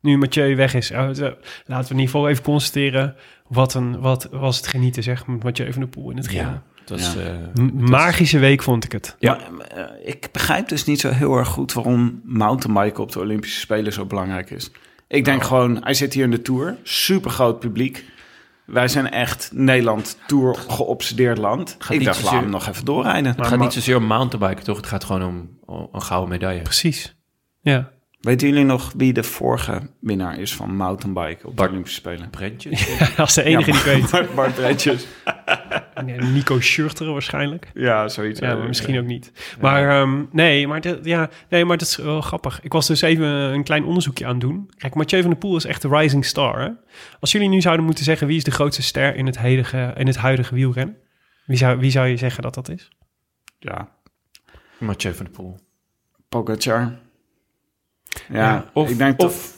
S3: Nu Mathieu weg is. We- laten we in ieder geval even constateren... wat, een, wat was het genieten, zeg, met Mathieu van der Poel in het geel.
S2: Ja, het was...
S6: Ja.
S2: eh,
S3: Magische week vond ik het.
S2: Ja.
S6: Maar, eh, ik begrijp dus niet zo heel erg goed waarom mountainbiken op de Olympische Spelen zo belangrijk is. Ik denk
S2: Oh.
S6: gewoon, hij zit hier in de Tour, super groot publiek. Wij zijn echt Nederland Tour geobsedeerd land.
S2: Gaat
S6: ik
S2: niet
S6: dacht, laat
S2: zozeer-
S6: hem nog even doorrijden.
S2: het gaat niet zozeer om mountainbiken, toch? Het gaat gewoon om, om een gouden medaille.
S3: Precies. Ja.
S6: Weten jullie nog wie de vorige winnaar is van mountainbiken op de
S2: Bart-
S6: Olympische Spelen?
S2: Brentjes.
S3: Als de enige die ik weet.
S6: Bart, Bart Bretjes.
S3: Nee, Nico Schurter waarschijnlijk.
S6: Ja, zoiets.
S3: Ja, maar misschien ook niet. Maar ehm, nee, maar dat, ja, nee, maar dat is wel grappig. Ik was dus even een klein onderzoekje aan het doen. Kijk, Mathieu van der Poel is echt de rising star. Hè? Als jullie nu zouden moeten zeggen wie is de grootste ster in het huidige, in het huidige wielrennen, wie zou, wie zou je zeggen dat dat is?
S6: Ja,
S2: Mathieu van der Poel.
S6: Pogacar. Ja,
S2: Ja, of-
S6: ik denk
S2: of-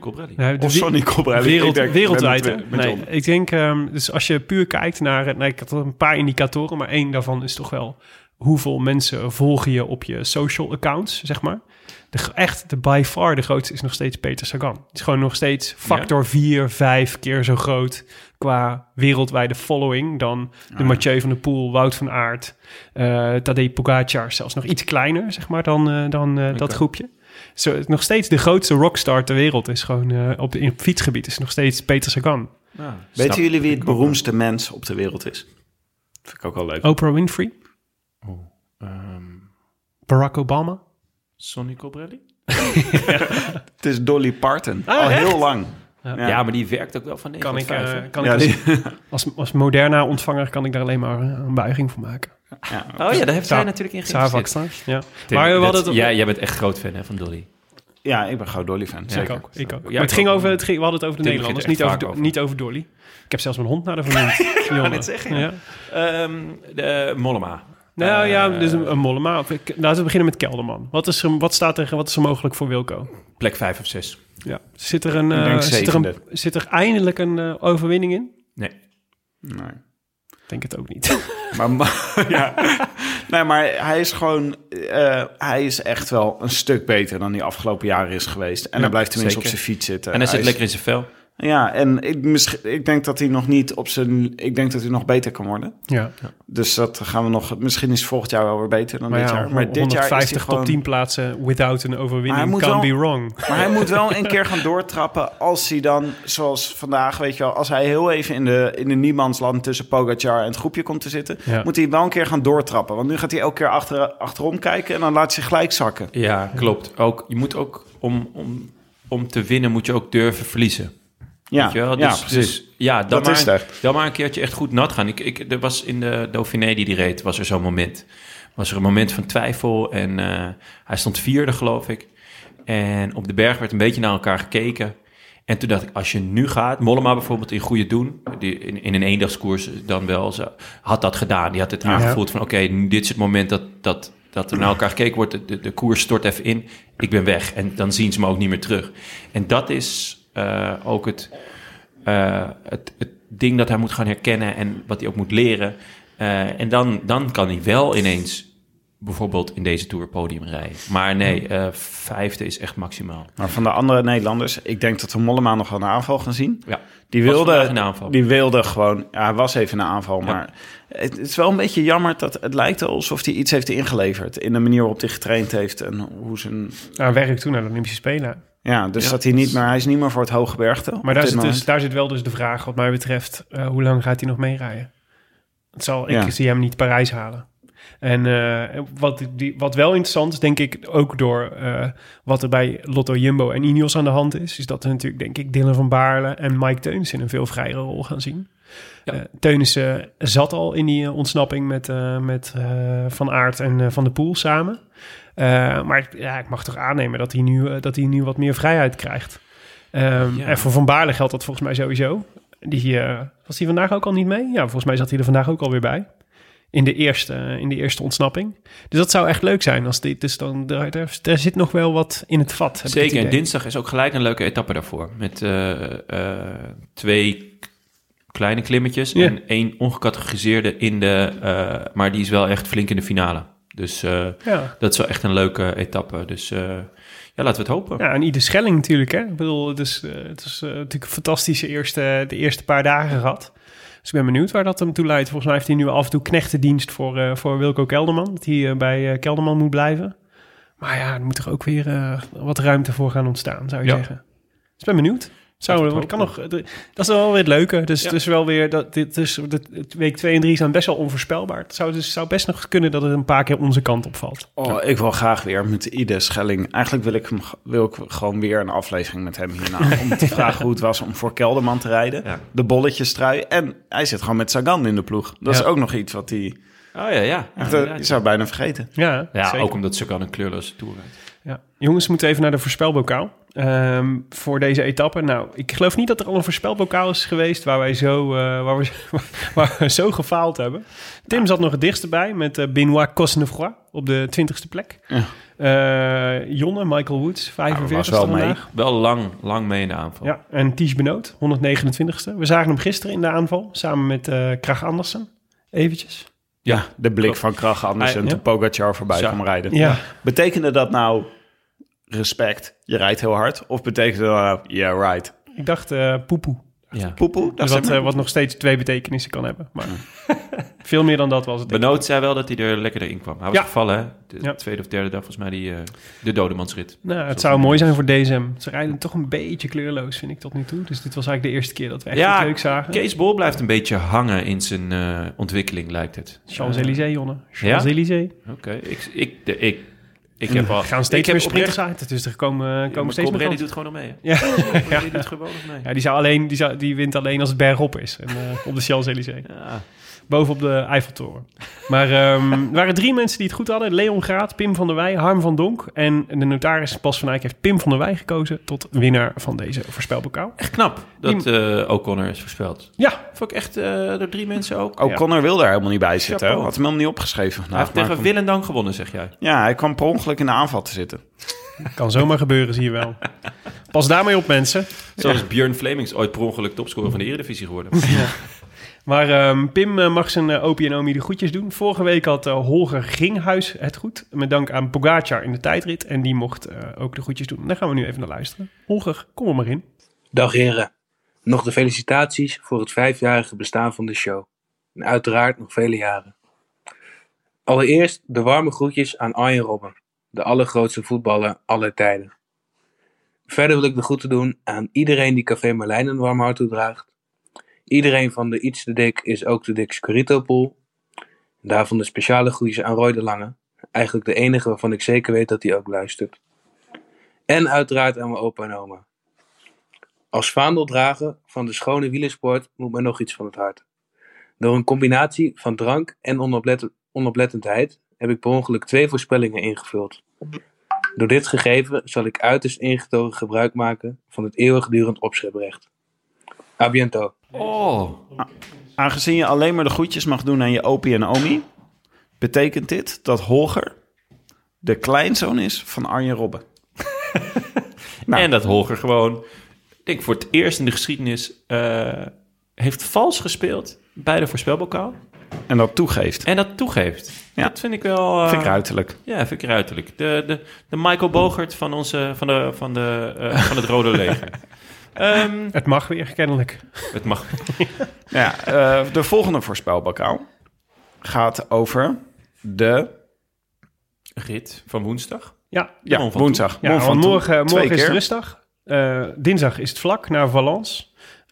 S2: Colbrelli.
S3: Nou, de
S6: Of Colbrelli.
S3: Wereld,
S6: denk-
S3: wereldwijd,
S6: met
S3: Nee, ik denk, ehm, dus als je puur kijkt naar, nee, ik had een paar indicatoren, maar één daarvan is toch wel hoeveel mensen volgen je op je social accounts, zeg maar. De, echt, de by far de grootste is nog steeds Peter Sagan. Het is gewoon nog steeds factor 4, 5 keer zo groot qua wereldwijde following dan de Mathieu van der Poel, Wout van Aert, eh Tadej Pogacar, zelfs nog iets kleiner, zeg maar, dan, eh, dan eh, dat groepje. Zo, nog steeds de grootste rockstar ter wereld is gewoon eh, op, in het fietsgebied is nog steeds Peter Sagan.
S2: Ja,
S6: Weten
S2: snap
S6: jullie wie het beroemdste mens op de wereld is? Vind ik ook wel leuk.
S3: Oprah Winfrey,
S2: Ehm,
S3: Barack Obama.
S2: Sonny Colbrelli?
S6: Het is Dolly Parton.
S3: Ah,
S6: Al
S3: echt?
S6: heel lang.
S2: Ja. maar die werkt ook wel van 9
S3: Kan ik,
S2: tot 5,
S3: eh, kan
S6: Ja,
S3: ik als,
S6: die-
S3: als, als Moderna ontvanger kan ik daar alleen maar eh, een buiging voor maken.
S6: ja.
S2: Oh ja, daar heeft zij natuurlijk in geïnvesteerd.
S3: Vakstar, ja.
S2: Tim,
S3: Maar we hadden het
S2: ja, jij bent echt groot fan hè, van Dolly.
S6: ja, ik ben gewoon Dolly fan.
S2: Ja,
S6: Zeker.
S3: Ik ook, ik ook.
S2: Ja,
S3: maar het
S2: ik
S3: ging over, het ging, we hadden het over de
S2: Tim
S3: Nederlanders, niet
S2: er
S3: over, niet over Dolly. Ik heb zelfs mijn hond naar de vernoemd. Jonne.
S2: net zeggen,
S3: ja.
S2: ja. Ehm, de Mollema.
S3: Nou
S2: Eh,
S3: ja, dus een, een Mollema. Ik- Laten we beginnen met Kelderman. Wat, is er, wat staat er, wat is er mogelijk voor Wilco?
S2: Plek 5 of 6.
S3: Ja. Zit er, een, eh, zit er, een,
S6: zevende.
S3: zit er eindelijk een eh, overwinning in?
S2: Nee.
S6: Nee.
S3: Ik denk het ook niet.
S6: Maar, maar- ja. nee, maar hij is gewoon... eh, hij is echt wel een stuk beter dan hij afgelopen jaren is geweest. En
S2: Ja,
S6: hij blijft tenminste
S2: zeker.
S6: op zijn fiets zitten.
S2: En hij zit
S6: is-
S2: lekker in zijn vel.
S6: Ja, en ik, misschien- ik denk dat hij nog niet op zijn... Ik denk dat hij nog beter kan worden.
S3: ja.
S6: Dus dat gaan we nog... Misschien is volgend jaar wel weer beter dan
S3: Maar
S6: dit
S3: ja,
S6: jaar. Maar dit jaar is
S3: 150
S6: hij gewoon...
S3: top 10 plaatsen without een overwinning
S6: moet
S3: can
S6: wel-
S3: be wrong.
S6: Maar hij moet wel een keer gaan doortrappen als hij dan, zoals vandaag, weet je wel, als hij heel even in de, in de niemandsland tussen Pogacar en het groepje komt te zitten,
S3: Ja.
S6: moet hij wel een keer gaan doortrappen. Want nu gaat hij elke keer achter, achterom kijken en dan laat hij zich gelijk zakken.
S2: Ja, klopt. Ook, je moet ook, om, om, om te winnen, moet je ook durven verliezen.
S6: Ja,
S2: Weet je wel?
S6: ja
S2: Dus,
S6: precies.
S2: dus ja, dan,
S6: Dat
S2: maar,
S6: is het echt.
S2: dan maar een keertje echt goed nat gaan. Ik, ik, er was in de Dauphiné die die reed, was er zo'n moment. Was er een moment van twijfel en eh, hij stond vierde, geloof ik. En op de berg werd een beetje naar elkaar gekeken. En toen dacht ik, als je nu gaat, Mollema bijvoorbeeld in goede doen, die in, in een eendagskoers dan wel, ze, had dat gedaan. Die had het aangevoeld van, oké, dit is het moment dat, dat dat er naar elkaar gekeken wordt, de, de, de koers stort even in, ik ben weg. En dan zien ze me ook niet meer terug. En dat is eh, ook het, eh, het, het ding dat hij moet gaan herkennen en wat hij ook moet leren. Eh, en dan, dan kan hij wel ineens bijvoorbeeld in deze Tour podium rijden. Maar nee, eh, vijfde is echt maximaal.
S6: Maar van de andere Nederlanders, ik denk dat we Mollema nog wel een aanval gaan zien.
S2: Ja.
S6: Die wilde, die wilde gewoon, ja, hij was even een aanval,
S2: Ja.
S6: maar het, het is wel een beetje jammer dat het lijkt alsof hij iets heeft ingeleverd in de manier waarop hij getraind heeft en hoe zijn,
S3: Nou, werk toe naar de Olympische Spelen.
S6: Ja, dus
S2: Ja.
S6: dat hij niet meer, hij is niet meer voor het hoge bergte.
S3: Maar daar zit, dus, daar zit wel dus de vraag, wat mij betreft, eh, hoe lang gaat hij nog meerijden? Het zal, ik
S6: Ja.
S3: zie hem niet Parijs halen. En eh, wat, die, wat wel interessant is, denk ik, ook door eh, wat er bij Lotto Jumbo en Ineos aan de hand is, is dat we natuurlijk, denk ik, Dylan van Baarle en Mike Teuns in een veel vrijere rol gaan zien.
S2: Ja.
S3: Eh, Teunissen zat al in die ontsnapping met, eh, met eh, Van Aert en eh, Van de Poel samen. Eh, maar ja, ik mag toch aannemen dat hij nu, eh, dat hij nu wat meer vrijheid krijgt. Ehm,
S2: Ja.
S3: En voor Van Baarle geldt dat volgens mij sowieso. Die, eh, was hij vandaag ook al niet mee? Ja, volgens mij zat hij er vandaag ook alweer bij. In de eerste, in de eerste ontsnapping. Dus dat zou echt leuk zijn. Als dit, dus dan, daar zit nog wel wat in het vat. het
S2: Zeker, dinsdag is ook gelijk een leuke etappe daarvoor. Met twee kleine klimmetjes
S3: Ja.
S2: en één ongecategoriseerde in de... maar die is wel echt flink in de finale. Dus eh,
S3: Ja.
S2: dat is wel echt een leuke etappe. Dus eh, ja, laten we het hopen.
S3: ja, en Ieder Schelling natuurlijk. Hè? Ik bedoel, het is, eh, het is natuurlijk een fantastische eerste, de eerste paar dagen gehad. Dus ik ben benieuwd waar dat hem toe leidt. Volgens mij heeft hij nu af en toe knechtendienst voor, voor Wilco Kelderman. Dat hij bij Kelderman moet blijven. Maar ja, er moet er ook weer wat ruimte voor gaan ontstaan, zou je
S2: Ja.
S3: zeggen. Dus ik ben benieuwd. Zou,
S2: Laten we
S3: want
S2: het
S3: kan nog, dat is wel weer het leuke. Dus
S2: Ja.
S3: het is wel weer dat dit is de, het week 2 en 3 zijn best wel onvoorspelbaar. Het zou, dus, zou best nog kunnen dat het een paar keer onze kant opvalt.
S6: Oh, ik wil graag weer met Ide Schelling. Eigenlijk wil ik, hem, wil ik gewoon weer een aflevering met hem hierna. om te vragen hoe het was om voor Kelderman te rijden.
S2: Ja.
S6: De bolletjes trui. En hij zit gewoon met Sagan in de ploeg. Dat is ook nog iets wat hij...
S2: Oh ja, ja.
S6: echt, eh, zou bijna vergeten.
S3: Ja,
S2: ja,
S3: zeker.
S2: ook omdat Sagan een kleurloze tour rijdt.
S3: Ja. Jongens, we moeten even naar de voorspelbokaal. Ehm, voor deze etappe. Nou, ik geloof niet dat er al een voorspelbokaal is geweest waar wij zo, eh, waar we, waar we zo gefaald hebben. Tim zat nog het dichtst bij met eh, Benoit Cosnefroid op de 20ste plek.
S6: Ja.
S3: Eh, Jonne, Michael Woods, 45
S6: was wel mee.
S2: Wel lang, lang mee in de aanval.
S3: Ja, en Ties Benoot, 129ste. We zagen hem gisteren in de aanval, samen met eh Krach Andersen. Eventjes.
S6: Ja, de blik van Krach anders en
S3: Ja.
S6: toen Pogacar voorbij kwam rijden.
S3: Ja,
S6: Betekende dat nou respect, je rijdt heel hard? Of betekende dat nou, yeah, right.
S3: ik dacht eh poepoe.
S2: Ja.
S6: Poepoe, dat
S3: wat,
S6: is
S3: eh, wat nog steeds twee betekenissen kan hebben. Maar veel meer dan dat was het.
S2: Benoot zei wel dat hij er lekker in kwam. Hij was
S3: Ja.
S2: gevallen, hè? De
S3: Ja.
S2: tweede of derde dag, volgens mij, die, eh, de dodemansrit.
S3: Nou, het zou mooi
S2: nu
S3: zijn voor DSM. Ze rijden toch een beetje kleurloos, vind ik tot nu toe. Dus dit was eigenlijk de eerste keer dat we echt
S2: Ja,
S3: leuks zagen.
S2: Kees Bol blijft een beetje hangen in zijn eh, ontwikkeling, lijkt het.
S3: Champs-Élysées, Jonne.
S2: Ja?
S3: Champs-Élysées.
S2: Oké, ik, ik, de, ik, ik heb al...
S3: Gaan steeds
S2: ik
S3: meer sprinters uit. Dus er komen, komen steeds meer
S2: doet gewoon nog mee.
S3: Ja.
S2: hè? Colbrelli
S3: Ja.
S2: doet gewoon nog mee.
S3: ja, die, zou alleen, die, zou, die wint alleen als het bergop is. En, eh, op de Champs-Élysées.
S2: Ja.
S3: Bovenop de Eiffeltoren. Maar ehm, er waren drie mensen die het goed hadden. Leon Graat, Pim van der Wij, Harm van Donk. En de notaris Bas van Eyck heeft Pim van der Wij gekozen... tot winnaar van deze voorspelbokaal.
S2: Echt knap dat eh O'Connor is voorspeld.
S3: Ja,
S2: Vond ik echt eh door drie mensen ook.
S6: Ook Connor wilde er helemaal niet bij zitten.
S2: Chapeau.
S6: Had hem helemaal niet opgeschreven.
S2: Hij
S6: vandaag,
S2: heeft tegen
S6: kwam-
S2: Willendang gewonnen, zeg jij.
S6: Ja, hij kwam per ongeluk in de aanval te zitten.
S3: kan zomaar gebeuren, zie je wel. Pas daarmee op, mensen.
S2: Zoals Björn Flemings ooit per ongeluk topscorer van de Eredivisie geworden.
S3: Maar ehm, Pim eh, mag zijn uh, Opie en Omi de groetjes doen. Vorige week had eh, Holger Gringhuis het goed. Met dank aan Pogacar in de tijdrit. En die mocht eh, ook de groetjes doen. Daar gaan we nu even naar luisteren. Holger, kom er maar in.
S8: Dag heren. Nog de felicitaties voor het vijfjarige bestaan van de show. En uiteraard nog vele jaren. Allereerst de warme groetjes aan Arjen Robben, de allergrootste voetballer aller tijden. Verder wil ik de groeten doen aan iedereen die Café Marlijn een warm hart toedraagt. Iedereen van de Iets te Dik is ook de Dik Scorito Pool. En daarvan de speciale groetjes aan Roy de Lange. Eigenlijk de enige waarvan ik zeker weet dat hij ook luistert. En uiteraard aan mijn opa en oma. Als vaandeldrager van de schone wielersport moet mij nog iets van het hart. Door een combinatie van drank en onoplet- onoplettendheid heb ik per ongeluk twee voorspellingen ingevuld. Door dit gegeven zal ik uiterst ingetogen gebruik maken van het eeuwigdurend opscheprecht. A biento.
S2: Oh,
S6: Aangezien je alleen maar de groetjes mag doen aan je opie en omi, betekent dit dat Holger de kleinzoon is van Arjen Robben. Nou.
S2: En dat Holger gewoon, ik denk voor het eerst in de geschiedenis, eh, heeft vals gespeeld bij de voorspelbokaal.
S6: En dat toegeeft.
S2: En dat toegeeft.
S6: Ja.
S2: Dat vind ik wel... eh,
S6: Vind ik ruiterlijk.
S2: Ja, vind ik ruiterlijk. De, de, de Michael Bogert van, onze, van, de, van, de, eh, van het Rode Leger. Ehm,
S3: Het mag weer, kennelijk.
S2: het mag.
S6: Ja, eh, de volgende voorspelbokaal gaat over de...
S2: Rit van woensdag.
S3: Ja,
S6: Ja, woensdag.
S3: ja
S6: van
S3: morgen,
S6: Twee
S3: morgen is het rustdag. Eh, dinsdag is het vlak naar Valence.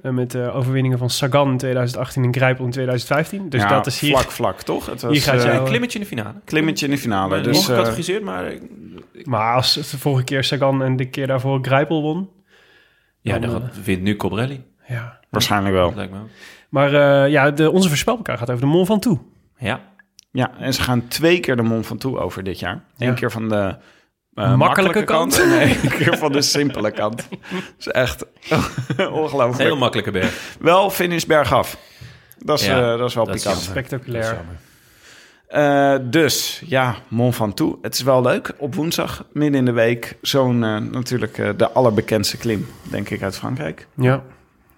S3: Eh, met de overwinningen van Sagan in 2018 en Grijpel in 2015. Dus
S6: Ja,
S3: dat is hier...
S6: Vlak, vlak, toch? Het was,
S3: Hier gaat jou-
S2: Een klimmetje in de finale.
S6: klimmetje in de finale. Dus, eh,
S2: ongecategoriseerd, maar...
S3: Maar als de vorige keer Sagan en de keer daarvoor Grijpel won...
S2: Ja,
S3: Dan,
S2: dan wint nu Cobrelli.
S3: Ja.
S6: waarschijnlijk wel.
S2: Lijkt me.
S3: Maar eh, ja, de, onze voorspelbokaal gaat over de Mont Ventoux.
S2: Ja.
S6: Ja, en ze gaan twee keer de Mont Ventoux over dit jaar. Eén
S3: Ja.
S6: keer van de eh,
S3: Makkelijke kant.
S6: en één keer van de simpele kant. Dat is echt ongelooflijk.
S2: Heel makkelijke berg.
S6: Wel finish bergaf. Dat is,
S2: Ja,
S6: eh, dat is wel
S2: dat is
S6: pikant.
S3: Spectaculair.
S6: Eh, dus ja, Mont Ventoux. Het is wel leuk. Op woensdag, midden in de week, zo'n eh, natuurlijk eh, de allerbekendste klim, denk ik, uit Frankrijk.
S3: Ja.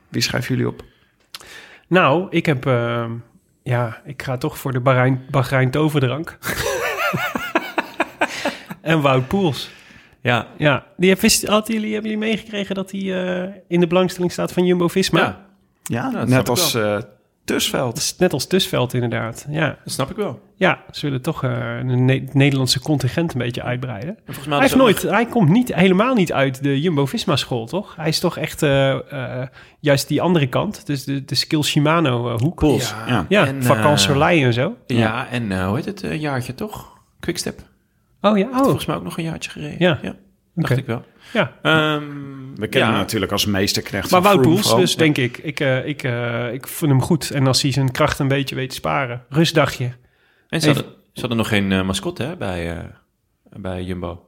S6: Wie schrijven jullie op?
S3: Nou, ik heb... ja, ik ga toch voor de Bahrein, Bahrein toverdrank. en Wout Poels.
S2: Ja.
S3: Ja, die heb, wist, hadden jullie, hebben jullie meegekregen dat hij eh, in de belangstelling staat van Jumbo-Visma?
S2: Ja,
S6: Ja, net als Tusveld.
S3: is net als Tusveld inderdaad. Ja,
S2: dat snap ik wel.
S3: ja ze willen toch eh een Ne- het Nederlandse contingent een beetje uitbreiden.
S2: Mij
S3: Hij, heeft nooit, hij komt niet, helemaal niet uit de Jumbo-Visma-school, toch? Hij is toch echt eh, eh, juist die andere kant. Dus de, de Skill Shimano-hoek.
S6: Poels. Ja.
S3: ja,
S2: En,
S3: Soleil en zo.
S2: Ja, en hoe heet het? Een jaartje toch? Quickstep.
S3: Oh ja, oh.
S2: Volgens mij ook nog een jaartje gereden.
S3: Ja.
S2: Dacht
S3: Oké.
S2: ik wel.
S3: Ja.
S2: Ehm,
S6: We kennen
S2: ja.
S6: hem natuurlijk als meesterknecht
S3: Maar Wout
S6: vooral.
S3: dus denk ik. Ik, eh, ik, eh, ik vind hem goed. En als hij zijn kracht een beetje weet te sparen. Rustdagje.
S2: En ze hadden, ze hadden nog geen eh, mascotte hè, bij, eh, bij Jumbo.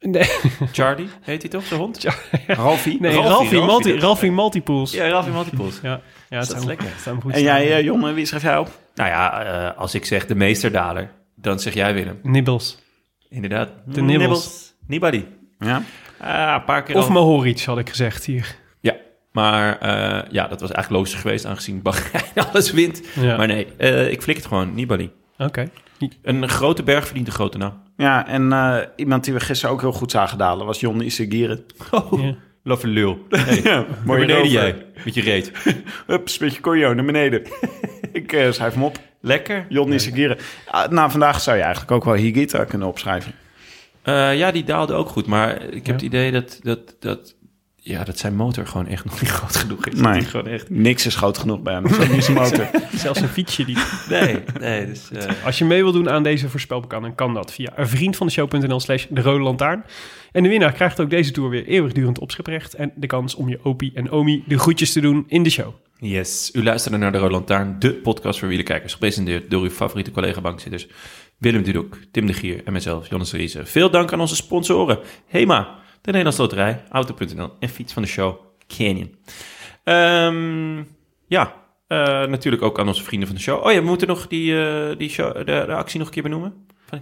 S3: Nee,
S2: Charlie, heet hij toch, de hond?
S6: Ralfie.
S3: nee Multi,
S2: dat-
S3: Ralphie Multipools.
S2: Ja, Ralphie Multipools.
S3: Ja, ja het
S2: dat
S3: zou
S2: lekker?
S3: Goed
S6: En jij, jongen, wie schrijf jij op?
S2: Nou ja, eh, als ik zeg de meesterdaler, dan zeg jij Willem.
S3: Nibbles.
S2: Inderdaad.
S3: De Nibbles.
S2: Nibali.
S6: Ja.
S2: Ah, een paar keer
S3: Of
S2: al.
S3: Mohoric, had ik gezegd hier.
S2: Ja, maar eh, ja, dat was eigenlijk logisch geweest aangezien Bahrein alles wint.
S3: Ja.
S2: Maar nee, eh, ik flik het gewoon. Nibali.
S3: Oké.
S2: Een grote berg verdient een grote naam.
S6: Ja, en eh, iemand die we gisteren ook heel goed zagen dalen was Jon Isagire.
S2: Oh,
S3: Ja.
S2: love lul. Hey,
S6: Ja,
S2: naar
S6: mooi
S2: beneden jij, met je reet.
S6: Hups, met je conjo naar beneden. ik eh, schrijf hem op.
S2: Lekker.
S6: Jon Isagire. Ah, na vandaag zou je eigenlijk ook wel Higita kunnen opschrijven.
S2: Eh, ja, die daalde ook goed. Maar ik heb
S3: Ja.
S2: het idee dat, dat, dat, ja, dat zijn motor gewoon echt nog niet groot genoeg is.
S6: Nee.
S2: Gewoon echt...
S6: Niks is groot genoeg bij hem. Niet zijn motor.
S3: Zelfs een fietsje die...
S2: Nee, nee. Dus, eh,
S3: Als je mee wil doen aan deze voorspelbokaal, dan kan dat via een vriend van de show.nl slash de rode lantaarn. En de winnaar krijgt ook deze tour weer eeuwigdurend opscheprecht en de kans om je opie en omi de groetjes te doen in de show.
S2: Yes, u luisterde naar De Rode Lantaarn, de podcast voor wielerkijkers. Gepresenteerd door uw favoriete collega-bankzitters Willem Dudok, Tim de Gier en mezelf, Jonas Riese. Veel dank aan onze sponsoren. Hema, de Nederlandse Loterij, Auto.nl en fiets van de show Canyon. Ehm, ja, eh, natuurlijk ook aan onze vrienden van de show. Oh ja, we moeten nog die, eh, die show, de, de actie nog een keer benoemen.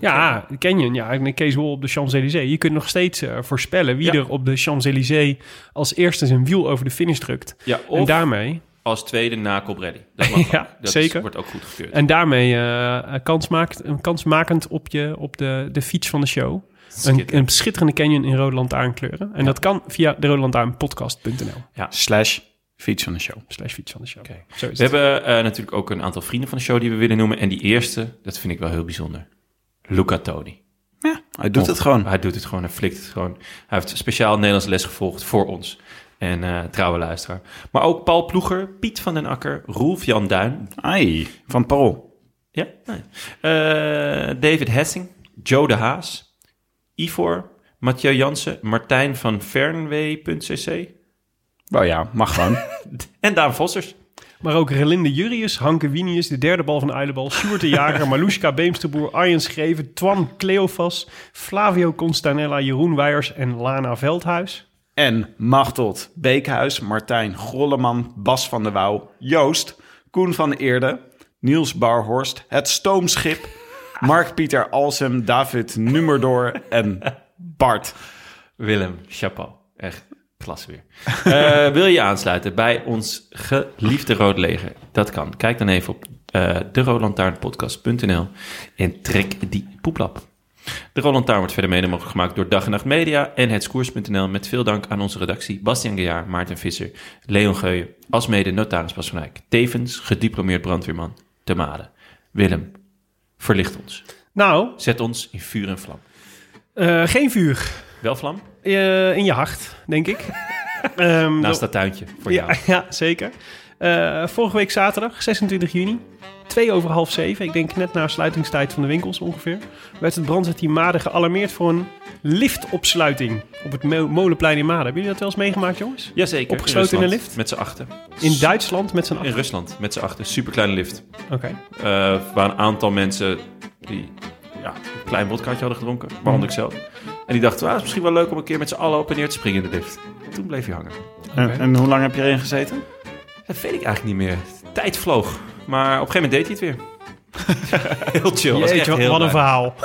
S3: Ja, Canyon, ja, en Kees Wol op de Champs-Élysées. Je kunt nog steeds eh, voorspellen wie
S2: Ja.
S3: er op de Champs-Élysées als eerste zijn wiel over de finish drukt.
S2: Ja,
S3: En daarmee,
S2: als tweede na Colbrelli. Dat mag
S3: Ja.
S2: Dat
S3: zeker.
S2: Is, wordt ook goedgekeurd.
S3: en daarmee eh, kans maakt, een kansmakend op, je, op de, de fiets van de show. Een, een schitterende canyon in rode lantaarnkleuren. En dat kan via de rode lantaarnpodcast.nl
S6: Slash fiets van de show.
S3: slash fiets van de show.
S2: Oké.
S3: Zo is
S2: We
S3: het.
S2: hebben eh, natuurlijk ook een aantal vrienden van de show die we willen noemen. En die eerste, dat vind ik wel heel bijzonder. Luca Toni.
S6: Ja, hij doet het gewoon.
S2: Hij doet het gewoon, hij flikt het gewoon. Hij heeft speciaal Nederlands les gevolgd voor ons. En eh, trouwe luisteraar. Maar ook Paul Ploeger, Piet van den Akker, Roelf Jan Duin.
S6: Ai, van Paul.
S2: Ja, nee. Eh, David Hessing, Joe de Haas, Ivor, Mathieu Jansen, Martijn van Fernwee.cc
S6: Nou ja, mag gewoon.
S2: en Daan Vossers.
S3: Maar ook Relinde Jurius, Hanke Winius, de derde bal van de Uilenbal, Sjoerd de Jager, Malushka Beemsterboer, Arjen Schreven, Twan Cleofas, Flavio Constanella, Jeroen Weijers en Lana Veldhuis.
S6: En Machtot, Beekhuis, Martijn Grolleman, Bas van der Wouw, Joost, Koen van Eerde, Niels Barhorst, Het Stoomschip, Mark Pieter Alsem, David Numerdor en Bart.
S2: Willem, chapeau. Echt klasse weer. Eh, wil je aansluiten bij ons geliefde Rood Leger? Dat kan. Kijk dan even op uh, de en trek die poeplap. De Roland wordt verder mede mogelijk gemaakt door Dag en Nacht Media en hetskoers.nl. Met veel dank aan onze redactie Bastian Gejaar, Maarten Visser, Leon Geuyen, alsmede notaris Bas van Eyck. Tevens gediplomeerd brandweerman te Made. Willem, verlicht ons.
S3: Nou,
S2: Zet ons in vuur en vlam.
S3: eh, geen vuur
S2: Wel vlam?
S3: eh, in je hart, denk ik. Ehm,
S2: Naast dat tuintje voor
S3: ja,
S2: jou.
S3: ja, zeker. Eh, vorige week zaterdag, 26 juni, twee over half zeven, ik denk net na sluitingstijd van de winkels ongeveer, werd het brandweerteam Maden gealarmeerd voor een liftopsluiting op het Mo- Molenplein in Maden. Hebben jullie dat wel eens meegemaakt, jongens?
S2: Jazeker.
S3: Opgesloten in een
S2: Rusland,
S3: lift?
S2: Met z'n achten.
S3: In Duitsland met z'n
S2: In
S3: acht.
S2: Rusland, met z'n achten. Superkleine lift.
S3: Oké.
S2: Eh, waar een aantal mensen die ja, een klein wodkaatje hadden gedronken, waaronder ik zelf. En die dachten, ah, het is misschien wel leuk om een keer met z'n allen op en neer te springen in de lift. Toen bleef hij hangen.
S6: En, en hoe lang heb je erin gezeten?
S2: Dat weet ik eigenlijk niet meer. Tijd vloog. Maar op een gegeven moment deed hij het weer. heel chill. Was
S3: Jeetje,
S2: echt
S3: wat,
S2: heel
S3: wat een verhaal.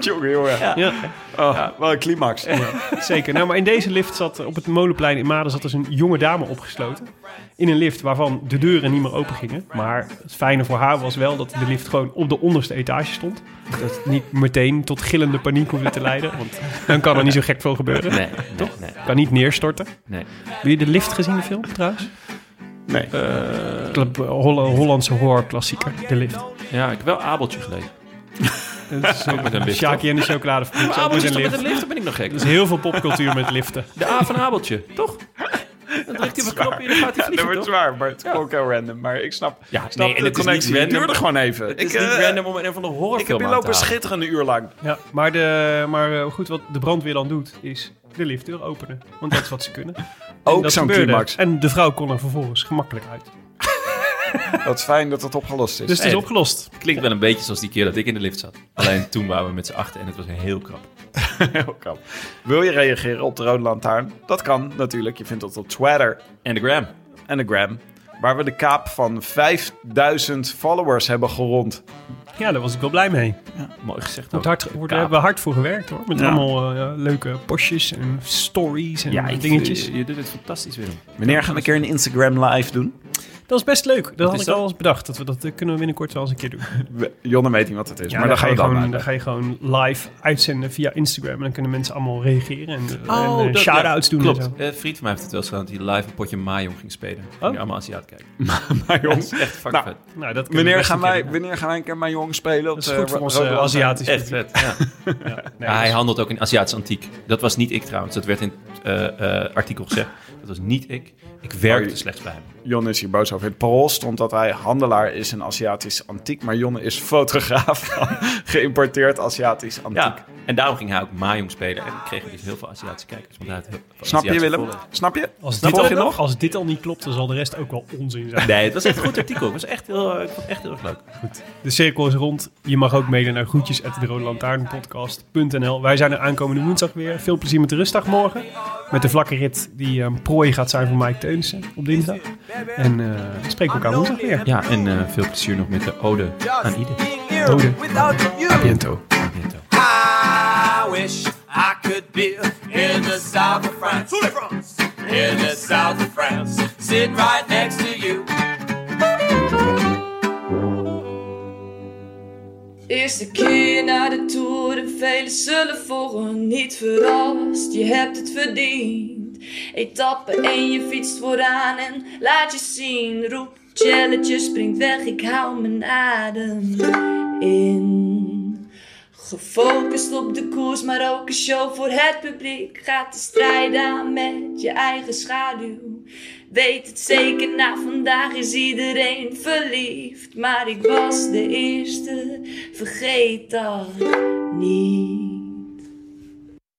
S6: Jongen, jongen.
S3: Ja,
S6: Oh, Wel een climax.
S3: zeker. Nou, maar in deze lift zat op het Molenplein in Maden zat dus een jonge dame opgesloten. In een lift waarvan de deuren niet meer open gingen. Maar het fijne voor haar was wel dat de lift gewoon op de onderste etage stond. Dat het niet meteen tot gillende paniek hoefde te leiden. Want dan kan er niet zo gek veel gebeuren.
S2: Nee, nee, nee.
S3: Kan niet neerstorten.
S2: nee.
S3: Heb je de lift gezien, de film trouwens?
S6: Nee.
S3: Club, Holl- Hollandse horrorklassieker, de lift.
S2: Ja, ik heb wel Abeltje gelezen.
S3: Dat is
S2: Ook met een lift,
S3: Shaki en de chocoladefabriek.
S2: Abeltje
S3: met een
S2: met
S3: lift.
S2: een lift? Dan ben ik nog gek.
S3: Er is heel veel popcultuur met liften.
S2: De A van Abeltje, toch? Dan drukt hij op een knopje en dan gaat hij
S6: dat wordt
S2: toch?
S6: zwaar, maar het is ook heel random. Maar ik snap,
S2: Ja,
S6: snap
S2: nee, en
S6: de
S2: het is niet
S6: connectie. Het duurde gewoon even.
S2: Het is
S6: ik,
S2: niet
S6: eh,
S2: random om een van de
S6: Ik
S2: horrorfilm
S6: heb hier
S2: aan te
S6: lopen
S2: halen.
S6: schitteren een uur lang.
S3: Ja, maar, de, maar eh, goed, wat de brandweer dan doet, is de liftdeur openen. Want dat is wat ze kunnen. En
S6: Ook
S3: dat
S6: zo'n climax.
S3: En de vrouw kon er vervolgens gemakkelijk uit.
S6: Dat is fijn dat het opgelost is.
S3: Dus het is
S2: Hey.
S3: opgelost.
S2: Klinkt wel een beetje zoals die keer dat ik in de lift zat. Alleen toen waren we met z'n achten en het was heel krap.
S6: heel knap. Wil je reageren op de Rode Lantaarn? Dat kan natuurlijk. Je vindt dat op Twitter
S2: En de gram.
S6: en de Gram. Waar we de kaap van 5000 followers hebben gerond.
S3: Ja, daar was ik wel blij mee.
S2: Mooi gezegd
S3: Wordt
S2: ook.
S3: hard, wordt, daar hebben we hard voor gewerkt hoor. Met
S6: Ja.
S3: allemaal eh, leuke postjes en stories en
S2: Ja,
S3: dingetjes.
S2: Je, je doet het fantastisch, Willem.
S6: Wanneer gaan we een keer een Instagram live doen?
S3: Dat is best leuk. Dat had ik
S2: dat?
S3: al eens bedacht. Dat, we, dat kunnen we binnenkort wel eens een keer doen.
S6: We- Jonne weet niet wat het is,
S3: Ja,
S6: maar
S3: dan,
S6: dan
S3: ga je
S6: dan
S3: gewoon, dan ga je gewoon live uitzenden via Instagram. En dan kunnen mensen allemaal reageren en, eh,
S2: Oh,
S3: en eh, shout-outs doen.
S2: Klopt.
S3: En zo.
S2: Eh, Een vriend van mij heeft het wel eens gedaan dat hij live een potje Mahjong ging spelen. Ging
S3: Oh.
S2: je allemaal Aziat kijken.
S6: Maar
S2: Dat is echt fucking
S6: Nou,
S2: vet.
S3: Nou, dat kunnen we
S6: wanneer gaan,
S3: een keer
S6: wij, wanneer gaan wij een keer jongen spelen? Op
S3: Dat is goed voor
S6: Ro-
S3: ons
S6: Rode
S3: eh,
S6: Lantaarn?
S3: Aziatisch
S2: Echt vet, hij handelt ook in Aziatisch antiek. Dat was niet ik trouwens. Dat werd in het eh, eh, artikel gezegd. Dat was niet ik. Ik werkte
S6: Oh,
S2: slechts bij hem.
S6: Jon is hier boos over. In het parool stond dat hij handelaar is in Aziatisch antiek. Maar Jonne is fotograaf van geïmporteerd Aziatisch antiek.
S2: Ja, en daarom ging hij ook Mahjong spelen. En kregen we dus heel veel Aziatische kijkers. Want hij had heel veel
S6: Snap je Willem? Snap je?
S3: Als dit,
S6: je
S3: al,
S6: nog?
S3: als dit al niet klopt, dan zal de rest ook wel onzin zijn.
S2: Nee, het was echt een goed artikel. Het was echt heel, ik vond het echt heel erg leuk.
S3: De cirkel is rond. Je mag ook mailen naar groetjes Wij zijn er aankomende woensdag weer. Veel plezier met de rustdag morgen. Met de vlakke rit die een prooi gaat zijn voor Mike Teunissen op dinsdag. En eh we spreken elkaar woensdag weer.
S2: Ja, en eh, veel plezier nog met de ode aan ieder.
S3: Ode. A biento.
S5: I wish I could be in the south of France. In the south of France. Sitting right next to you.
S9: Eerste keer naar de Tour en velen zullen volgen niet verrast. Je hebt het verdiend. Etappe 1, je fietst vooraan en laat je zien. Roep, challenge, springt weg, ik hou mijn adem in. Gefocust op de koers, maar ook een show voor het publiek. Gaat de strijd aan met je eigen schaduw. Weet het zeker, na vandaag is iedereen verliefd. Maar ik was de eerste, vergeet dat niet.